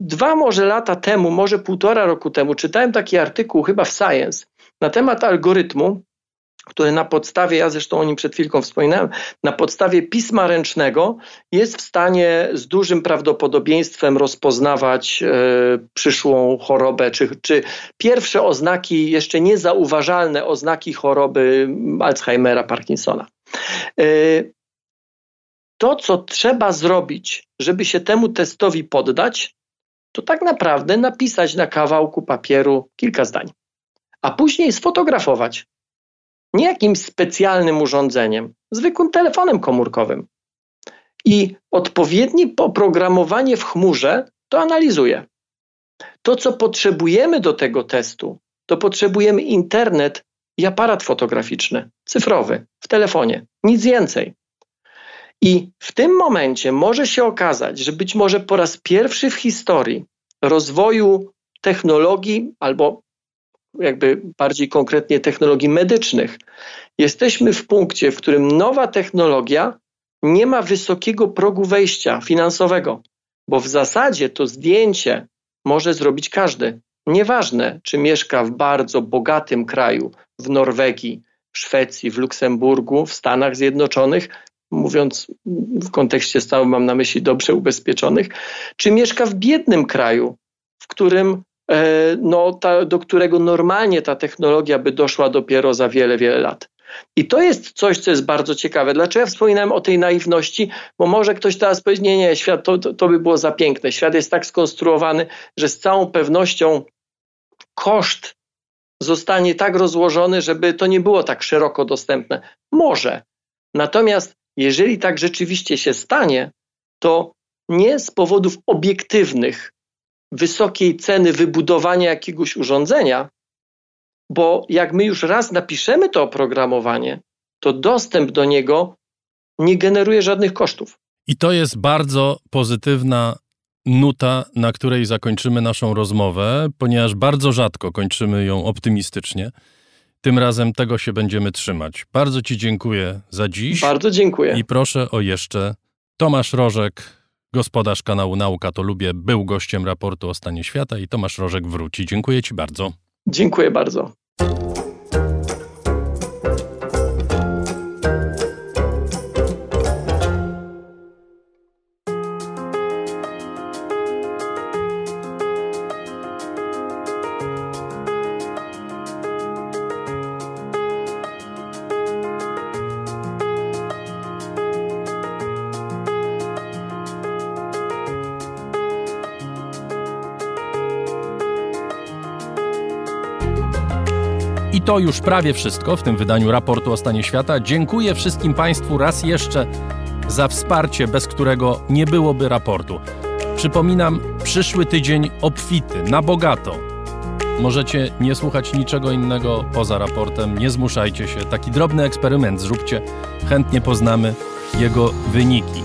dwa może lata temu, może półtora roku temu, czytałem taki artykuł chyba w Science na temat algorytmu, który na podstawie, ja zresztą o nim przed chwilką wspominałem, na podstawie pisma ręcznego jest w stanie z dużym prawdopodobieństwem rozpoznawać e, przyszłą chorobę, czy, czy pierwsze oznaki, jeszcze niezauważalne oznaki choroby Alzheimera, Parkinsona. E, to, co trzeba zrobić, żeby się temu testowi poddać, to tak naprawdę napisać na kawałku papieru kilka zdań, a później sfotografować nie jakimś specjalnym urządzeniem, zwykłym telefonem komórkowym. I odpowiednie oprogramowanie w chmurze to analizuje. To, co potrzebujemy do tego testu, to potrzebujemy internet i aparat fotograficzny, cyfrowy, w telefonie. Nic więcej. I w tym momencie może się okazać, że być może po raz pierwszy w historii rozwoju technologii albo jakby bardziej konkretnie technologii medycznych. Jesteśmy w punkcie, w którym nowa technologia nie ma wysokiego progu wejścia finansowego, bo w zasadzie to zdjęcie może zrobić każdy. Nieważne, czy mieszka w bardzo bogatym kraju, w Norwegii, w Szwecji, w Luksemburgu, w Stanach Zjednoczonych, mówiąc w kontekście stałym mam na myśli dobrze ubezpieczonych, czy mieszka w biednym kraju, w którym no, ta, do którego normalnie ta technologia by doszła dopiero za wiele, wiele lat. I to jest coś, co jest bardzo ciekawe. Dlaczego ja wspominałem o tej naiwności? Bo może ktoś teraz powiedzieć, nie, nie, świat to, to, to by było za piękne. Świat jest tak skonstruowany, że z całą pewnością koszt zostanie tak rozłożony, żeby to nie było tak szeroko dostępne. Może. Natomiast jeżeli tak rzeczywiście się stanie, to nie z powodów obiektywnych, wysokiej ceny wybudowania jakiegoś urządzenia, bo jak my już raz napiszemy to oprogramowanie, to dostęp do niego nie generuje żadnych kosztów. I to jest bardzo pozytywna nuta, na której zakończymy naszą rozmowę, ponieważ bardzo rzadko kończymy ją optymistycznie. Tym razem tego się będziemy trzymać. Bardzo Ci dziękuję za dziś. Bardzo dziękuję. I proszę o jeszcze Tomasz Rożek, Gospodarz kanału Nauka to Lubię był gościem raportu o stanie świata i Tomasz Rożek wróci. Dziękuję Ci bardzo. Dziękuję bardzo. To już prawie wszystko w tym wydaniu raportu o stanie świata. Dziękuję wszystkim Państwu raz jeszcze za wsparcie, bez którego nie byłoby raportu. Przypominam, przyszły tydzień obfity, na bogato. Możecie nie słuchać niczego innego poza raportem, nie zmuszajcie się. Taki drobny eksperyment zróbcie, chętnie poznamy jego wyniki.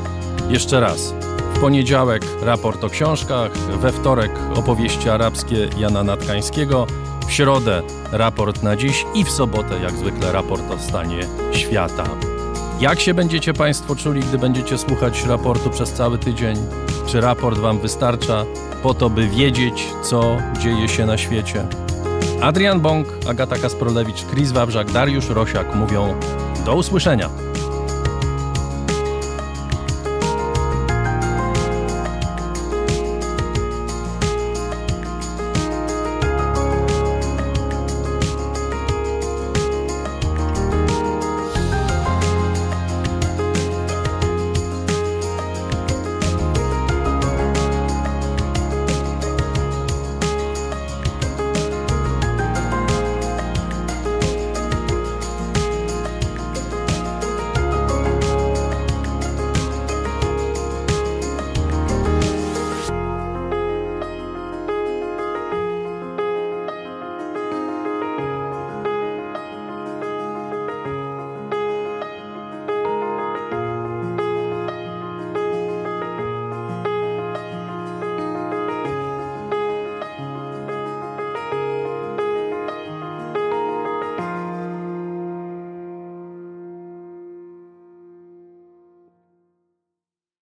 Jeszcze raz. W poniedziałek raport o książkach, we wtorek opowieści arabskie Jana Natkańskiego, w środę raport na dziś i w sobotę, jak zwykle, raport o stanie świata. Jak się będziecie Państwo czuli, gdy będziecie słuchać raportu przez cały tydzień? Czy raport Wam wystarcza po to, by wiedzieć, co dzieje się na świecie? Adrian Bąk, Agata Kasprolewicz, Chris Wawrzak, Dariusz Rosiak mówią do usłyszenia.